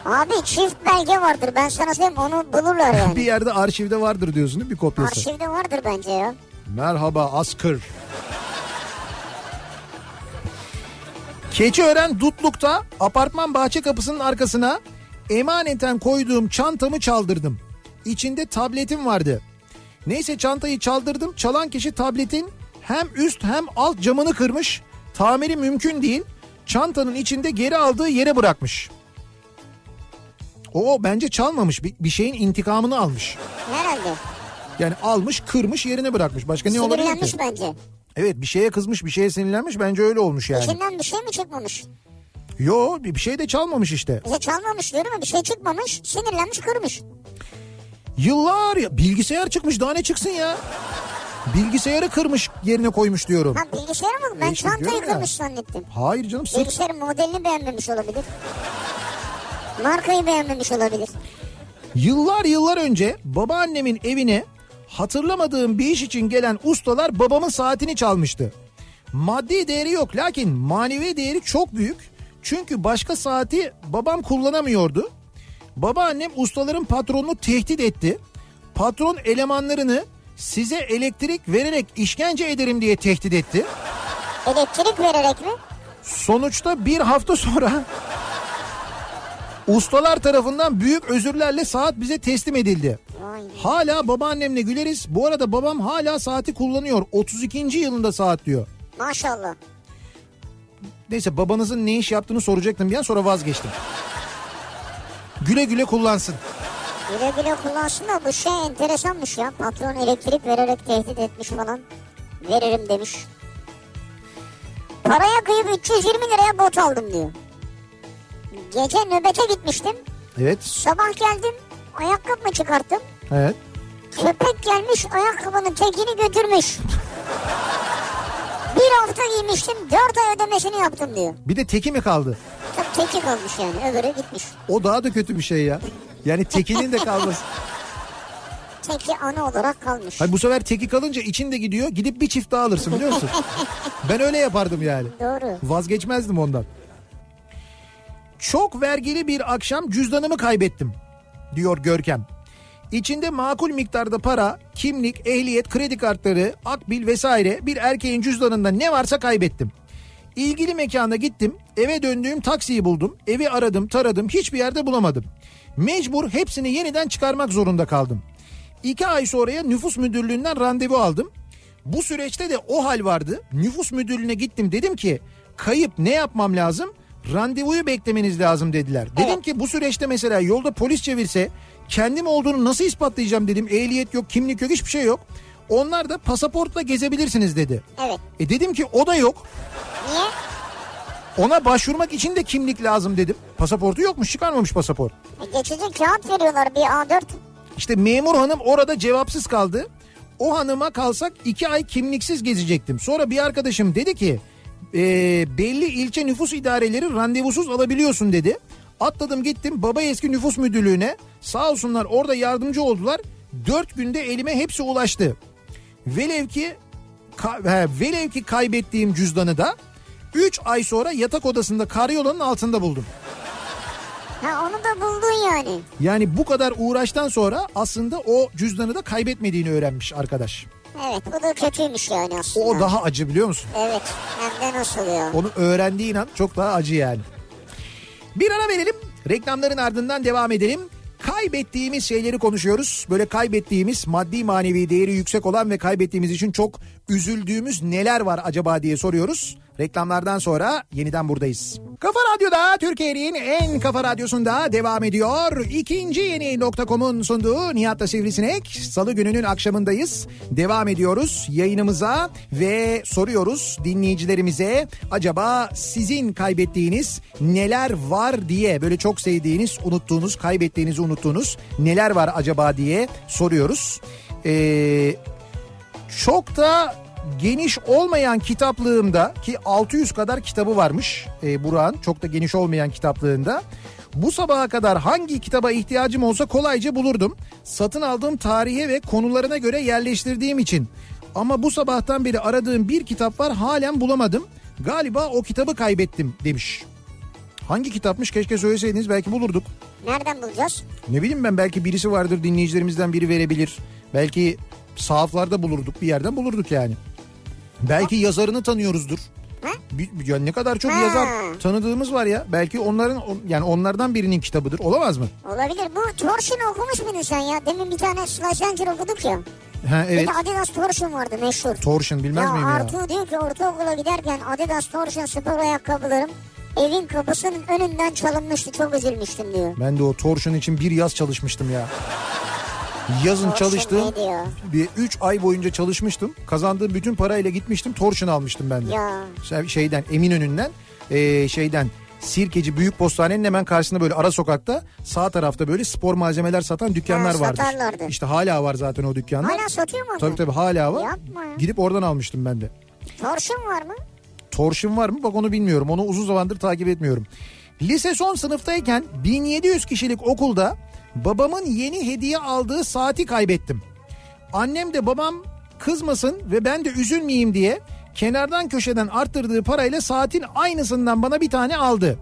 Abi çift belge vardır ben sana söyleyeyim onu bulurlar bir yani. yerde arşivde vardır diyorsun değil mi bir kopyası? Arşivde vardır bence ya. Merhaba Askır. Keçiören Dutluk'ta apartman bahçe kapısının arkasına emaneten koyduğum çantamı çaldırdım. İçinde tabletim vardı. Neyse çantayı çaldırdım. Çalan kişi tabletin hem üst hem alt camını kırmış. Tamiri mümkün değil. Çantanın içinde geri aldığı yere bırakmış. O bence çalmamış. Bir, bir şeyin intikamını almış. Herhalde. Yani almış, kırmış, yerine bırakmış. Başka ne olabilir Sinirlenmiş ki? bence. Evet, bir şeye kızmış, bir şeye sinirlenmiş. Bence öyle olmuş yani. İçinden bir şey mi çıkmamış? Yo, bir şey de çalmamış işte. Bize çalmamış diyorum ya bir şey çıkmamış. Sinirlenmiş kırmış. Yıllar ya bilgisayar çıkmış daha ne çıksın ya? Bilgisayarı kırmış yerine koymuş diyorum. Ha bilgisayar mı? Ben E işte çantayı kırmış zannettim. Hayır canım sırt Bilgisayarın modelini beğenmemiş olabilir. Markayı beğenmemiş olabilir. Yıllar yıllar önce babaannemin evine hatırlamadığım bir iş için gelen ustalar babamın saatini çalmıştı. Maddi değeri yok lakin manevi değeri çok büyük. Çünkü başka saati babam kullanamıyordu. Babaannem ustaların patronunu tehdit etti. Patron elemanlarını size elektrik vererek işkence ederim diye tehdit etti. Elektrik vererek mi? Sonuçta bir hafta sonra ustalar tarafından büyük özürlerle saat bize teslim edildi. Hala babaannemle güleriz. Bu arada babam hala saati kullanıyor. 32. yılında saat diyor. Maşallah. Neyse babanızın ne iş yaptığını soracaktım bir an sonra vazgeçtim. Güle güle kullansın. Güle güle kullansın da bu şey enteresanmış ya. Patron elektrik vererek tehdit etmiş falan. Veririm demiş. Paraya kıyıp 320 liraya bot aldım diyor. Gece nöbete gitmiştim. Evet. Sabah geldim ayakkabımı çıkarttım. Evet. Köpek gelmiş ayakkabının tekini götürmüş. Bir hafta giymiştim dört ay ödemesini yaptım diyor. Bir de teki mi kaldı? Tabii teki kalmış yani öbürü gitmiş. O daha da kötü bir şey ya. Yani tekinin de kalması. Teki anı olarak kalmış. Hayır bu sefer teki kalınca için de gidiyor. Gidip bir çift daha alırsın biliyor musun? ben öyle yapardım yani. Doğru. Vazgeçmezdim ondan. Çok vergili bir akşam cüzdanımı kaybettim diyor Görkem. İçinde makul miktarda para, kimlik, ehliyet, kredi kartları, akbil vesaire bir erkeğin cüzdanında ne varsa kaybettim. İlgili mekana gittim, eve döndüğüm taksiyi buldum, evi aradım, taradım, hiçbir yerde bulamadım. Mecbur hepsini yeniden çıkarmak zorunda kaldım. İki ay sonraya nüfus müdürlüğünden randevu aldım. Bu süreçte de o hal vardı. Nüfus müdürlüğüne gittim dedim ki kayıp ne yapmam lazım? Randevuyu beklemeniz lazım dediler. Dedim ki bu süreçte mesela yolda polis çevirse kendim olduğunu nasıl ispatlayacağım dedim. Ehliyet yok, kimlik yok, hiçbir şey yok. Onlar da pasaportla gezebilirsiniz dedi. Evet. E dedim ki o da yok. Niye? Ona başvurmak için de kimlik lazım dedim. Pasaportu yokmuş, çıkarmamış pasaport. E, geçici kağıt veriyorlar bir A4. İşte memur hanım orada cevapsız kaldı. O hanıma kalsak iki ay kimliksiz gezecektim. Sonra bir arkadaşım dedi ki "E, belli ilçe nüfus idareleri randevusuz alabiliyorsun dedi. Atladım gittim baba eski nüfus müdürlüğüne. Sağ olsunlar orada yardımcı oldular. Dört günde elime hepsi ulaştı. Velev ki, ka- he, velev ki kaybettiğim cüzdanı da 3 ay sonra yatak odasında karyolanın altında buldum. Ha onu da buldun yani. Yani bu kadar uğraştan sonra aslında o cüzdanı da kaybetmediğini öğrenmiş arkadaş. Evet bu da kötüymüş yani aslında. O daha acı biliyor musun? Evet hem de nasıl ya. Onu öğrendiğin an çok daha acı yani. Bir ara verelim. Reklamların ardından devam edelim. Kaybettiğimiz şeyleri konuşuyoruz. Böyle kaybettiğimiz maddi manevi değeri yüksek olan ve kaybettiğimiz için çok üzüldüğümüz neler var acaba diye soruyoruz. Reklamlardan sonra yeniden buradayız. Kafa Radyo'da Türkiye'nin en kafa radyosunda devam ediyor. İkinci yeni nokta.com'un sunduğu Nihat'la Sivrisinek. Salı gününün akşamındayız. Devam ediyoruz yayınımıza ve soruyoruz dinleyicilerimize acaba sizin kaybettiğiniz neler var diye böyle çok sevdiğiniz, unuttuğunuz, kaybettiğinizi unuttuğunuz neler var acaba diye soruyoruz. Ee, çok da geniş olmayan kitaplığımda ki 600 kadar kitabı varmış e, Burak'ın çok da geniş olmayan kitaplığında. Bu sabaha kadar hangi kitaba ihtiyacım olsa kolayca bulurdum. Satın aldığım tarihe ve konularına göre yerleştirdiğim için. Ama bu sabahtan beri aradığım bir kitap var halen bulamadım. Galiba o kitabı kaybettim demiş. Hangi kitapmış keşke söyleseydiniz belki bulurduk. Nereden bulacağız? Ne bileyim ben belki birisi vardır dinleyicilerimizden biri verebilir. Belki sahaflarda bulurduk bir yerden bulurduk yani. Belki yazarını tanıyoruzdur. Bir- ya ne kadar çok Ha. yazar tanıdığımız var ya. Belki onların yani onlardan birinin kitabıdır. Olamaz mı? Olabilir. Bu Torsion okumuş muydun sen ya? Demin bir tane Slash okuduk ya. Ha Bir evet. de Adidas Torsion vardı meşhur. Torsion bilmez ya miyim ya? Artu diyor ki ortaokula giderken Adidas Torsion spor ayakkabılarım evin kapısının önünden çalınmıştı. Çok üzülmüştüm diyor. Ben de o torsion için bir yaz çalışmıştım ya. Yazın Torsion çalıştığım ya? bir 3 ay boyunca çalışmıştım. Kazandığım bütün parayla gitmiştim. Torsion almıştım ben de. Ya. Şey- Şeyden Eminönü'nden e, şeyden Sirkeci Büyük Postane'nin hemen karşısında böyle ara sokakta sağ tarafta böyle spor malzemeler satan dükkanlar vardır. satarlardı. İşte hala var zaten o dükkanlar. Hala satıyor mu? Tabii tabii hala var. Yapma ya. Gidip oradan almıştım ben de. Torsion var mı? Torsion var mı? Bak onu bilmiyorum. Onu uzun zamandır takip etmiyorum. Lise son sınıftayken 1700 kişilik okulda babamın yeni hediye aldığı saati kaybettim. Annem de babam kızmasın ve ben de üzülmeyeyim diye kenardan köşeden arttırdığı parayla saatin aynısından bana bir tane aldı.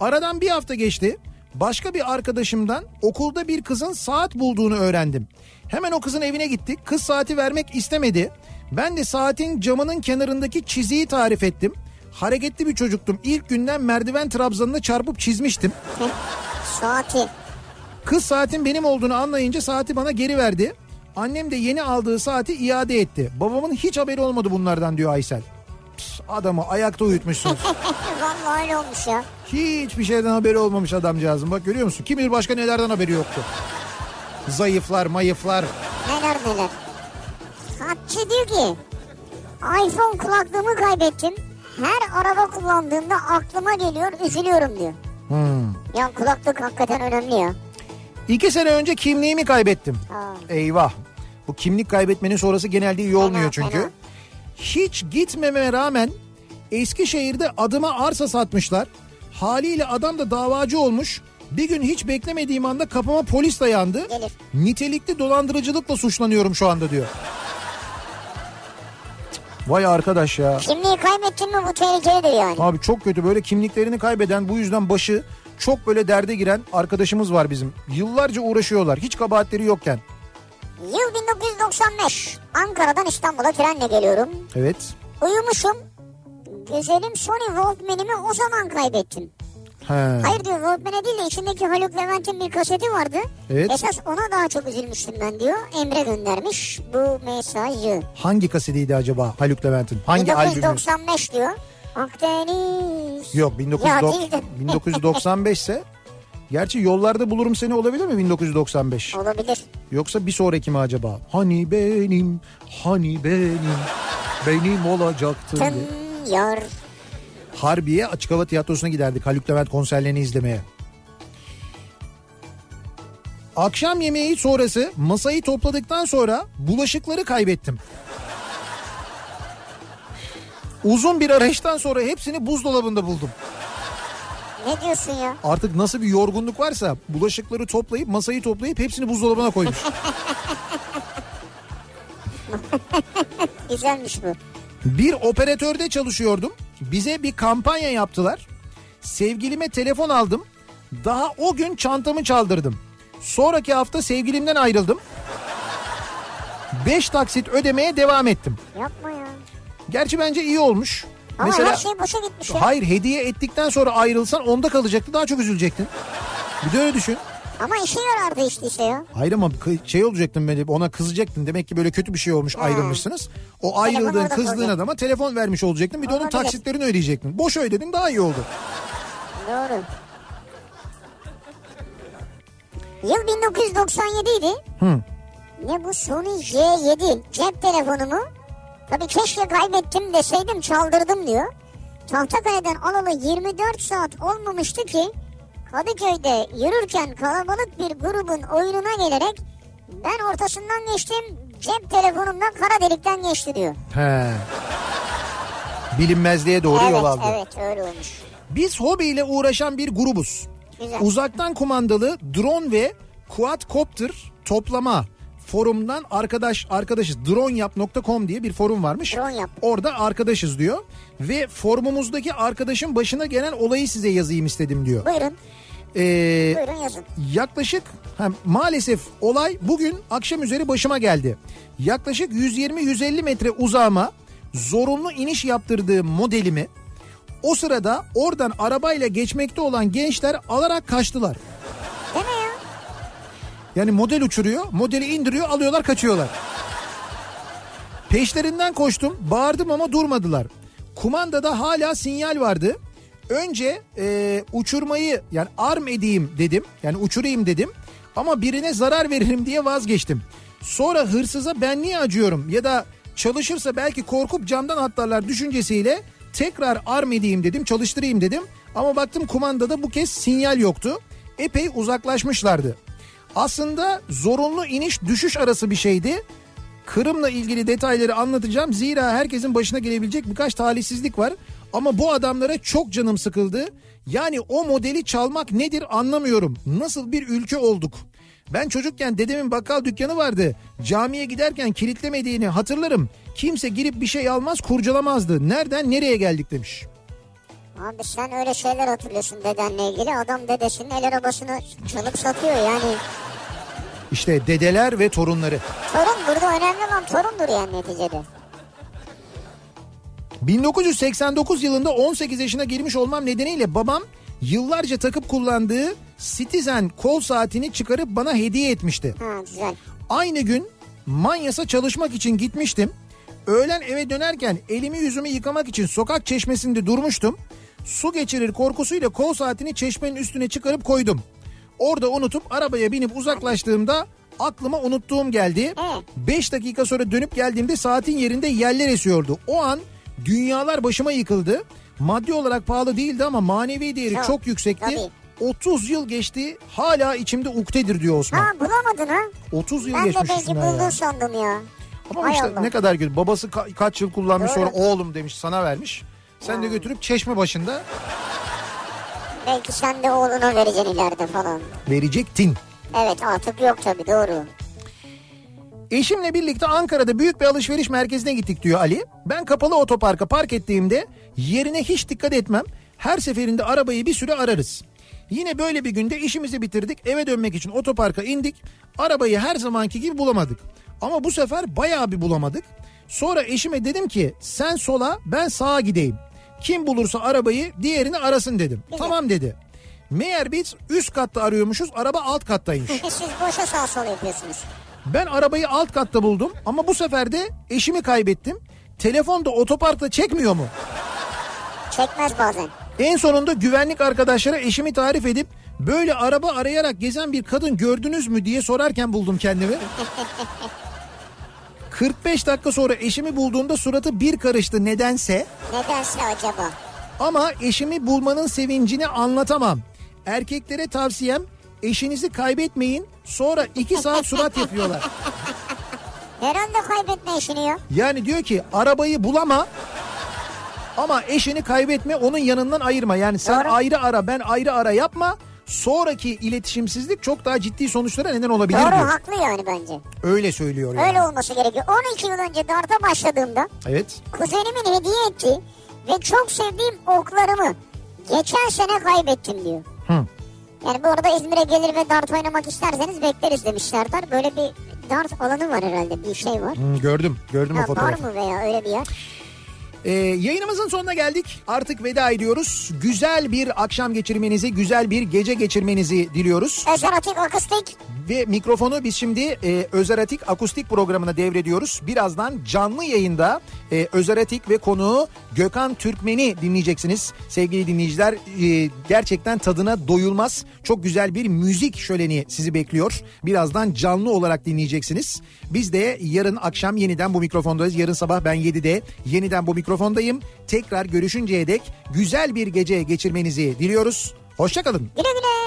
Aradan bir hafta geçti. Başka bir arkadaşımdan okulda bir kızın saat bulduğunu öğrendim. Hemen o kızın evine gittik. Kız saati vermek istemedi. Ben de saatin camının kenarındaki çiziyi tarif ettim. Hareketli bir çocuktum. İlk günden merdiven trabzanına çarpıp çizmiştim. Saati. Kız saatin benim olduğunu anlayınca saati bana geri verdi. Annem de yeni aldığı saati iade etti. Babamın hiç haberi olmadı bunlardan diyor Aysel. Pis, adamı ayakta uyutmuşsunuz. Vallahi öyle olmuş ya. Hiçbir şeyden haberi olmamış adamcağızın. Bak görüyor musun? Kim bilir başka nelerden haberi yoktu. Zayıflar, mayıflar. Neler neler. Hatçı diyor ki iPhone kulaklığımı kaybettim. Her araba kullandığımda aklıma geliyor üzülüyorum diyor. Hmm. Ya kulaklık hakikaten önemli ya. İki sene önce kimliğimi kaybettim. Ha. Eyvah. Bu kimlik kaybetmenin sonrası genelde iyi olmuyor çünkü. fena. Hiç gitmememe rağmen Eskişehir'de adıma arsa satmışlar. Haliyle adam da davacı olmuş. Bir gün hiç beklemediğim anda kapıma polis dayandı. Gelir. Nitelikli dolandırıcılıkla suçlanıyorum şu anda diyor. Vay arkadaş ya. Kimliği kaybettin mi bu tehlikelidir yani. Abi çok kötü böyle kimliklerini kaybeden bu yüzden başı çok böyle derde giren arkadaşımız var bizim. Yıllarca uğraşıyorlar hiç kabahatleri yokken. Yıl 1995. Ankara'dan İstanbul'a trenle geliyorum. Evet. Uyumuşum. Güzelim Sony Walkman'imi o zaman kaybettim. He. Hayır diyor Walkman'e değil de içindeki Haluk Levent'in bir kaseti vardı. Evet. Esas ona daha çok üzülmüştüm ben diyor. Emre göndermiş bu mesajı. Hangi kasetiydi acaba Haluk Levent'in? Hangi albümü? 1995 diyor. Akdeniz. Yok Ya 1990 değil de. 1995 ise Gerçi yollarda bulurum seni olabilir mi 1995? Olabilir. Yoksa bir sonraki mi acaba? Hani benim, hani benim, benim olacaktın. Tın yar. Harbiye Açık Hava Tiyatrosu'na giderdik Haluk Levent konserlerini izlemeye. Akşam yemeği sonrası masayı topladıktan sonra bulaşıkları kaybettim. Uzun bir arayıştan sonra hepsini buzdolabında buldum. Ne diyorsun ya? Artık nasıl bir yorgunluk varsa bulaşıkları toplayıp masayı toplayıp hepsini buzdolabına koymuş. Güzelmiş bu. Bir operatörde çalışıyordum. Bize bir kampanya yaptılar. Sevgilime telefon aldım. Daha o gün çantamı çaldırdım. Sonraki hafta sevgilimden ayrıldım. 5 taksit ödemeye devam ettim. Yapma ya. Gerçi bence iyi olmuş. Ama Mesela her şey boşa gitmiş ya. hayır hediye ettikten sonra ayrılsan onda kalacaktı daha çok üzülecektin. Bir de öyle düşün. Ama işe yarardı işte işte ya. Hayır ama şey olacaktın böyle ona kızacaktın. Demek ki böyle kötü bir şey olmuş ayrılmışsınız. O ayrıldığın kızdığın kalacak. adama telefon vermiş olacaktın. Bir de onun Olabilir. taksitlerini ödeyecektin. Boş ödedin daha iyi oldu. Doğru. Yıl 1997 idi. Hı. Ne bu Sony J7 cep telefonumu. Tabii keşke kaybettim deseydim çaldırdım diyor. Tahtakale'den alalı 24 saat olmamıştı ki Kadıköy'de yürürken kalabalık bir grubun oyununa gelerek ben ortasından geçtim cep telefonumdan kara delikten geçti diyor. He. Bilinmezliğe doğru evet yol aldı. evet öyle olmuş. Biz hobiyle uğraşan bir grubuz. Güzel. Uzaktan kumandalı drone ve quadcopter toplama forumdan arkadaş arkadaşız. Droneyap.com diye bir forum varmış. Drone yap. Orada arkadaşız diyor. Ve forumumuzdaki arkadaşın başına gelen olayı size yazayım istedim diyor. Buyurun Ee, buyurun yazın. yaklaşık ha, maalesef olay bugün akşam üzeri başıma geldi. Yaklaşık 120-150 metre uzağıma zorunlu iniş yaptırdığım modelimi O sırada oradan arabayla geçmekte olan gençler alarak kaçtılar. Yani model uçuruyor, modeli indiriyor, alıyorlar, kaçıyorlar. Peşlerinden koştum, bağırdım ama durmadılar. Kumandada hala sinyal vardı. Önce e, uçurmayı yani arm edeyim dedim. Yani uçurayım dedim. Ama birine zarar veririm diye vazgeçtim. Sonra hırsıza ben niye acıyorum ya da çalışırsa belki korkup camdan atlarlar düşüncesiyle tekrar arm edeyim dedim, çalıştırayım dedim. Ama baktım kumandada bu kez sinyal yoktu. Epey uzaklaşmışlardı. Aslında zorunlu iniş düşüş arası bir şeydi. Kırım'la ilgili detayları anlatacağım. Zira herkesin başına gelebilecek birkaç talihsizlik var. Ama bu adamlara çok canım sıkıldı. Yani o modeli çalmak nedir anlamıyorum. Nasıl bir ülke olduk. Ben çocukken dedemin bakkal dükkanı vardı. Camiye giderken kilitlemediğini hatırlarım. Kimse girip bir şey almaz kurcalamazdı. Nereden nereye geldik demiş. Abi sen öyle şeyler hatırlıyorsun dedenle ilgili. Adam dedesinin el arabasını çalıp satıyor yani. İşte dedeler ve torunları. Torun burada önemli olan torundur yani neticede. 1989 yılında 18 yaşına girmiş olmam nedeniyle babam yıllarca takıp kullandığı Citizen kol saatini çıkarıp bana hediye etmişti. Ha güzel. Aynı gün Manyas'a çalışmak için gitmiştim. Öğlen eve dönerken elimi yüzümü yıkamak için sokak çeşmesinde durmuştum. Su geçirir korkusuyla kol saatini çeşmenin üstüne çıkarıp koydum. Orada unutup arabaya binip uzaklaştığımda aklıma unuttuğum geldi. Evet. 5 dakika sonra dönüp geldiğimde saatin yerinde yeller esiyordu. O an dünyalar başıma yıkıldı. Maddi olarak pahalı değildi ama manevi değeri Çok, çok yüksekti. tabii. 30 yıl geçti hala içimde uktedir diyor Osman. Ha bulamadın ha? 30 yıl Ben de geçmiş belki üstünden buldun ya. sandım ya. Ama Hay işte Allah. ne kadar güzel. Babası ka- kaç yıl kullanmış Doğru. sonra oğlum demiş sana vermiş. Sen de götürüp çeşme başında Belki sen de oğluna vereceksin ileride falan. verecektin. Evet artık yok tabii doğru. Eşimle birlikte Ankara'da büyük bir alışveriş merkezine gittik diyor Ali. Ben kapalı otoparka park ettiğimde yerine hiç dikkat etmem. Her seferinde arabayı bir süre ararız. Yine böyle bir günde işimizi bitirdik. Eve dönmek için otoparka indik. Arabayı her zamanki gibi bulamadık. Ama bu sefer bayağı bir bulamadık. Sonra eşime dedim ki sen sola ben sağa gideyim. Kim bulursa arabayı diğerini arasın dedim. Tamam dedi. Meğer biz üst katta arıyormuşuz araba alt kattaymış. Siz boşa sağ sol yapıyorsunuz. Ben arabayı alt katta buldum ama bu sefer de eşimi kaybettim. Telefon da otoparkta çekmiyor mu? Çekmez bazen. En sonunda güvenlik arkadaşlara eşimi tarif edip böyle araba arayarak gezen bir kadın gördünüz mü diye sorarken buldum kendimi. 45 dakika sonra eşimi bulduğumda suratı bir karıştı nedense. Nedense acaba? Ama eşimi bulmanın sevincini anlatamam. Erkeklere tavsiyem eşinizi kaybetmeyin sonra 2 saat surat yapıyorlar. Herhalde kaybetme işini ya. Yani diyor ki arabayı bulama ama eşini kaybetme onun yanından ayırma. Yani sen Doğru. ayrı ara ben ayrı ara yapma. Sonraki iletişimsizlik çok daha ciddi sonuçlara neden olabilir Doğru diyor. haklı yani bence. Öyle söylüyor yani. Öyle olması gerekiyor. 12 yıl önce darta başladığımda Evet. kuzenimin hediye ettiği ve çok sevdiğim oklarımı geçen sene kaybettim diyor. Hı. Yani bu arada İzmir'e gelir ve dart oynamak isterseniz bekleriz demişlerdir. Böyle bir dart alanı var herhalde bir şey var. Hı, gördüm. Gördüm o Ha, var fotoğrafı. mı veya öyle bir yer? Ee, yayınımızın sonuna geldik. Artık veda ediyoruz. Güzel bir akşam geçirmenizi, güzel bir gece geçirmenizi diliyoruz. Özeratik akustik. Ve mikrofonu biz şimdi e, Özeratik Akustik programına devrediyoruz. Birazdan canlı yayında e, Özeratik ve konuğu Gökhan Türkmen'i dinleyeceksiniz. Sevgili dinleyiciler e, gerçekten tadına doyulmaz. Çok güzel bir müzik şöleni sizi bekliyor. Birazdan canlı olarak dinleyeceksiniz. Biz de yarın akşam yeniden bu mikrofondayız. Yarın sabah ben 7'de yeniden bu mikrofondayım. Tekrar görüşünceye dek güzel bir gece geçirmenizi diliyoruz. Hoşçakalın. Güle güle.